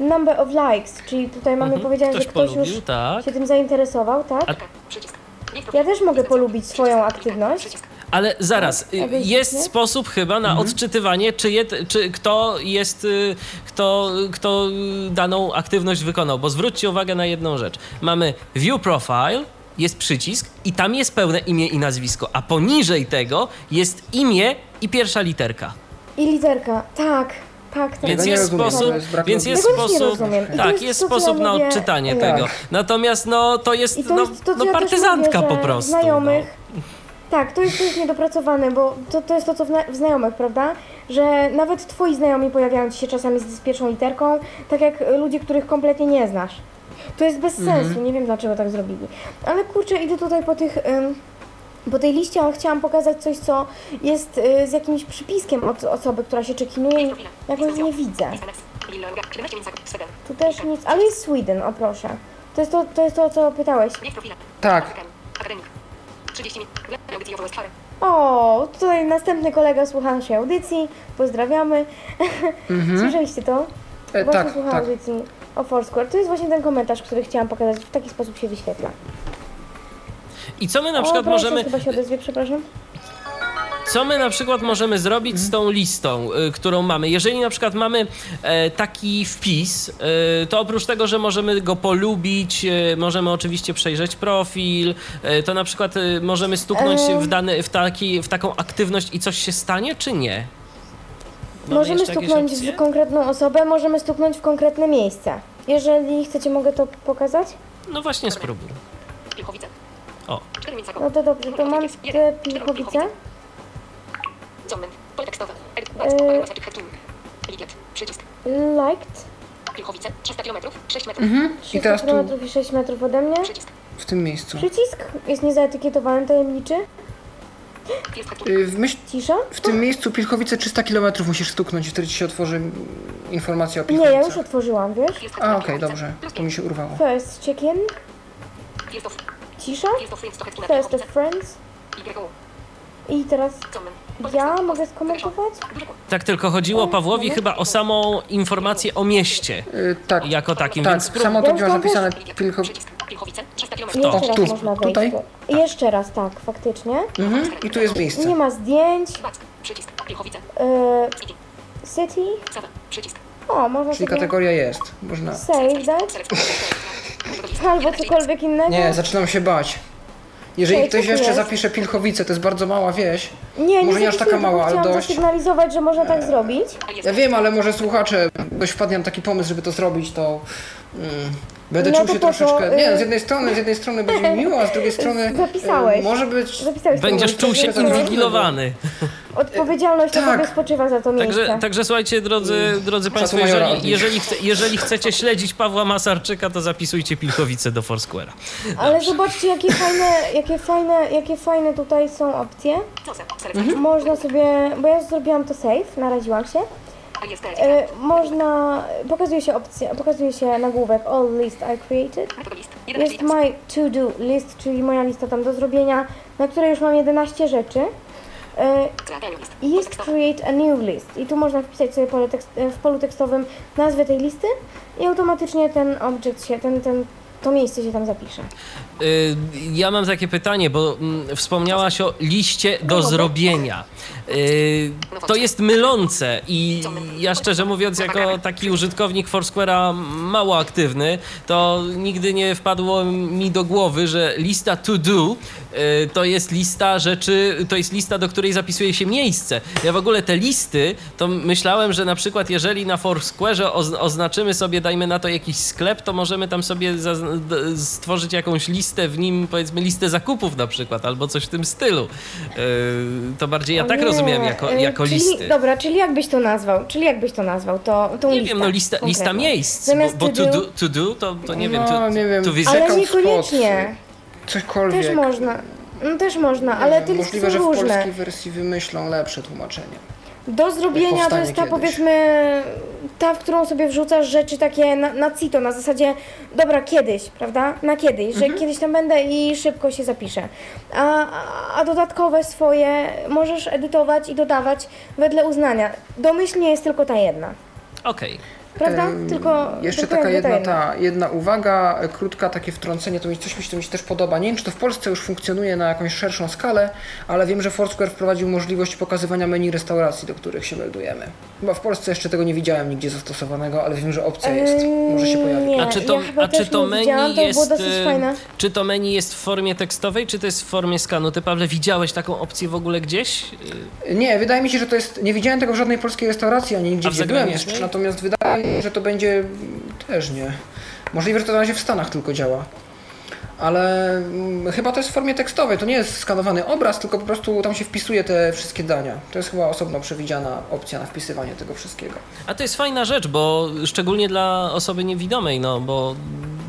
Speaker 3: Number of likes, czyli tutaj mamy
Speaker 1: Mhm.
Speaker 3: powiedziane,
Speaker 1: Ktoś
Speaker 3: że ktoś
Speaker 1: polubił,
Speaker 3: już
Speaker 1: tak.
Speaker 3: się tym zainteresował, tak?
Speaker 1: A-
Speaker 3: Ja też mogę polubić swoją aktywność.
Speaker 1: Ale zaraz, y, jest sposób chyba na odczytywanie, czyje, t- czy kto jest, y, kto, kto y, daną aktywność wykonał. Bo zwróćcie uwagę na jedną rzecz. Mamy view profile, jest przycisk i tam jest pełne imię i nazwisko, a poniżej tego jest imię i pierwsza literka.
Speaker 3: I literka, tak, tak, tak.
Speaker 1: Więc jest
Speaker 2: rozumiem,
Speaker 1: sposób,
Speaker 2: to
Speaker 1: więc jest sposób,
Speaker 3: to
Speaker 1: tak,
Speaker 3: jest to,
Speaker 1: sposób na odczytanie
Speaker 3: tak.
Speaker 1: tego. Natomiast no to jest,
Speaker 3: to
Speaker 1: no,
Speaker 3: jest to, co
Speaker 1: no
Speaker 3: też
Speaker 1: partyzantka
Speaker 3: mówię,
Speaker 1: po prostu.
Speaker 3: Znajomych.
Speaker 1: No.
Speaker 3: Tak, to jest, to jest niedopracowane, bo to, to jest to, co w, w znajomych, prawda? Że nawet twoi znajomi pojawiają ci się czasami z, pierwszą literką, tak jak ludzie, których kompletnie nie znasz. To jest bez sensu, nie wiem dlaczego tak zrobili. Ale kurczę, idę tutaj po tych... Ym, po tej liście ale chciałam pokazać coś, co jest y, z jakimś przypiskiem od osoby, która się czekinuje i jakoś nie widzę.
Speaker 5: SMS. Lilonga. 17 minut sako. Sweden.
Speaker 3: Tu też nic, ale jest Sweden, o proszę. To jest to, to, jest to o co pytałeś.
Speaker 2: Tak.
Speaker 5: Akademik. 30 minut. Gleb audycji o
Speaker 3: tutaj następny kolega słucha naszej audycji. Pozdrawiamy. <laughs> Słyszeliście to?
Speaker 2: E,
Speaker 3: Właśnie
Speaker 2: tak,
Speaker 3: słucha
Speaker 2: tak.
Speaker 3: audycji o Foursquare. To jest właśnie ten komentarz, który chciałam pokazać. W taki sposób się wyświetla.
Speaker 1: I co my na
Speaker 3: o,
Speaker 1: przykład
Speaker 3: proszę,
Speaker 1: możemy,
Speaker 3: chyba się odezwie, przepraszam.
Speaker 1: Co my na przykład możemy zrobić z tą listą, y, którą mamy? Jeżeli na przykład mamy e, taki wpis, y, to oprócz tego, że możemy go polubić, y, możemy oczywiście przejrzeć profil, y, to na przykład możemy stuknąć w, dany, w, taki, w taką aktywność i coś się stanie, czy nie? Mamy
Speaker 3: możemy stuknąć w konkretną osobę, możemy stuknąć w konkretne miejsce. Jeżeli chcecie, mogę to pokazać?
Speaker 1: No właśnie spróbuj.
Speaker 5: Pilchowice.
Speaker 1: O.
Speaker 5: 4 minut sako.
Speaker 3: No to dobrze, to mam te pilchowice.
Speaker 5: Zomen. Pole tekstowe. Likiet. Przycisk.
Speaker 3: Liked.
Speaker 5: Pilchowice. 300 km. 6 metrów.
Speaker 2: Mhm. I
Speaker 3: 300
Speaker 2: teraz tu,
Speaker 3: km i 6 metrów ode mnie.
Speaker 5: Przycisk.
Speaker 2: w tym miejscu.
Speaker 3: Przycisk jest niezaetykietowany, tajemniczy.
Speaker 2: Y, W, myśl,
Speaker 3: Cisza.
Speaker 2: w tym miejscu Pilchowice 300 km musisz stuknąć i wtedy ci się otworzy informacja o
Speaker 3: Nie,
Speaker 2: Pilchowicach.
Speaker 3: ja już otworzyłam, wiesz?
Speaker 2: A, okej,
Speaker 5: Pilchowice.
Speaker 2: dobrze. To mi się urwało.
Speaker 3: First
Speaker 5: of.
Speaker 3: Cisza. First of friends.
Speaker 5: YO.
Speaker 3: I teraz. Ja mogę skomentować?
Speaker 1: Tak tylko chodziło Pawłowi chyba o samą informację o mieście
Speaker 2: Y, tak,
Speaker 1: jako takim,
Speaker 2: tak.
Speaker 1: więc.
Speaker 2: Samo to gdzie masz napisane
Speaker 5: Likiet.
Speaker 2: Pilcho...
Speaker 5: Przycisk. Pilchowice. 300 km.
Speaker 3: Jeszcze raz
Speaker 2: tu,
Speaker 3: można wejść.
Speaker 2: tutaj?
Speaker 3: tu. I Jeszcze raz, tak, faktycznie.
Speaker 2: Mhm. I tu jest miejsce.
Speaker 3: Nie ma zdjęć. E,
Speaker 5: City.
Speaker 3: O, można
Speaker 2: Czyli
Speaker 3: sobie
Speaker 2: kategoria jest. Można...
Speaker 3: save that. Albo cokolwiek innego.
Speaker 2: Nie, zaczynam się bać. Jeżeli ktoś jeszcze
Speaker 3: jest?
Speaker 2: zapisze Pilchowice, to jest bardzo mała wieś.
Speaker 3: Nie,
Speaker 2: może nie aż taka mała, ale dość.
Speaker 3: zasygnalizować, że można tak zrobić.
Speaker 2: Ja wiem, ale może słuchacze, ktoś wpadnie na taki pomysł, żeby to zrobić, to mm, będę
Speaker 3: No
Speaker 2: czuł
Speaker 3: to
Speaker 2: się
Speaker 3: po co,
Speaker 2: troszeczkę... Nie,
Speaker 3: y-
Speaker 2: z jednej strony, z jednej strony będzie mi miło, a z drugiej strony... y,
Speaker 3: Zapisałeś.
Speaker 2: Może być...
Speaker 3: Zapisałeś
Speaker 1: Będziesz
Speaker 3: to
Speaker 1: czuł się inwigilowany.
Speaker 3: Odpowiedzialność na
Speaker 2: tak.
Speaker 3: tobie spoczywa za to miejsce.
Speaker 1: Także, także słuchajcie, drodzy, drodzy Państwo, jeżeli, jeżeli, chce, jeżeli chcecie śledzić Pawła Masarczyka, to zapisujcie Pilchowice do Foursquare'a.
Speaker 3: Ale zobaczcie, jakie fajne, jakie fajne, jakie fajne tutaj są opcje. Można sobie, bo ja zrobiłam to save, naraziłam się. E, można, pokazuje się opcja, pokazuje się nagłówek All list I created. Jest my to do list, czyli moja lista tam do zrobienia, na której już mam 11 rzeczy. E, I jest create a new list. I tu można wpisać sobie pole tekst, e, w polu tekstowym nazwę tej listy i automatycznie ten object się, ten, ten, to miejsce się tam zapisze.
Speaker 1: Ja mam takie pytanie, bo mm, wspomniałaś o liście do zrobienia. Y, To jest mylące i ja szczerze mówiąc, jako taki użytkownik Foursquare'a mało aktywny, to nigdy nie wpadło mi do głowy, że lista to do y, to jest lista rzeczy, to jest lista, do której zapisuje się miejsce. Ja w ogóle te listy, to myślałem, że na przykład jeżeli na Foursquare'ze oz- oznaczymy sobie, dajmy na to jakiś sklep, to możemy tam sobie stworzyć jakąś listę, w nim powiedzmy listę zakupów na przykład, albo coś w tym stylu. Yy, to bardziej ja tak
Speaker 3: nie,
Speaker 1: rozumiem jako, jako
Speaker 3: czyli,
Speaker 1: listy.
Speaker 3: Dobra, czyli jak byś to nazwał? Czyli jak byś to nazwał? To, tą
Speaker 1: Nie
Speaker 3: listę
Speaker 1: wiem, no lista, lista miejsc, bo,
Speaker 3: Zamiast
Speaker 1: bo
Speaker 3: to
Speaker 1: to
Speaker 3: do-
Speaker 1: to, do to, to nie wiem,
Speaker 2: No,
Speaker 1: to,
Speaker 2: nie wiem.
Speaker 1: to visit.
Speaker 3: Ale niekoniecznie.
Speaker 2: Cośkolwiek.
Speaker 3: Też można. No też można, ale te listy
Speaker 2: Możliwe,
Speaker 3: są
Speaker 2: że w
Speaker 3: różne.
Speaker 2: polskiej wersji wymyślą lepsze tłumaczenie.
Speaker 3: Do zrobienia to jest ta
Speaker 2: kiedyś.
Speaker 3: powiedzmy ta, w którą sobie wrzucasz rzeczy takie na, na cito, na zasadzie dobra, kiedyś, prawda? Na kiedyś, że
Speaker 2: Mhm.
Speaker 3: kiedyś tam będę i szybko się zapiszę. A, a- dodatkowe swoje możesz edytować i dodawać wedle uznania. Domyślnie jest tylko ta jedna.
Speaker 1: Okej.
Speaker 3: Prawda? Tylko
Speaker 2: Jeszcze
Speaker 3: tylko
Speaker 2: taka jedna,
Speaker 3: ta
Speaker 2: jedna uwaga, krótka takie wtrącenie, to mi coś mi się, to mi się też podoba. Nie wiem, czy to w Polsce już funkcjonuje na jakąś szerszą skalę, ale wiem, że Foursquare wprowadził możliwość pokazywania menu restauracji, do których się meldujemy. Chyba w Polsce jeszcze tego nie widziałem nigdzie zastosowanego, ale wiem, że opcja jest. Może się pojawi.
Speaker 3: Nie,
Speaker 1: A czy to,
Speaker 3: ja
Speaker 1: a czy to menu
Speaker 3: to
Speaker 1: jest. Czy to menu jest w formie tekstowej, czy to jest w formie skanu? Ty, Pawle, widziałeś taką opcję w ogóle gdzieś?
Speaker 2: Nie, wydaje mi się, że to jest. Nie widziałem tego w żadnej polskiej restauracji, ani nigdzie
Speaker 1: A w
Speaker 2: gdzie byłem jeszcze, natomiast wydaje mi się, że to będzie też nie. Możliwe, że to na razie w Stanach tylko działa. Ale mm, chyba to jest w formie tekstowej, to nie jest skanowany obraz, tylko po prostu tam się wpisuje te wszystkie dania. To jest chyba osobno przewidziana opcja na wpisywanie tego wszystkiego.
Speaker 1: A to jest fajna rzecz, bo szczególnie dla osoby niewidomej, no bo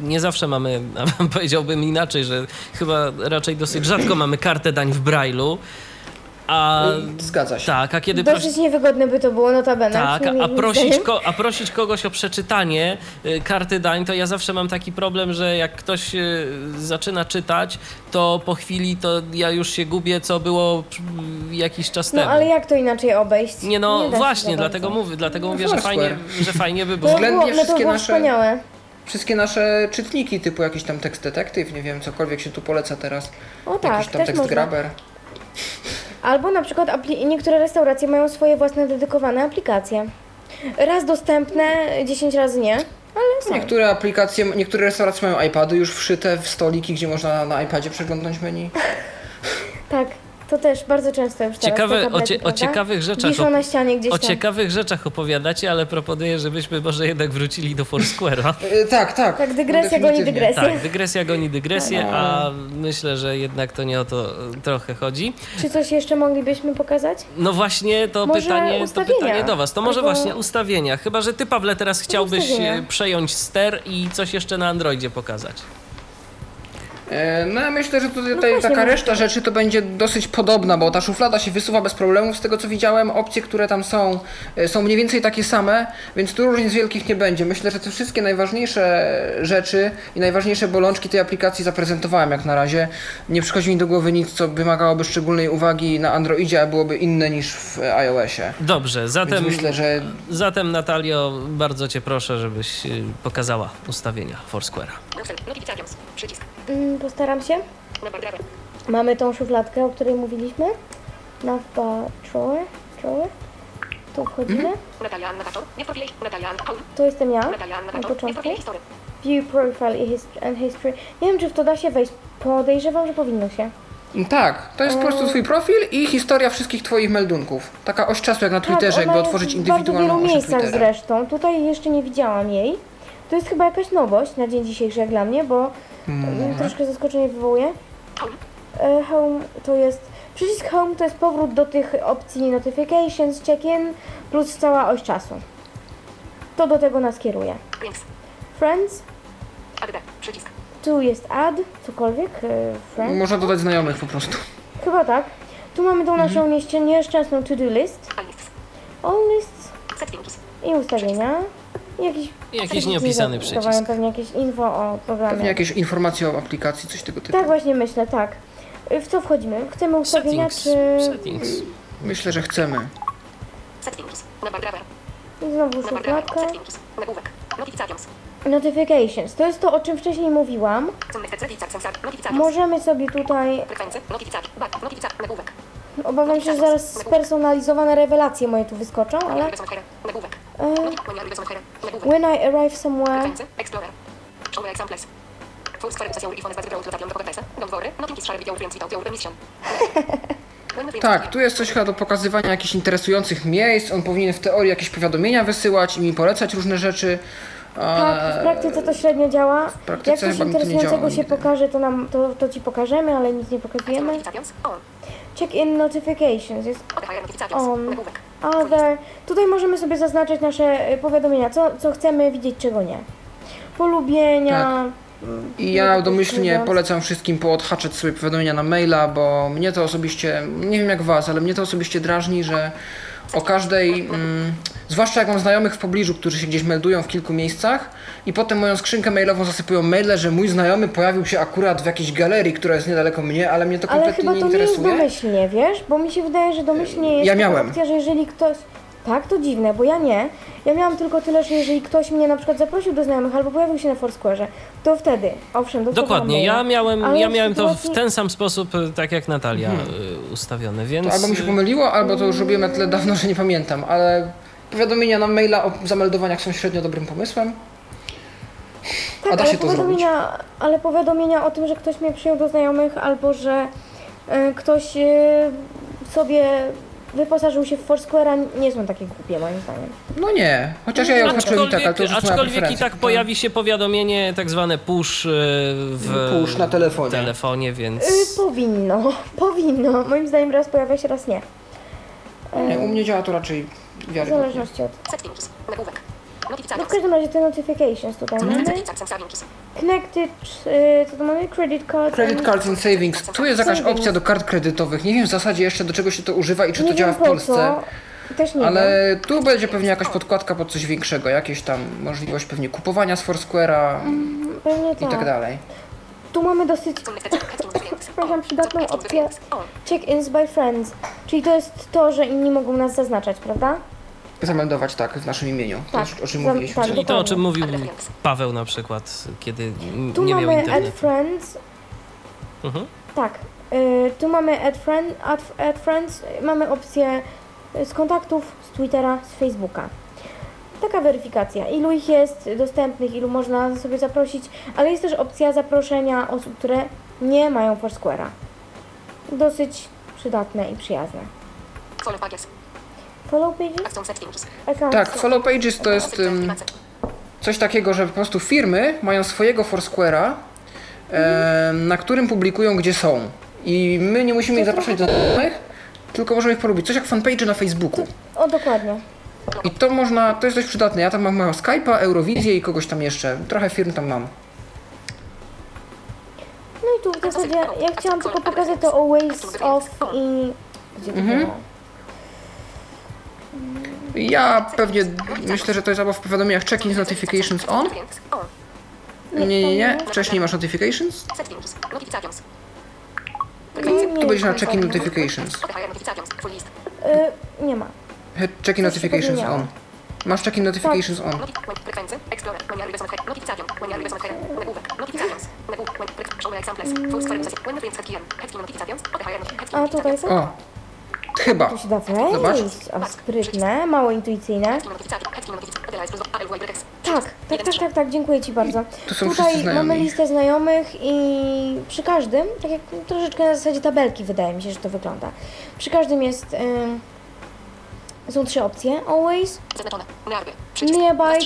Speaker 1: nie zawsze mamy, <laughs> powiedziałbym inaczej, że chyba raczej dosyć rzadko mamy kartę dań w Braille'u. A
Speaker 2: Zgadza się.
Speaker 1: tak, a kiedy prosi,
Speaker 3: Dosyć niewygodne by to było, notabene.
Speaker 1: tak, a prosić, ko, a prosić kogoś o przeczytanie y, karty dań, to ja zawsze mam taki problem, że jak ktoś y, zaczyna czytać, to po chwili to ja już się gubię, co było y, jakiś czas
Speaker 3: No
Speaker 1: temu.
Speaker 3: ale jak to inaczej obejść?
Speaker 1: Nie no,
Speaker 3: da się
Speaker 1: właśnie,
Speaker 3: za
Speaker 1: dlatego
Speaker 3: bardzo.
Speaker 1: mówię, dlatego
Speaker 2: No
Speaker 1: mówię, że
Speaker 2: Foursquare.
Speaker 1: fajnie, że fajnie by było.
Speaker 2: Względnie
Speaker 3: było, no to
Speaker 2: wszystkie
Speaker 3: było
Speaker 2: nasze-
Speaker 3: wspaniałe.
Speaker 2: Wszystkie nasze czytniki, typu jakiś tam tekst detektyw, nie wiem, cokolwiek się tu poleca teraz.
Speaker 3: O tak,
Speaker 2: jakiś tam
Speaker 3: też
Speaker 2: tekst
Speaker 3: można.
Speaker 2: grabber.
Speaker 3: Albo na przykład niektóre restauracje mają swoje własne dedykowane aplikacje. Raz dostępne, 10 razy nie, ale są.
Speaker 2: Niektóre aplikacje, niektóre restauracje mają iPady już wszyte w stoliki, gdzie można na iPadzie przeglądnąć menu.
Speaker 3: Tak, to też bardzo często już teraz te
Speaker 1: Ciekawe, o,
Speaker 3: tablety,
Speaker 1: cie, o ciekawych rzeczach.
Speaker 3: Wiszą na ścianie gdzieś
Speaker 1: O
Speaker 3: tam.
Speaker 1: ciekawych rzeczach opowiadacie, ale proponuję, żebyśmy może jednak wrócili do Foursquare'a. <laughs>
Speaker 2: E, tak, tak.
Speaker 3: Tak, dygresja goni dygresję.
Speaker 1: Tak, dygresja goni dygresję, a myślę, że jednak to nie o to e, trochę chodzi.
Speaker 3: Czy coś jeszcze moglibyśmy pokazać?
Speaker 1: No właśnie to
Speaker 3: Może
Speaker 1: pytanie, to pytanie do was. To może
Speaker 3: Albo-
Speaker 1: właśnie ustawienia. Chyba, że ty, Pawle, teraz chciałbyś
Speaker 3: ustawienia.
Speaker 1: e, przejąć ster i coś jeszcze na Androidzie pokazać.
Speaker 2: E, No ja myślę, że tutaj
Speaker 3: No właśnie,
Speaker 2: taka
Speaker 3: może
Speaker 2: reszta rzeczy to będzie dosyć podobna, bo ta szuflada się wysuwa bez problemu. Z tego co widziałem, opcje, które tam są, e, są mniej więcej takie same, więc tu różnic wielkich nie będzie. Myślę, że te wszystkie najważniejsze rzeczy i najważniejsze bolączki tej aplikacji zaprezentowałem jak na razie. Nie przychodzi mi do głowy nic, co wymagałoby szczególnej uwagi na Androidzie, a byłoby inne niż w iOSie.
Speaker 1: Dobrze,
Speaker 2: Więc
Speaker 1: zatem,
Speaker 2: myślę, że
Speaker 1: zatem Natalio, bardzo cię proszę, żebyś e, pokazała ustawienia Foursquare'a.
Speaker 5: Przycisk.
Speaker 3: Mm, postaram się. Mamy tą szufladkę, o której mówiliśmy. Navbar drawer. drawer. Tu wchodzimy. To jestem ja na początku. View profile and history. Nie wiem, czy w to da się wejść. Podejrzewam, że powinno się.
Speaker 2: tak, to jest po prostu twój profil i historia wszystkich twoich meldunków. Taka oś czasu jak na Twitterze,
Speaker 3: tak,
Speaker 2: jakby otworzyć
Speaker 3: jest w bardzo
Speaker 2: indywidualną
Speaker 3: wielu
Speaker 2: oś
Speaker 3: miejscach
Speaker 2: Twittera.
Speaker 3: zresztą. Tutaj jeszcze nie widziałam jej. To jest chyba jakaś nowość na dzień dzisiejszy jak dla mnie, bo. Mm, troszkę zaskoczenie wywołuje.
Speaker 5: Home.
Speaker 3: E, Home to jest Przycisk Home to jest powrót do tych opcji Notifications, Check-in plus cała oś czasu. To do tego nas kieruje. Friends.
Speaker 5: Przycisk.
Speaker 3: tu jest add, cokolwiek, e, friends.
Speaker 2: Można dodać znajomych po prostu.
Speaker 3: Chyba tak. Tu mamy tą naszą nieszczę- nieszczęsną to-do list,
Speaker 5: All lists.
Speaker 3: all lists i ustawienia. I jakiś,
Speaker 1: Jakiś nieopisany przycisk.
Speaker 3: pewnie jakieś info o programie.
Speaker 2: Pewnie jakieś informacje o aplikacji, coś tego typu.
Speaker 3: Tak właśnie myślę, tak. W co wchodzimy? Chcemy ustawienia
Speaker 1: Settings.
Speaker 3: czy
Speaker 1: Settings.
Speaker 2: Myślę, że chcemy.
Speaker 5: Settings. Driver.
Speaker 3: znowu szufladka?
Speaker 5: Notifications.
Speaker 3: To jest to, o czym wcześniej mówiłam. Możemy sobie tutaj, obawiam się, że zaraz spersonalizowane rewelacje moje tu wyskoczą, ale
Speaker 5: Nagłówek.
Speaker 3: when I arrive somewhere. <laughs>
Speaker 2: Tak, tu jest coś chyba do pokazywania jakichś interesujących miejsc. On powinien w teorii jakieś powiadomienia wysyłać i mi polecać różne rzeczy.
Speaker 3: Tak, w praktyce to średnio działa. Jak coś interesującego się
Speaker 2: nigdy.
Speaker 3: pokaże, to, nam, to, to Ci pokażemy, ale nic nie pokazujemy.
Speaker 5: Notifications. On.
Speaker 3: Check-in notifications jest. On. Other. Tutaj możemy sobie zaznaczyć nasze y, powiadomienia, co, co chcemy widzieć, czego nie. Polubienia.
Speaker 2: I ja
Speaker 3: Jakoś
Speaker 2: domyślnie polecam wszystkim poodhaczać sobie powiadomienia na maila, bo mnie to osobiście, nie wiem jak was, ale mnie to osobiście drażni, że o każdej, mm, zwłaszcza jak mam znajomych w pobliżu, którzy się gdzieś meldują w kilku miejscach i potem moją skrzynkę mailową zasypują maile, że mój znajomy pojawił się akurat w jakiejś galerii, która jest niedaleko mnie, ale mnie to
Speaker 3: Ale
Speaker 2: kompletnie
Speaker 3: chyba
Speaker 2: nie
Speaker 3: to nie jest
Speaker 2: interesuje.
Speaker 3: domyślnie, wiesz? Bo mi się wydaje, że domyślnie jest
Speaker 2: Ja miałem.
Speaker 3: opcja, że jeżeli ktoś... Tak, to dziwne, bo ja nie. Ja miałam tylko tyle, że jeżeli ktoś mnie na przykład zaprosił do znajomych albo pojawił się na Foursquare'ze, to wtedy, owszem, dostawałam
Speaker 1: Dokładnie, ja miałem,
Speaker 3: Ale
Speaker 1: ja miałem to w ten sam sposób, e, tak jak Natalia, y, ustawione, więc...
Speaker 2: To albo mi się pomyliło, albo to już robiłem na tyle dawno, że nie pamiętam, ale powiadomienia na maila o zameldowaniach są średnio dobrym pomysłem.
Speaker 3: Tak,
Speaker 2: A da
Speaker 3: ale
Speaker 2: się to zrobić?
Speaker 3: powiadomienia, Ale powiadomienia o tym, że ktoś mnie przyjął do znajomych albo że y, ktoś y, sobie wyposażył się w Foursquare'a nie są takie głupie moim zdaniem.
Speaker 2: No nie, chociaż ja je odhaczyłem i tak, ale to już
Speaker 1: aczkolwiek i tak pojawi się powiadomienie, tak zwane push y, w
Speaker 2: Push na telefonie.
Speaker 1: telefonie, więc...
Speaker 3: Y, powinno, powinno. Moim zdaniem raz pojawia się, raz nie.
Speaker 2: Nie, u mnie działa to raczej
Speaker 3: W
Speaker 2: wiarygodnie.
Speaker 3: zależności od...
Speaker 5: Settings. Nagłówek.
Speaker 3: No w każdym razie te notifications tutaj mamy. Connected, y, co to mamy? Credit card.
Speaker 2: Credit cards and savings. Tu jest jakaś
Speaker 3: Savings.
Speaker 2: opcja do kart kredytowych. Nie wiem w zasadzie jeszcze do czego się to używa i czy
Speaker 3: nie
Speaker 2: to działa w
Speaker 3: po
Speaker 2: Polsce.
Speaker 3: Co. Też nie wiem.
Speaker 2: Ale tu będzie pewnie jakaś podkładka pod coś większego, jakieś tam możliwość pewnie kupowania z Foursquare'a
Speaker 3: Pewnie
Speaker 2: i tak
Speaker 3: tak.
Speaker 2: dalej.
Speaker 3: Tu mamy dosyć
Speaker 5: Przepraszam,
Speaker 3: przydatną opcję check-ins by friends. Czyli to jest to, że inni mogą nas zaznaczać, prawda?
Speaker 2: Zameldować tak w naszym imieniu. To,
Speaker 3: Tak,
Speaker 2: o czym
Speaker 3: zam-
Speaker 2: mówiliśmy.
Speaker 3: tak.
Speaker 1: Czyli to, o czym mówił. Paweł na przykład, kiedy
Speaker 3: Tu
Speaker 1: nie miał
Speaker 3: mamy add
Speaker 1: internetu.
Speaker 3: friends.
Speaker 1: Mhm.
Speaker 3: Tak. Y, tu mamy add, friend, add, add friends. Mamy opcję y, z kontaktów, z Twittera, z Facebooka. Taka weryfikacja, ilu ich jest dostępnych, ilu można sobie zaprosić, ale jest też opcja zaproszenia osób, które nie mają Foursquare'a. Dosyć przydatne i przyjazne.
Speaker 5: Follow pages.
Speaker 3: Follow pages?
Speaker 2: Tak, follow pages to jest ym, coś takiego, że po prostu firmy mają swojego Foursquare'a, em, na którym publikują gdzie są. I my nie musimy ich zapraszać do znajomych, tylko możemy ich polubić. Coś jak fanpage na Facebooku.
Speaker 3: O, dokładnie.
Speaker 2: I to można, to jest dość przydatne. Ja tam mam mojego Skype'a, Eurowizję i kogoś tam jeszcze. Trochę firm tam mam.
Speaker 3: No i tu w zasadzie ja chciałam tylko pokazać to always off i... Gdzie to
Speaker 2: Mhm.
Speaker 3: było?
Speaker 2: Ja pewnie myślę, że to jest albo w powiadomieniach check-in notifications on. Nie, nie, nie. Wcześniej masz notifications. Tu będziesz na check-in notifications.
Speaker 3: Y, nie ma.
Speaker 2: He- Check-in notifications on. Masz check-in notifications on.
Speaker 3: A tutaj?
Speaker 2: O. Chyba.
Speaker 3: Tu się da
Speaker 2: Zobacz.
Speaker 3: wejść. O, sprytne, mało intuicyjne. Tak, tak, tak, tak, tak, dziękuję Ci bardzo.
Speaker 2: Tu są
Speaker 3: Tutaj
Speaker 2: wszyscy znajomi.
Speaker 3: mamy listę znajomych i przy każdym, tak jak troszeczkę na zasadzie tabelki wydaje mi się, że to wygląda. Przy każdym jest ym, Są trzy opcje. Always,
Speaker 5: Zaznaczone. Nearby.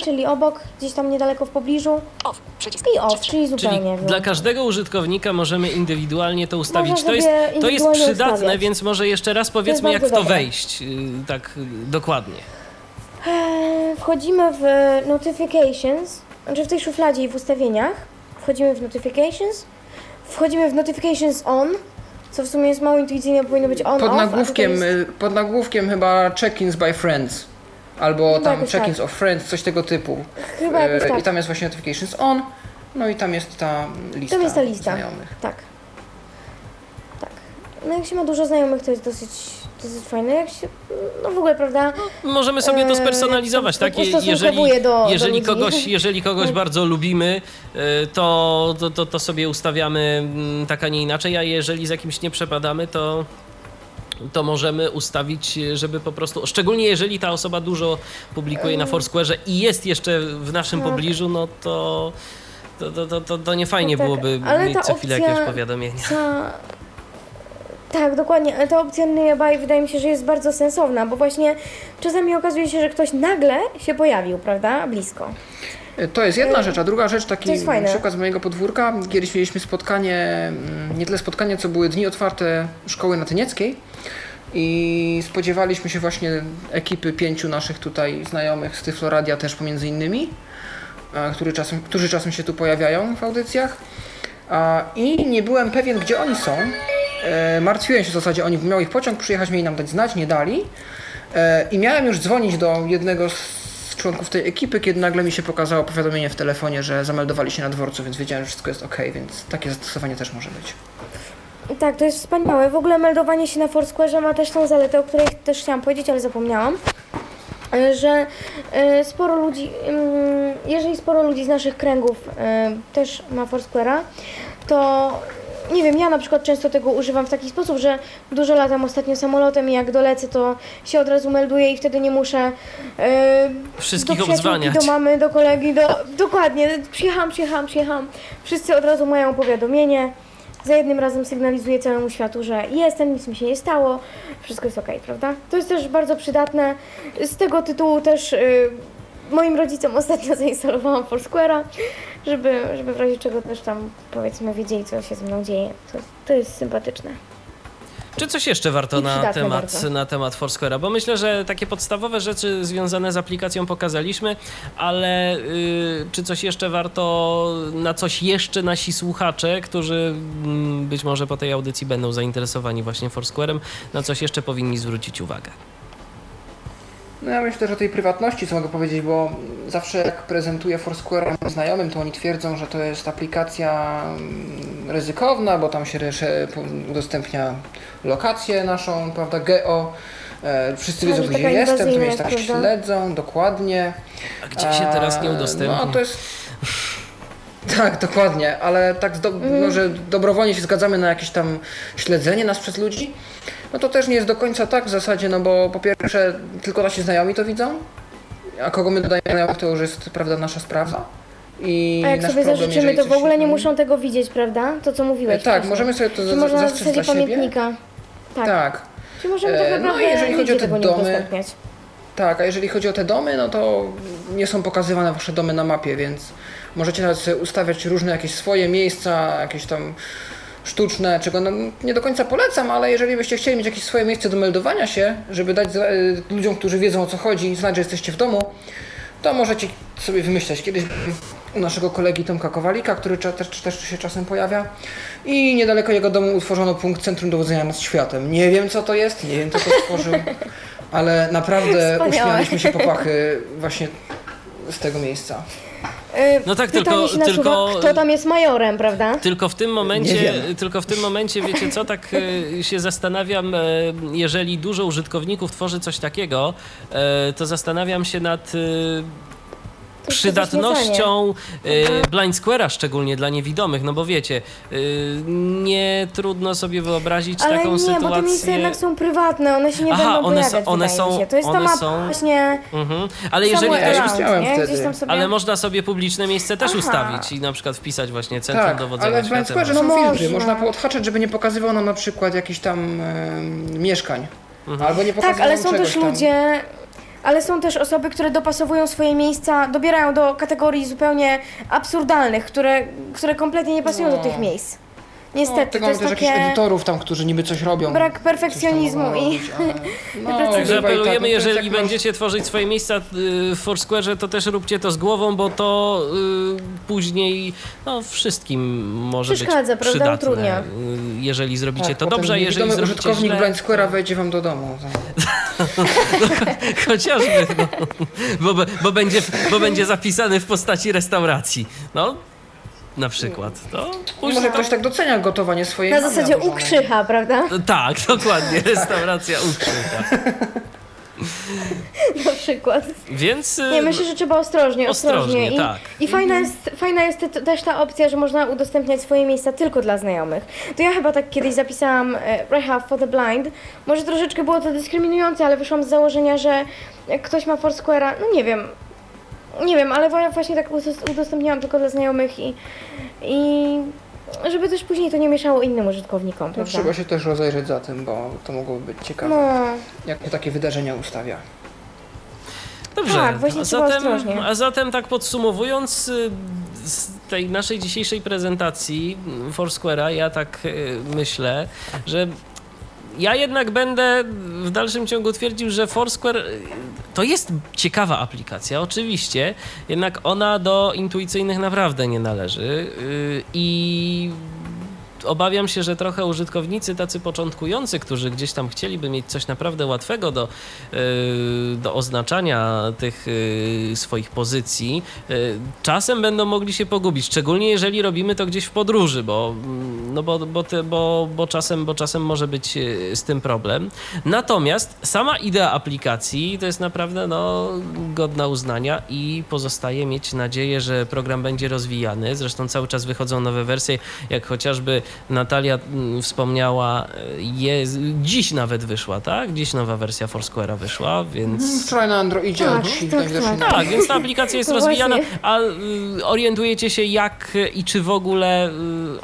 Speaker 3: Czyli obok, gdzieś tam niedaleko w pobliżu
Speaker 5: Off. Przycisk.
Speaker 3: i off, czyli
Speaker 1: Czyli
Speaker 3: zupełnie.
Speaker 1: dla każdego użytkownika możemy indywidualnie to ustawić.
Speaker 3: Można
Speaker 1: To jest, to jest przydatne,
Speaker 3: ustawiać.
Speaker 1: więc może jeszcze raz powiedzmy, jak w to
Speaker 3: dobre.
Speaker 1: wejść. y, Tak y, dokładnie.
Speaker 3: Eee, Wchodzimy w notifications, znaczy w tej szufladzie i w ustawieniach. Wchodzimy w notifications. Wchodzimy w notifications on, co w sumie jest mało intuicyjne, powinno być on
Speaker 2: Pod
Speaker 3: off,
Speaker 2: nagłówkiem,
Speaker 3: jest-
Speaker 2: y, pod nagłówkiem chyba check-ins by friends. Albo
Speaker 3: Chyba
Speaker 2: tam
Speaker 3: jakoś
Speaker 2: check-ins
Speaker 3: tak.
Speaker 2: of friends, coś tego typu.
Speaker 3: Chyba
Speaker 2: E,
Speaker 3: tak.
Speaker 2: I tam jest właśnie notifications on. No i tam jest ta lista,
Speaker 3: Tam jest ta lista.
Speaker 2: znajomych.
Speaker 3: Tak. Tak. No jak się ma dużo znajomych, to jest dosyć, dosyć fajne. Jak się, no w ogóle, prawda?
Speaker 1: Możemy sobie to
Speaker 3: Eee,
Speaker 1: spersonalizować, tak? Jeżeli,
Speaker 3: do- do
Speaker 1: jeżeli,
Speaker 3: ludzi.
Speaker 1: kogoś, jeżeli kogoś
Speaker 3: Tak.
Speaker 1: bardzo lubimy, y, to, to, to, to sobie ustawiamy mm, tak, a nie inaczej, a jeżeli z jakimś nie przepadamy, to to możemy ustawić, żeby po prostu, szczególnie jeżeli ta osoba dużo publikuje na Foursquare'ze i jest jeszcze w naszym
Speaker 3: Tak.
Speaker 1: pobliżu, no to to, to, to, to, nie fajnie
Speaker 3: No tak,
Speaker 1: byłoby mieć co chwilę jakieś powiadomienia.
Speaker 3: Ta... Tak, dokładnie, ta opcja nearby wydaje mi się, że jest bardzo sensowna, bo właśnie czasami okazuje się, że ktoś nagle się pojawił, prawda? Blisko.
Speaker 2: E, To jest jedna
Speaker 3: E,
Speaker 2: rzecz, a druga rzecz, taki przykład z mojego podwórka. Kiedyś mieliśmy spotkanie, mm, nie tyle spotkanie, co były dni otwarte szkoły natynieckiej i spodziewaliśmy się właśnie ekipy pięciu naszych tutaj znajomych z Tyfloradia też pomiędzy innymi, e, którzy czasem, którzy czasem się tu pojawiają w audycjach. I nie byłem pewien, gdzie oni są. E, martwiłem się w zasadzie, oni miał ich pociąg przyjechać, mieli nam dać znać, nie dali. E, I miałem już dzwonić do jednego z członków tej ekipy, kiedy nagle mi się pokazało powiadomienie w telefonie, że zameldowali się na dworcu, więc wiedziałem, że wszystko jest ok, więc takie zastosowanie też może być.
Speaker 3: Tak, to jest wspaniałe. W ogóle meldowanie się na Foursquare'ze ma też tą zaletę, o której też chciałam powiedzieć, ale zapomniałam. e, Że sporo ludzi, ym, jeżeli sporo ludzi z naszych kręgów też ma Foursquare'a, to nie wiem, ja na przykład często tego używam w taki sposób, że dużo latam ostatnio samolotem i jak dolecę, to się od razu melduję i wtedy nie muszę e,
Speaker 1: Wszystkich
Speaker 3: do
Speaker 1: obdzwaniać.
Speaker 3: do mamy, do kolegi, do... dokładnie, przyjechałam, przyjechałam, przyjechałam. Wszyscy od razu mają powiadomienie. Za jednym razem sygnalizuję całemu światu, że jestem, nic mi się nie stało, wszystko jest ok, prawda? To jest też bardzo przydatne. Z tego tytułu też y, moim rodzicom ostatnio <laughs> zainstalowałam Foursquare'a, żeby, żeby w razie czego też tam powiedzmy wiedzieli, co się ze mną dzieje. To, to jest sympatyczne.
Speaker 1: Czy coś jeszcze warto na temat,
Speaker 3: bardzo.
Speaker 1: na temat Foursquare'a? Bo myślę, że takie podstawowe rzeczy związane z aplikacją pokazaliśmy, ale y, czy coś jeszcze warto, na coś jeszcze nasi słuchacze, którzy mm, być może po tej audycji będą zainteresowani właśnie Foursquare'em, na coś jeszcze powinni zwrócić uwagę?
Speaker 2: No ja myślę też o tej prywatności, co mogę powiedzieć, bo zawsze jak prezentuję Foursquare znajomym, to oni twierdzą, że to jest aplikacja mm, ryzykowna, bo tam się udostępnia lokację naszą, prawda, geo. E, Wszyscy wiedzą,
Speaker 3: że
Speaker 2: gdzie jestem, to mnie tak
Speaker 3: prawda?
Speaker 2: śledzą, dokładnie.
Speaker 1: A gdzie się teraz nie
Speaker 2: A,
Speaker 1: udostępni?
Speaker 2: No to jest... Tak, dokładnie, ale tak, do, no, że dobrowolnie się zgadzamy na jakieś tam śledzenie nas przez ludzi, no to też nie jest do końca tak w zasadzie, no bo po pierwsze tylko nasi znajomi to widzą, a kogo my dodajemy znajomych to już jest, prawda, nasza sprawa. I
Speaker 3: A jak sobie
Speaker 2: problem,
Speaker 3: zażyczymy, to w ogóle nie muszą tego widzieć, prawda? To co mówiłeś
Speaker 2: Tak,
Speaker 3: wcześniej.
Speaker 2: możemy sobie to za-
Speaker 3: można na zasadzie
Speaker 2: dla siebie.
Speaker 3: pamiętnika? Tak.
Speaker 2: Tak,
Speaker 3: Czy możemy
Speaker 2: E,
Speaker 3: tak
Speaker 2: no
Speaker 3: naprawdę
Speaker 2: i jeżeli chodzi o te domy? Tak, a jeżeli chodzi o te domy, no to nie są pokazywane wasze domy na mapie, więc możecie nawet ustawiać różne jakieś swoje miejsca, jakieś tam sztuczne, czego no, nie do końca polecam, ale jeżeli byście chcieli mieć jakieś swoje miejsce do meldowania się, żeby dać y, ludziom, którzy wiedzą o co chodzi, znać, że jesteście w domu, to możecie sobie wymyśleć. Kiedyś u naszego kolegi Tomka Kowalika, który też, też się czasem pojawia i niedaleko jego domu utworzono punkt Centrum Dowodzenia nad Światem. Nie wiem co to jest, nie wiem kto to stworzył, ale naprawdę
Speaker 3: Wspaniałe.
Speaker 2: uśmialiśmy się po pachy właśnie z tego miejsca.
Speaker 3: Yy,
Speaker 1: No tak,
Speaker 3: pytanie
Speaker 1: tylko-
Speaker 3: się nasuwa,
Speaker 1: tylko-
Speaker 3: Kto tam jest majorem, prawda?
Speaker 1: Tylko w tym momencie, tylko w tym momencie, wiecie co, tak e, się zastanawiam, e, jeżeli dużo użytkowników tworzy coś takiego, e, to zastanawiam się nad
Speaker 3: jest
Speaker 1: przydatnością
Speaker 3: Mhm.
Speaker 1: e, Blind Square'a, szczególnie dla niewidomych, no bo wiecie, e, nie trudno sobie wyobrazić
Speaker 3: Ale
Speaker 1: taką
Speaker 3: nie,
Speaker 1: sytuację.
Speaker 3: bo te miejsca jednak są prywatne, one się nie
Speaker 1: Aha,
Speaker 3: będą
Speaker 1: one są- one są-
Speaker 3: się. To jest ta
Speaker 1: one
Speaker 3: mapa
Speaker 1: są-
Speaker 3: właśnie
Speaker 1: Mhm. Ale jeżeli ktoś,
Speaker 3: around, nie? sobie...
Speaker 1: ale można sobie publiczne miejsce też
Speaker 3: Aha.
Speaker 1: ustawić i na przykład wpisać właśnie Centrum
Speaker 2: Tak,
Speaker 1: Dowodzenia
Speaker 2: ale w Blind. Square'ze
Speaker 3: No
Speaker 2: są filtry.
Speaker 3: można.
Speaker 2: Można poodhaczać, żeby nie pokazywał nam na przykład jakichś tam em, mieszkań. Albo nie
Speaker 3: Tak, ale są też
Speaker 2: tam.
Speaker 3: ludzie, ale są też osoby, które dopasowują swoje miejsca, dobierają do kategorii zupełnie absurdalnych, które, które kompletnie nie pasują
Speaker 2: No.
Speaker 3: do tych miejsc.
Speaker 2: No,
Speaker 3: Niestety,
Speaker 2: tego
Speaker 3: to jest
Speaker 2: też
Speaker 3: takie...
Speaker 2: jakichś edytorów tam, którzy niby coś robią.
Speaker 3: brak perfekcjonizmu i-
Speaker 2: robić, ale... <laughs> No,
Speaker 3: Także
Speaker 1: Także
Speaker 2: i
Speaker 1: apelujemy,
Speaker 2: tak, no to jest
Speaker 1: jeżeli
Speaker 2: jak masz-
Speaker 1: będziecie tworzyć swoje miejsca y, w Foursquare, to też róbcie to z głową, bo to y, później no, wszystkim może
Speaker 3: Przeszkadza,
Speaker 1: być
Speaker 3: prawda?
Speaker 1: przydatne.
Speaker 3: Utrudnia.
Speaker 1: Y, Jeżeli zrobicie
Speaker 2: Tak,
Speaker 1: to dobrze, a jeżeli zrobicie
Speaker 2: użytkownik
Speaker 1: źle,
Speaker 2: Blind Square'a wejdzie wam do domu. <laughs>
Speaker 1: chociażby, no, bo, bo, będzie, bo będzie zapisany w postaci restauracji. No, na przykład. No,
Speaker 2: Może
Speaker 1: to-
Speaker 2: ktoś tak docenia gotowanie swojej
Speaker 3: Na zasadzie
Speaker 2: naburzonej.
Speaker 3: ukrzycha, prawda?
Speaker 1: Tak, dokładnie, <laughs> restauracja ukrzyta. <laughs>
Speaker 3: Na przykład.
Speaker 1: Więc... y,
Speaker 3: Nie, myślę, że trzeba ostrożnie, ostrożnie.
Speaker 1: Ostrożnie,
Speaker 3: I,
Speaker 1: tak.
Speaker 3: i fajna, jest, fajna jest te- też ta opcja, że można udostępniać swoje miejsca tylko dla znajomych. To ja chyba tak kiedyś zapisałam e, Rehab for the Blind. Może troszeczkę było to dyskryminujące, ale wyszłam z założenia, że jak ktoś ma Foursquare'a, no nie wiem, nie wiem, ale właśnie tak udos- udostępniałam tylko dla znajomych i, i żeby też później to nie mieszało innym użytkownikom,
Speaker 2: No,
Speaker 3: prawda?
Speaker 2: trzeba się też rozejrzeć za tym, bo to mogłoby być ciekawe.
Speaker 3: No,
Speaker 2: Jak się takie wydarzenia ustawia.
Speaker 1: Dobrze,
Speaker 3: Tak, właśnie
Speaker 1: a zatem,
Speaker 3: ostrożnie.
Speaker 1: a zatem tak podsumowując y, z tej naszej dzisiejszej prezentacji Foursquare'a, ja tak y, myślę, że ja jednak będę w dalszym ciągu twierdził, że Foursquare y, to jest ciekawa aplikacja, oczywiście, jednak ona do intuicyjnych naprawdę nie należy y, i obawiam się, że trochę użytkownicy tacy początkujący, którzy gdzieś tam chcieliby mieć coś naprawdę łatwego do, yy, do oznaczania tych yy, swoich pozycji, yy, czasem będą mogli się pogubić, szczególnie jeżeli robimy to gdzieś w podróży, bo, mm, no bo, bo, te, bo, bo, czasem, bo czasem może być z tym problem. Natomiast sama idea aplikacji to jest naprawdę no, godna uznania i pozostaje mieć nadzieję, że program będzie rozwijany. Zresztą cały czas wychodzą nowe wersje, jak chociażby Natalia mm, wspomniała, jest, dziś nawet wyszła, tak? Dziś nowa wersja Foursquare'a wyszła, więc...
Speaker 2: Wczoraj na Androidzie,
Speaker 3: Tak,
Speaker 2: dzisiaj
Speaker 3: tak, tak.
Speaker 1: Tak, więc ta aplikacja jest rozwijana, a y, orientujecie się jak i czy w ogóle y,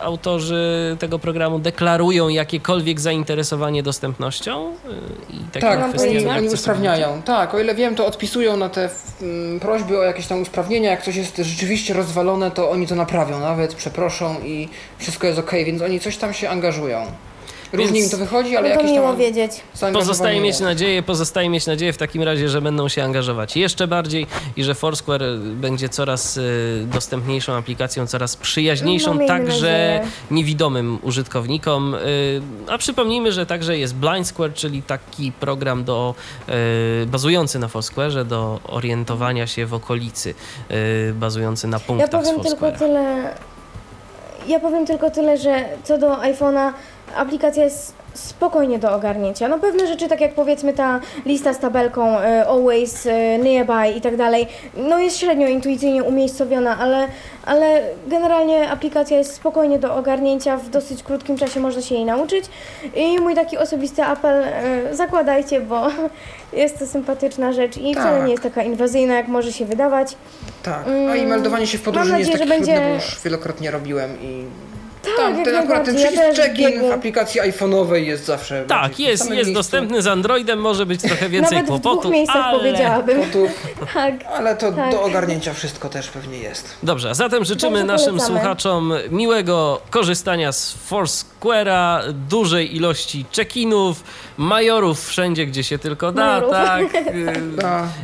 Speaker 1: autorzy tego programu deklarują jakiekolwiek zainteresowanie dostępnością? Y, I takie
Speaker 2: Tak,
Speaker 1: kwestie
Speaker 2: oni, oni usprawniają. Tak, o ile wiem, to odpisują na te mm, prośby o jakieś tam usprawnienia. Jak coś jest rzeczywiście rozwalone, to oni to naprawią nawet, przeproszą i wszystko jest ok, więc oni coś tam się angażują. Różnie
Speaker 1: Więc-
Speaker 2: im to wychodzi, ale
Speaker 3: to
Speaker 2: jakieś
Speaker 3: miło
Speaker 2: tam
Speaker 3: wiedzieć.
Speaker 1: Pozostaje mieć
Speaker 2: jest.
Speaker 1: nadzieję, pozostaje mieć nadzieję w takim razie, że będą się angażować jeszcze bardziej i że Foursquare będzie coraz y, dostępniejszą aplikacją, coraz przyjaźniejszą
Speaker 3: No,
Speaker 1: także
Speaker 3: nadzieję.
Speaker 1: niewidomym użytkownikom. Y, a przypomnijmy, że także jest Blind Square, czyli taki program do, y, bazujący na Foursquare, do orientowania się w okolicy, y, bazujący na
Speaker 3: Ja
Speaker 1: punktach z
Speaker 3: powiem tylko
Speaker 1: Foursquare.
Speaker 3: tyle. Ja powiem tylko tyle, że co do iPhone'a aplikacja jest spokojnie do ogarnięcia. No pewne rzeczy, tak jak powiedzmy ta lista z tabelką e, always, e, nearby i tak dalej, no jest średnio intuicyjnie umiejscowiona, ale, ale generalnie aplikacja jest spokojnie do ogarnięcia, w dosyć krótkim czasie można się jej nauczyć. I mój taki osobisty apel, e, zakładajcie, bo <laughs> jest to sympatyczna rzecz i wcale
Speaker 2: Tak.
Speaker 3: nie jest taka inwazyjna, jak może się wydawać.
Speaker 2: Tak, a i meldowanie się w podróży
Speaker 3: Mam
Speaker 2: nie jest
Speaker 3: nadzieję,
Speaker 2: takie
Speaker 3: że
Speaker 2: trudne, bo
Speaker 3: będzie-
Speaker 2: już wielokrotnie robiłem i
Speaker 3: Tak,
Speaker 2: tam
Speaker 3: jak
Speaker 2: ten akurat ten.
Speaker 3: Ja
Speaker 2: przycisk
Speaker 3: w
Speaker 2: check-in w aplikacji iPhone'owej jest zawsze
Speaker 1: Tak,
Speaker 2: w
Speaker 1: jest, jest
Speaker 2: miejscu.
Speaker 1: dostępny z Androidem, może być trochę więcej
Speaker 3: Nawet w
Speaker 1: kłopotów,
Speaker 3: dwóch miejscach
Speaker 1: ale...
Speaker 3: powiedziałabym.
Speaker 2: Kotów, <laughs>
Speaker 3: Tak.
Speaker 2: ale to
Speaker 3: Tak.
Speaker 2: do ogarnięcia wszystko też pewnie jest.
Speaker 1: Dobrze, a zatem życzymy
Speaker 3: Dobrze,
Speaker 1: naszym
Speaker 3: polecamy.
Speaker 1: słuchaczom miłego korzystania z Foursquare'a, dużej ilości check-inów, majorów wszędzie, gdzie się tylko da,
Speaker 3: Majorów.
Speaker 1: tak? <laughs> y,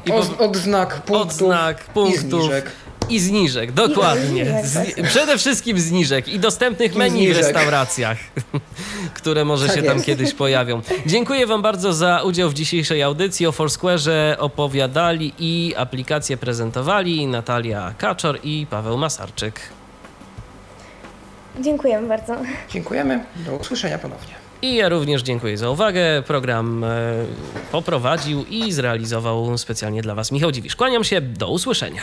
Speaker 1: I
Speaker 2: od, odznak punktów
Speaker 1: Odznak, punktów.
Speaker 2: i zniżek.
Speaker 1: I zniżek, dokładnie. Zni- przede wszystkim zniżek i dostępnych
Speaker 2: I
Speaker 1: menu w
Speaker 2: zniżek.
Speaker 1: restauracjach, <laughs> które może
Speaker 2: Tak
Speaker 1: się tam
Speaker 2: jest.
Speaker 1: kiedyś pojawią. Dziękuję Wam bardzo za udział w dzisiejszej audycji. O Foursquare'ze opowiadali i aplikację prezentowali Natalia Kaczor i Paweł Masarczyk.
Speaker 3: Dziękujemy bardzo.
Speaker 2: Dziękujemy, do usłyszenia ponownie.
Speaker 1: I ja również dziękuję za uwagę. Program e, poprowadził i zrealizował specjalnie dla Was Michał Dziwisz. Kłaniam się, do usłyszenia.